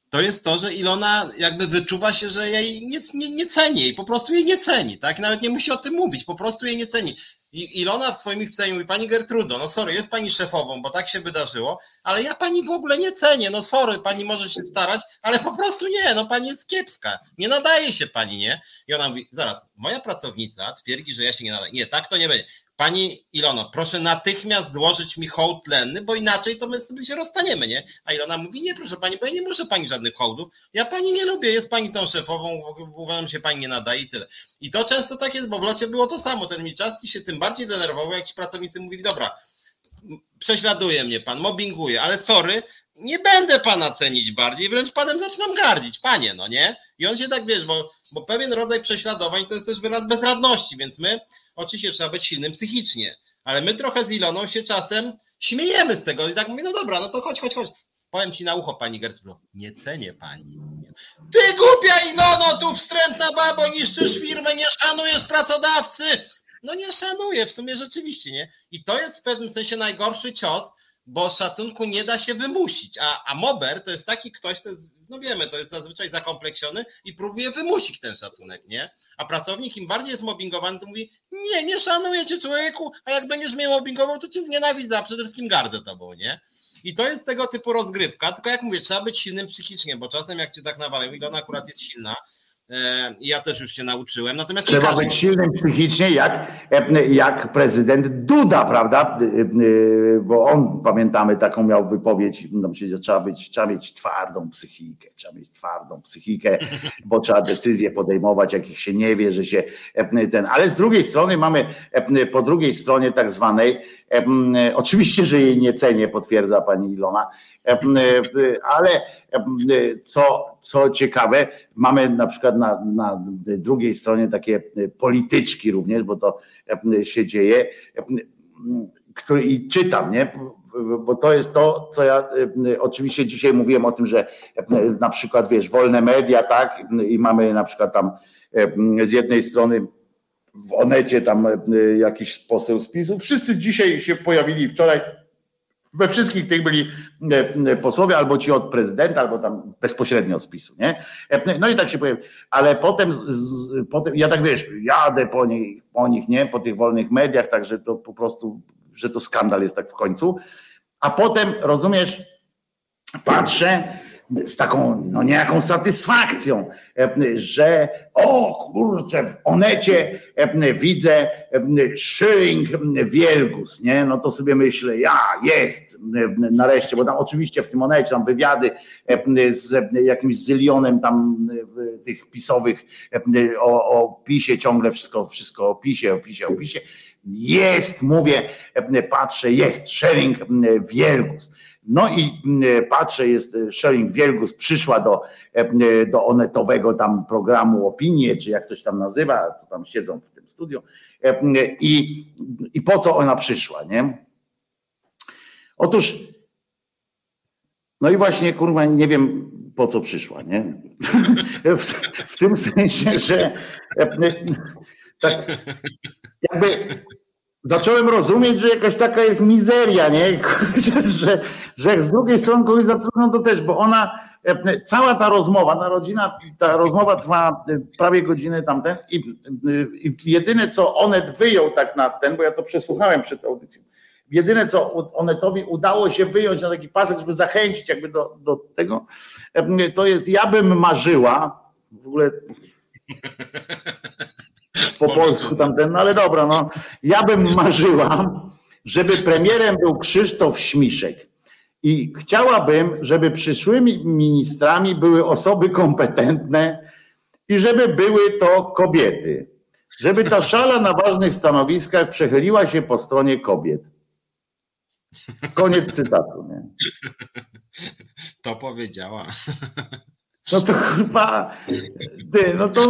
to jest to, że Ilona jakby wyczuwa się, że jej nie, nie, nie ceni i po prostu jej nie ceni, tak? Nawet nie musi o tym mówić, po prostu jej nie ceni. I Ilona w swoim pisaniu mówi, pani Gertrudo, no sorry, jest pani szefową, bo tak się wydarzyło, ale ja pani w ogóle nie cenię, no sorry, pani może się starać, ale po prostu nie, no pani jest kiepska, nie nadaje się pani, nie? I ona mówi, zaraz, moja pracownica twierdzi, że ja się nie nadaję. Nie, tak to nie będzie. Pani Ilono, proszę natychmiast złożyć mi hołd tlenny, bo inaczej to my sobie się rozstaniemy, nie? A Ilona mówi, nie proszę pani, bo ja nie muszę pani żadnych hołdów, ja pani nie lubię, jest pani tą szefową, uważam się pani nie nadaje i tyle. I to często tak jest, bo w locie było to samo, ten Milczarski się tym bardziej denerwował, jak ci pracownicy mówili, dobra, prześladuje mnie pan, mobbinguje, ale sorry, nie będę pana cenić bardziej, wręcz panem zaczynam gardzić, panie, no nie? I on się tak, wiesz, bo, bo pewien rodzaj prześladowań to jest też wyraz bezradności, więc my oczywiście trzeba być silnym psychicznie, ale my trochę z Iloną się czasem śmiejemy z tego i tak mówię, no dobra, no to chodź, chodź, chodź. Powiem ci na ucho, pani Gertrudo, nie cenię pani. Ty głupia Ilono, tu wstrętna babo, niszczysz firmę, nie szanujesz pracodawcy. No nie szanuję, w sumie rzeczywiście, nie? I to jest w pewnym sensie najgorszy cios, bo szacunku nie da się wymusić, a, a mober to jest taki ktoś, to jest no wiemy, to jest zazwyczaj zakompleksiony i próbuje wymusić ten szacunek, nie? A pracownik im bardziej jest mobbingowany, to mówi, nie, nie szanuję cię człowieku, a jak będziesz mnie mobbingował, to cię znienawidzę, a przede wszystkim gardzę tobą, nie? I to jest tego typu rozgrywka, tylko jak mówię, trzeba być silnym psychicznie, bo czasem jak cię tak nawalają, i ona akurat jest silna, ja też już się nauczyłem. Natomiast Trzeba każdy... być silnym psychicznie, jak, jak prezydent Duda, prawda? Bo on, pamiętamy, taką miał wypowiedź, no, trzeba, być, trzeba mieć twardą psychikę, trzeba mieć twardą psychikę, bo trzeba decyzje podejmować, jakich się nie wie, że się ten. Ale z drugiej strony mamy po drugiej stronie tak zwanej, oczywiście, że jej nie cenię, potwierdza pani Ilona, ale co, co ciekawe, mamy na przykład na, na drugiej stronie takie polityczki również, bo to się dzieje, który i czytam, nie? Bo to jest to, co ja oczywiście dzisiaj mówiłem o tym, że na przykład wiesz, wolne media, tak, i mamy na przykład tam z jednej strony w Onecie tam jakiś poseł z PiSu. Wszyscy dzisiaj się pojawili wczoraj we wszystkich tych byli e, e, posłowie, albo ci od prezydenta, albo tam bezpośrednio od spisu, nie? E, no i tak się powiem, ale potem, z, potem ja tak wiesz, jadę po nich, po nich, nie? Po tych wolnych mediach, także to po prostu, że to skandal jest tak w końcu. A potem, rozumiesz, patrzę, z taką no niejaką satysfakcją, e, że o kurczę, w Onecie e, widzę e, Schilling Wielgus, nie? No to sobie myślę, ja, jest nareszcie, bo tam oczywiście w tym Onecie tam wywiady z jakimś zylionem tam tych pisowych o, o PiSie ciągle wszystko, wszystko o PiSie, o PiSie, o PiSie. Jest, mówię, patrzę, jest Schilling Wielgus no i mm, patrzę, jest e, Shering Wielgus, przyszła do, e, do onetowego tam programu Opinie, czy jak ktoś tam nazywa, co tam siedzą w tym studiu. E, I, i po co ona przyszła, nie? Otóż, no i właśnie, kurwa, nie wiem po co przyszła, nie? (laughs) W, w tym sensie, że tak jakby zacząłem rozumieć, że jakaś taka jest mizeria, nie? (laughs) że, że z drugiej strony kogoś zatrudnią, to też, bo ona, e, cała ta rozmowa, narodzina, ta rozmowa trwa e, prawie godzinę tamten i, e, i jedyne co Onet wyjął tak na ten, bo ja to przesłuchałem przed audycją, jedyne co Onetowi udało się wyjąć na taki pasek, żeby zachęcić jakby do, do tego, to jest ja bym marzyła, w ogóle (laughs) po polsku tamten, no ale dobra, no. Ja bym (laughs) marzyła, żeby premierem był Krzysztof Śmiszek. I chciałabym, żeby przyszłymi ministrami były osoby kompetentne i żeby były to kobiety. Żeby ta szala na ważnych stanowiskach przechyliła się po stronie kobiet. Koniec cytatu. Nie? (laughs) To powiedziała. (laughs) No to chyba, ty, no to...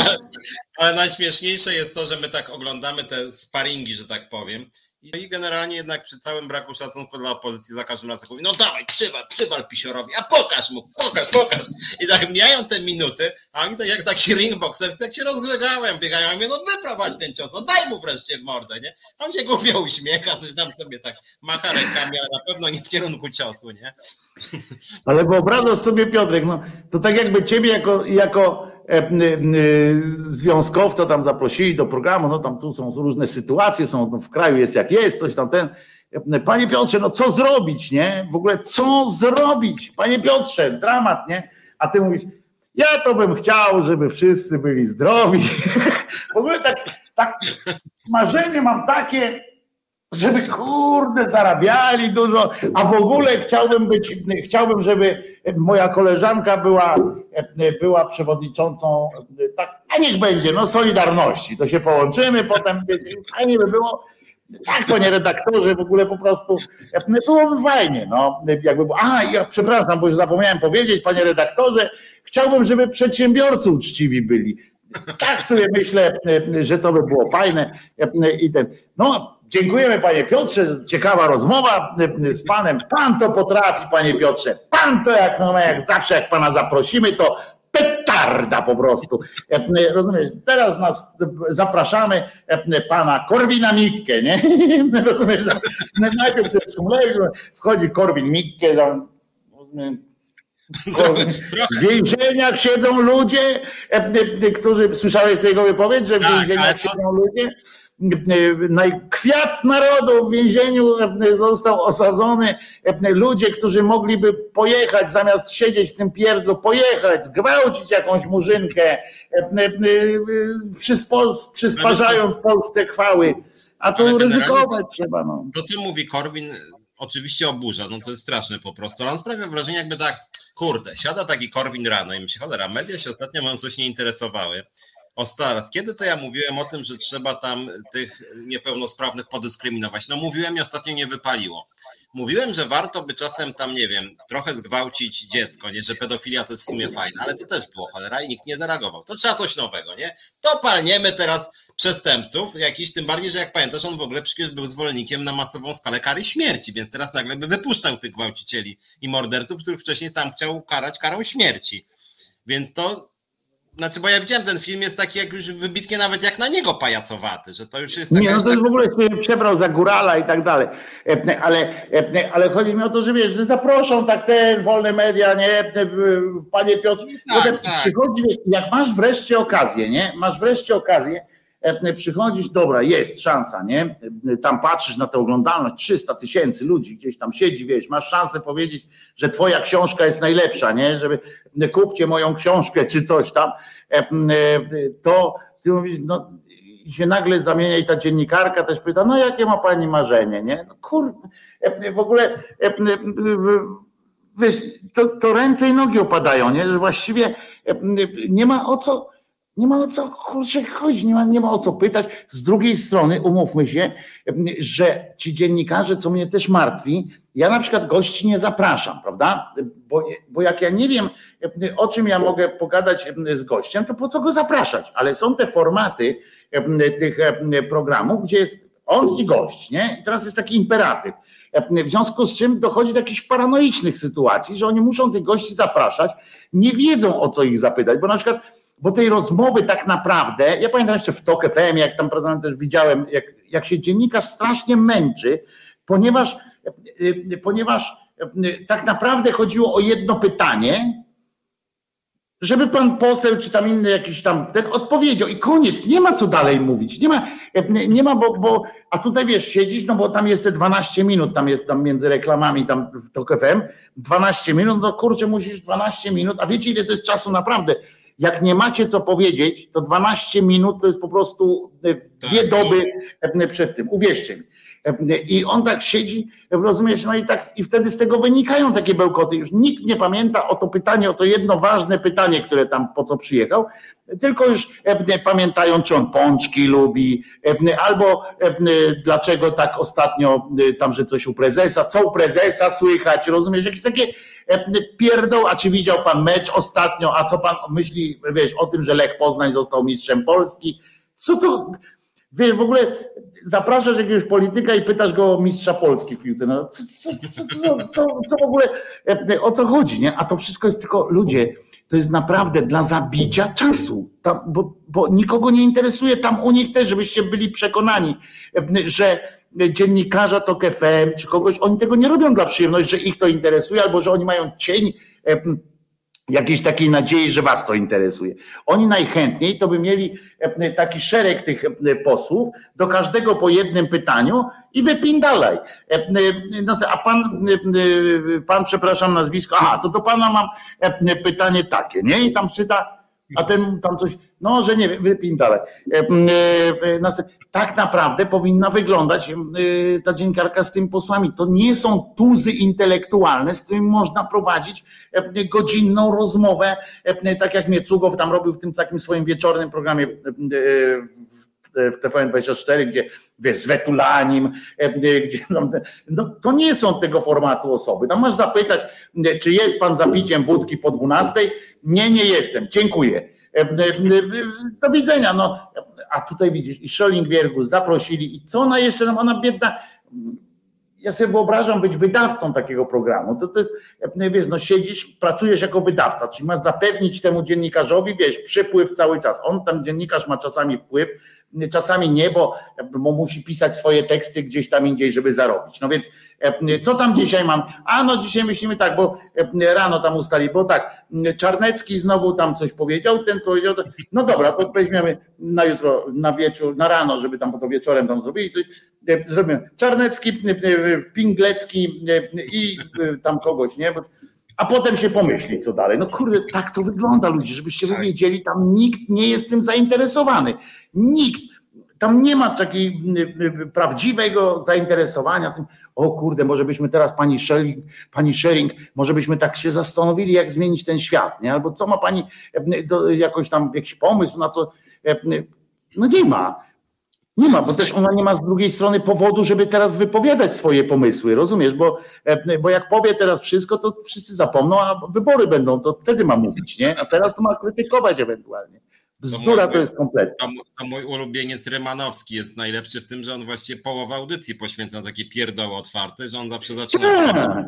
Ale najśmieszniejsze jest to, że my tak oglądamy te sparingi, że tak powiem i generalnie jednak przy całym braku szacunku dla opozycji za każdym razem mówi, no dawaj, przywal, przywal Pisiorowi, a pokaż mu, pokaż, pokaż. I tak mijają te minuty, a oni tak jak taki ringboxer, tak się rozgrzegałem, biegają, a mnie, no wyprowadź ten cios, no daj mu wreszcie w mordę, nie? On się głupio uśmiecha, coś tam sobie tak macha rękami, ale na pewno nie w kierunku ciosu, nie? Ale wyobrażasz sobie Piotrek, no to tak jakby ciebie jako, jako związkowca tam zaprosili do programu, no tam tu są różne sytuacje, są w kraju jest jak jest, coś tam ten. E, panie Piotrze, no co zrobić, nie? W ogóle co zrobić? Panie Piotrze, dramat, nie? A ty mówisz, ja to bym chciał, żeby wszyscy byli zdrowi. (laughs) W ogóle tak, tak marzenie mam takie, żeby kurde zarabiali dużo, a w ogóle chciałbym być, chciałbym, żeby moja koleżanka była, była przewodniczącą, tak, a niech będzie, no Solidarności, to się połączymy, potem (laughs) fajnie by było, tak panie redaktorze, w ogóle po prostu byłoby fajnie, no jakby, a ja przepraszam, bo już zapomniałem powiedzieć, panie redaktorze, chciałbym, żeby przedsiębiorcy uczciwi byli, tak sobie myślę, że to by było fajne i ten, no Dziękujemy panie Piotrze, ciekawa rozmowa z panem. Pan to potrafi, panie Piotrze. Pan to jak, no, jak zawsze, jak pana zaprosimy, to petarda po prostu. Rozumiesz, teraz nas zapraszamy pana Korwina Mikke, nie? (laughs) Rozumiesz, najpierw wchodzi Korwin Mikke, (laughs) w więzieniach siedzą ludzie, którzy, słyszałeś z tego wypowiedź, że w tak, więzieniach siedzą ludzie, kwiat narodu w więzieniu został osadzony. Ludzie, którzy mogliby pojechać, zamiast siedzieć w tym pierdlu, pojechać, gwałcić jakąś murzynkę, przysparzając Polsce chwały. A tu ryzykować trzeba. No. To, co mówi Korwin, oczywiście oburza, no to jest straszne po prostu, ale on sprawia wrażenie, jakby tak, kurde, siada taki Korwin rano i myśli, cholera, media się ostatnio mają coś nie interesowały. O kiedy to ja mówiłem o tym, że trzeba tam tych niepełnosprawnych podyskryminować? No mówiłem i ostatnio nie wypaliło. Mówiłem, że warto by czasem tam, nie wiem, trochę zgwałcić dziecko, nie, że pedofilia to jest w sumie fajne, ale to też było cholera i nikt nie zareagował. To trzeba coś nowego, nie? To palniemy teraz przestępców jakiś, tym bardziej, że jak pamiętasz, on w ogóle przecież był zwolennikiem na masową skalę kary śmierci, więc teraz nagle by wypuszczał tych gwałcicieli i morderców, których wcześniej sam chciał karać karą śmierci. Więc to znaczy, bo ja widziałem ten film, jest taki jak już wybitnie nawet jak na niego pajacowaty, że to już jest... Nie, no to jest w ogóle się przebrał za górala i tak dalej, e, ale, e, ale chodzi mi o to, że wiesz, że zaproszą tak te wolne media, nie, panie Piotr, tak, tak. przychodzi, jak masz wreszcie okazję, nie, masz wreszcie okazję, e, przychodzisz, dobra, jest szansa, nie? Tam patrzysz na tę oglądalność, 300 tysięcy ludzi gdzieś tam siedzi, wiesz, masz szansę powiedzieć, że twoja książka jest najlepsza, nie? Żeby kupcie moją książkę czy coś tam, to ty mówisz, no się nagle zamienia i ta dziennikarka też pyta, no jakie ma pani marzenie, nie? No kur... W ogóle wiesz, to, to ręce i nogi opadają, nie? Że właściwie nie ma o co nie ma o co kurczę chodzić, nie ma, nie ma o co pytać. Z drugiej strony, umówmy się, że ci dziennikarze, co mnie też martwi, ja na przykład gości nie zapraszam, prawda? Bo, bo jak ja nie wiem, o czym ja mogę pogadać z gościem, to po co go zapraszać? Ale są te formaty tych programów, gdzie jest on i gość, nie? I teraz jest taki imperatyw. W związku z czym dochodzi do jakichś paranoicznych sytuacji, że oni muszą tych gości zapraszać, nie wiedzą o co ich zapytać, bo na przykład bo tej rozmowy tak naprawdę, ja pamiętam jeszcze w TOK FM, jak tam pracowałem też widziałem, jak, jak się dziennikarz strasznie męczy, ponieważ, e, ponieważ e, tak naprawdę chodziło o jedno pytanie, żeby pan poseł czy tam inny jakiś tam ten odpowiedział i koniec, nie ma co dalej mówić, nie ma, nie ma, bo, bo a tutaj wiesz, siedzisz, no bo tam jest te 12 minut, tam jest tam między reklamami tam w TOK FM, 12 minut, no kurczę, musisz 12 minut, a wiecie ile to jest czasu naprawdę, jak nie macie co powiedzieć, to 12 minut to jest po prostu e, dwie tak. doby e, przed tym. Uwierzcie mi. E, I on tak siedzi, rozumiesz, no i tak, i wtedy z tego wynikają takie bełkoty. Już nikt nie pamięta o to pytanie, o to jedno ważne pytanie, które tam po co przyjechał, tylko już pamiętają, czy on pączki lubi, albo dlaczego tak ostatnio tam, że coś u prezesa, co u prezesa słychać, rozumiesz, jakieś takie pierdoł, a czy widział pan mecz ostatnio, a co pan myśli, wiesz, o tym, że Lech Poznań został mistrzem Polski? Co to, wiesz, w ogóle zapraszasz jakiegoś polityka i pytasz go o mistrza Polski w piłce. No, co, co, co, co, w ogóle, o co chodzi, nie? A to wszystko jest tylko, ludzie, to jest naprawdę dla zabicia czasu, tam, bo, bo nikogo nie interesuje tam u nich też, żebyście byli przekonani, że dziennikarza TOK FM czy kogoś, oni tego nie robią dla przyjemności, że ich to interesuje albo że oni mają cień jakiejś takiej nadziei, że was to interesuje. Oni najchętniej to by mieli taki szereg tych posłów, do każdego po jednym pytaniu i wypindalaj. A pan, pan, przepraszam nazwisko, aha, to do pana mam pytanie takie, nie? I tam czyta, a ten tam coś, no, że nie wiem, wypin dalej. E, e, tak naprawdę powinna wyglądać ta dziennikarka z tymi posłami. To nie są tuzy intelektualne, z którymi można prowadzić godzinną rozmowę, tak jak Miecugow tam robił w tym takim swoim wieczornym programie w, w TVN24, gdzie wiesz, z Wetulanim, gdzie no, to nie są tego formatu osoby. Tam masz zapytać, czy jest pan za piciem wódki po 12? Nie, nie jestem. Dziękuję. Do widzenia. No, a tutaj widzisz, i Scholling Wiergus zaprosili, i co ona jeszcze, no ona biedna, ja sobie wyobrażam być wydawcą takiego programu. To, to jest, wiesz, no siedzisz, pracujesz jako wydawca, czyli masz zapewnić temu dziennikarzowi, wiesz, przypływ cały czas. On tam, dziennikarz ma czasami wpływ, czasami nie, bo, bo musi pisać swoje teksty gdzieś tam indziej, żeby zarobić. No więc co tam dzisiaj mam? A no dzisiaj myślimy tak, bo rano tam ustali, bo tak, Czarnecki znowu tam coś powiedział, ten powiedział, no dobra, weźmiemy na jutro, na wieczór, na rano, żeby tam, bo to wieczorem tam zrobili coś, zrobimy Czarnecki, Pinglecki i tam kogoś, nie? A potem się pomyśli, co dalej. No kurde, tak to wygląda ludzie, żebyście wy tak. wiedzieli, tam nikt nie jest tym zainteresowany. Nikt. Tam nie ma takiego prawdziwego zainteresowania tym, o kurde, może byśmy teraz pani Shering, pani Shering, może byśmy tak się zastanowili, jak zmienić ten świat, nie? Albo co ma pani jakoś tam jakiś pomysł na co. No nie ma. Nie ma, bo też ona nie ma z drugiej strony powodu, żeby teraz wypowiadać swoje pomysły, rozumiesz? Bo, e, bo jak powie teraz wszystko, to wszyscy zapomną, a wybory będą, to wtedy ma mówić, nie? A teraz to ma krytykować ewentualnie. Bzdura to, to jest kompletnie. To, to, mój ulubieniec Rymanowski jest najlepszy w tym, że on właściwie połowę audycji poświęca takie pierdoły otwarte, że on zawsze zaczyna. Tak.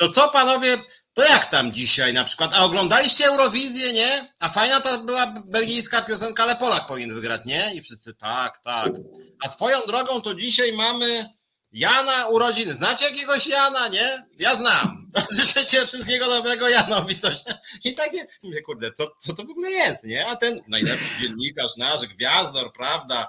To co panowie, to jak tam dzisiaj na przykład? A oglądaliście Eurowizję, nie? A fajna to była belgijska piosenka, ale Polak powinien wygrać, nie? I wszyscy tak, tak. A swoją drogą to dzisiaj mamy Jana urodziny. Znacie jakiegoś Jana, nie? Ja znam. (laughs) Życzę Cię wszystkiego dobrego Janowi coś. (laughs) I takie, mówię, kurde, co, co to w ogóle jest, nie? A ten najlepszy dziennikarz nasz, gwiazdor, prawda?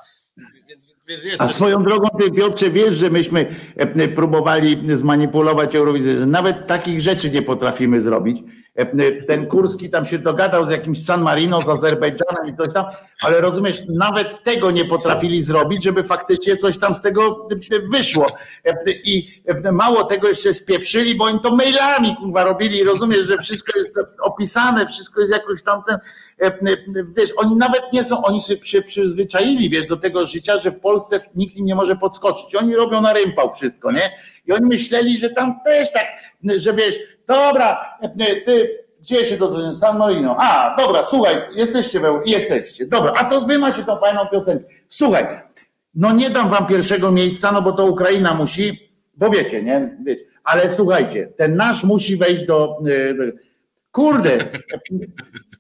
Więc a swoją drogą, ty Piotrze, wiesz, że myśmy e, próbowali zmanipulować Eurowizję, że nawet takich rzeczy nie potrafimy zrobić. E, ten Kurski tam się dogadał z jakimś San Marino, z Azerbejdżanem i coś tam, ale rozumiesz, nawet tego nie potrafili zrobić, żeby faktycznie coś tam z tego e, wyszło. I mało tego jeszcze spieprzyli, bo oni to mailami kurwa robili, rozumiesz, że wszystko jest opisane, wszystko jest jakoś tam ten, wiesz, oni nawet nie są, oni się przyzwyczaili, wiesz, do tego życia, że w Polsce nikt im nie może podskoczyć. Oni robią na rympał wszystko, nie? I oni myśleli, że tam też tak, że wiesz, dobra, ty gdzie się dodzwoniłem? San Marino. A, dobra, słuchaj, jesteście we, jesteście. Dobra, a to wy macie tą fajną piosenkę. Słuchaj, no nie dam wam pierwszego miejsca, no bo to Ukraina musi, bo wiecie, nie? Wiecie. Ale słuchajcie, ten nasz musi wejść do, e, do Kurde,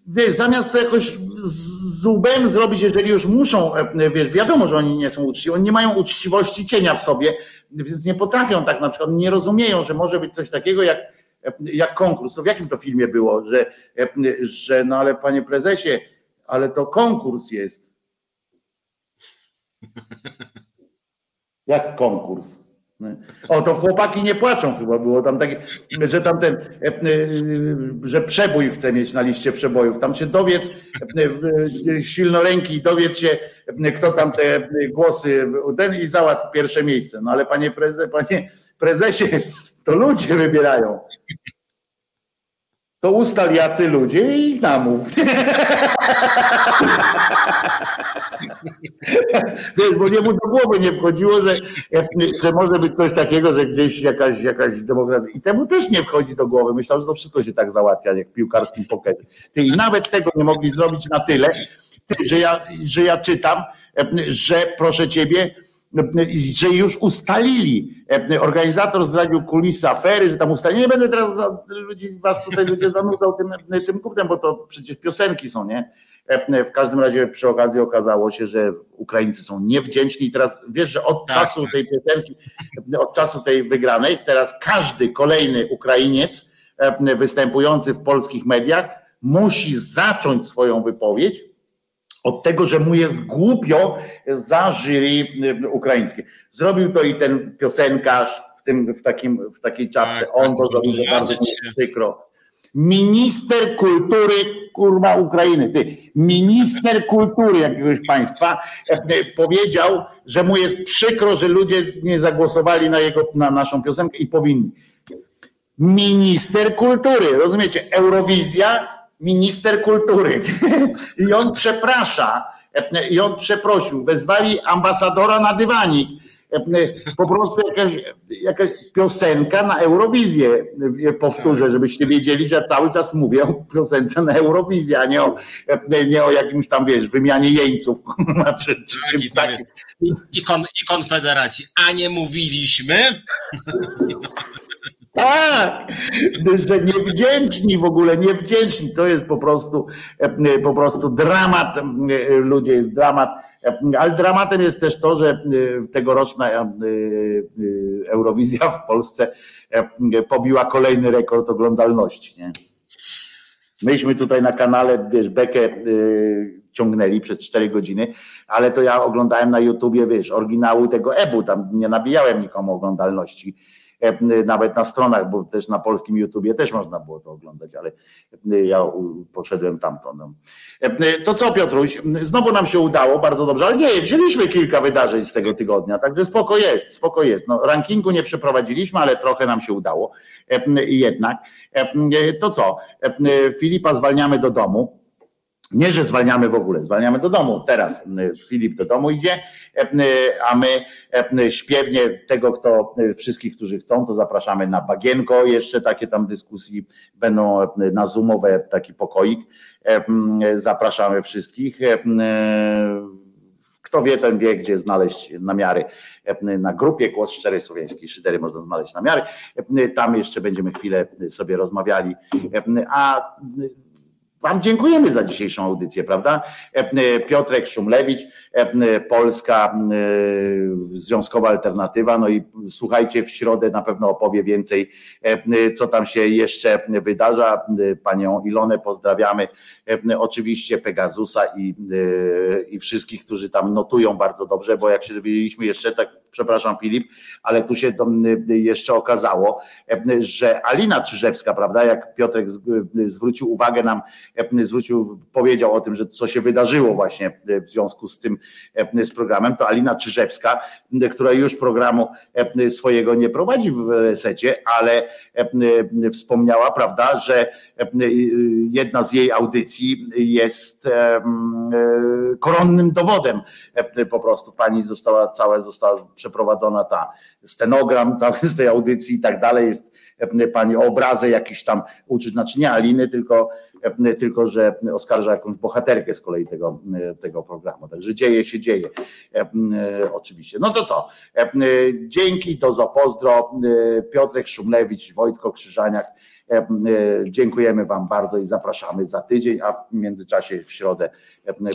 wiesz, zamiast to jakoś z łbem zrobić, jeżeli już muszą, e, wiesz, wiadomo, że oni nie są uczciwi, oni nie mają uczciwości cienia w sobie, więc nie potrafią tak na przykład, nie rozumieją, że może być coś takiego jak, e, jak konkurs. To w jakim to filmie było, że, e, że no ale panie prezesie, ale to konkurs jest. Jak konkurs? O, to chłopaki nie płaczą chyba było tam takie, że tam ten, e, e, że przebój chce mieć na liście przebojów. Tam się dowiedz, e, silnoręki, dowiedz się, kto tam te głosy ten i załatw pierwsze miejsce. No ale panie, preze, panie prezesie, to ludzie wybierają to ustal jacy ludzie i ich namów. (laughs) Wiesz, bo nie mu do głowy nie wchodziło, że, że może być coś takiego, że gdzieś jakaś, jakaś demokracja. I temu też nie wchodzi do głowy. Myślał, że to wszystko się tak załatwia, jak w piłkarskim pokerze. Ty i nawet tego nie mogli zrobić na tyle, że ja, że ja czytam, że proszę ciebie, że już ustalili, organizator zdradził kulisy afery, że tam ustalili, nie będę teraz ludzi, was tutaj ludzie zanudzał tym, tym gównem, bo to przecież piosenki są, nie? W każdym razie przy okazji okazało się, że Ukraińcy są niewdzięczni i teraz wiesz, że od tak. czasu tej piosenki, od czasu tej wygranej, teraz każdy kolejny Ukrainiec występujący w polskich mediach musi zacząć swoją wypowiedź od tego, że mu jest głupio za jury y, ukraińskie. Zrobił to i ten piosenkarz w, tym, w, takim, w takiej czapce. Tak, On tak, to zrobił, że bardzo przykro. Minister kultury, kurwa Ukrainy, ty, minister kultury jakiegoś państwa e, e, powiedział, że mu jest przykro, że ludzie nie zagłosowali na jego, na naszą piosenkę i powinni. Minister kultury, rozumiecie? Eurowizja minister kultury. I on przeprasza, i on przeprosił. Wezwali ambasadora na dywanik. Po prostu jakaś, jakaś piosenka na Eurowizję. Powtórzę, żebyście wiedzieli, że cały czas mówię o piosence na Eurowizję, a nie o, nie o jakimś tam, wiesz, wymianie jeńców. (laughs) Czy, czy tak, czymś takim. I, kon, I konfederaci. A nie mówiliśmy? (laughs) tak, że niewdzięczni w ogóle, niewdzięczni. To jest po prostu, po prostu dramat, ludzie, jest dramat. Ale dramatem jest też to, że tegoroczna Eurowizja w Polsce pobiła kolejny rekord oglądalności. Nie? Myśmy tutaj na kanale, wiesz, Bekę ciągnęli przez 4 godziny, ale to ja oglądałem na YouTubie, wiesz, oryginału tego EBU, tam nie nabijałem nikomu oglądalności nawet na stronach, bo też na polskim YouTubie też można było to oglądać, ale ja poszedłem tamto. No. To co Piotruś, znowu nam się udało, bardzo dobrze, ale nie, wzięliśmy kilka wydarzeń z tego tygodnia, także spoko jest, spoko jest. No, rankingu nie przeprowadziliśmy, ale trochę nam się udało jednak. To co, Filipa zwalniamy do domu, nie, że zwalniamy w ogóle, zwalniamy do domu. Teraz Filip do domu idzie, a my śpiewnie tego, kto wszystkich, którzy chcą, to zapraszamy na bagienko. Jeszcze takie tam dyskusji będą na zoomowe taki pokoik. Zapraszamy wszystkich. Kto wie, ten wie, gdzie znaleźć namiary. Na grupie Głos Szczerej Słowiańskiej Szydery można znaleźć namiary. Tam jeszcze będziemy chwilę sobie rozmawiali. A Wam dziękujemy za dzisiejszą audycję, prawda? E, Piotrek Szumlewicz, e, Polska e, Związkowa Alternatywa. No i słuchajcie, w środę na pewno opowie więcej, co tam się jeszcze wydarza. Panią Ilonę pozdrawiamy. Oczywiście Pegasusa i, i wszystkich, którzy tam notują bardzo dobrze, bo jak się dowiedzieliśmy jeszcze, tak przepraszam Filip, ale tu się jeszcze okazało, że Alina Czyżewska, prawda, jak Piotrek zwrócił uwagę nam, zwrócił, powiedział o tym, że co się wydarzyło właśnie w związku z tym, z programem, to Alina Czyżewska, która już programu swojego nie prowadzi w resecie, ale wspomniała, prawda, że jedna z jej audycji jest koronnym dowodem po prostu. Pani została, cała została przeprowadzona ta stenogram cały z tej audycji i tak dalej. Jest pani obrazę jakiś tam uczyć, znaczy nie Aliny, tylko, tylko że oskarża jakąś bohaterkę z kolei tego, tego programu. Także dzieje się, dzieje. Oczywiście. No to co? Dzięki, do zapozdro. Piotrek Szumlewicz, Wojtko Krzyżaniak. Dziękujemy Wam bardzo i zapraszamy za tydzień, a w międzyczasie w środę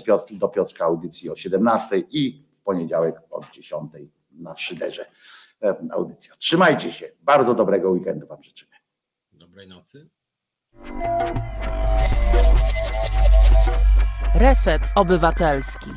Piotr, do Piotrka audycji o 17 i w poniedziałek od 10 na Szyderze audycja. Trzymajcie się. Bardzo dobrego weekendu Wam życzymy. Dobrej nocy. Reset Obywatelski.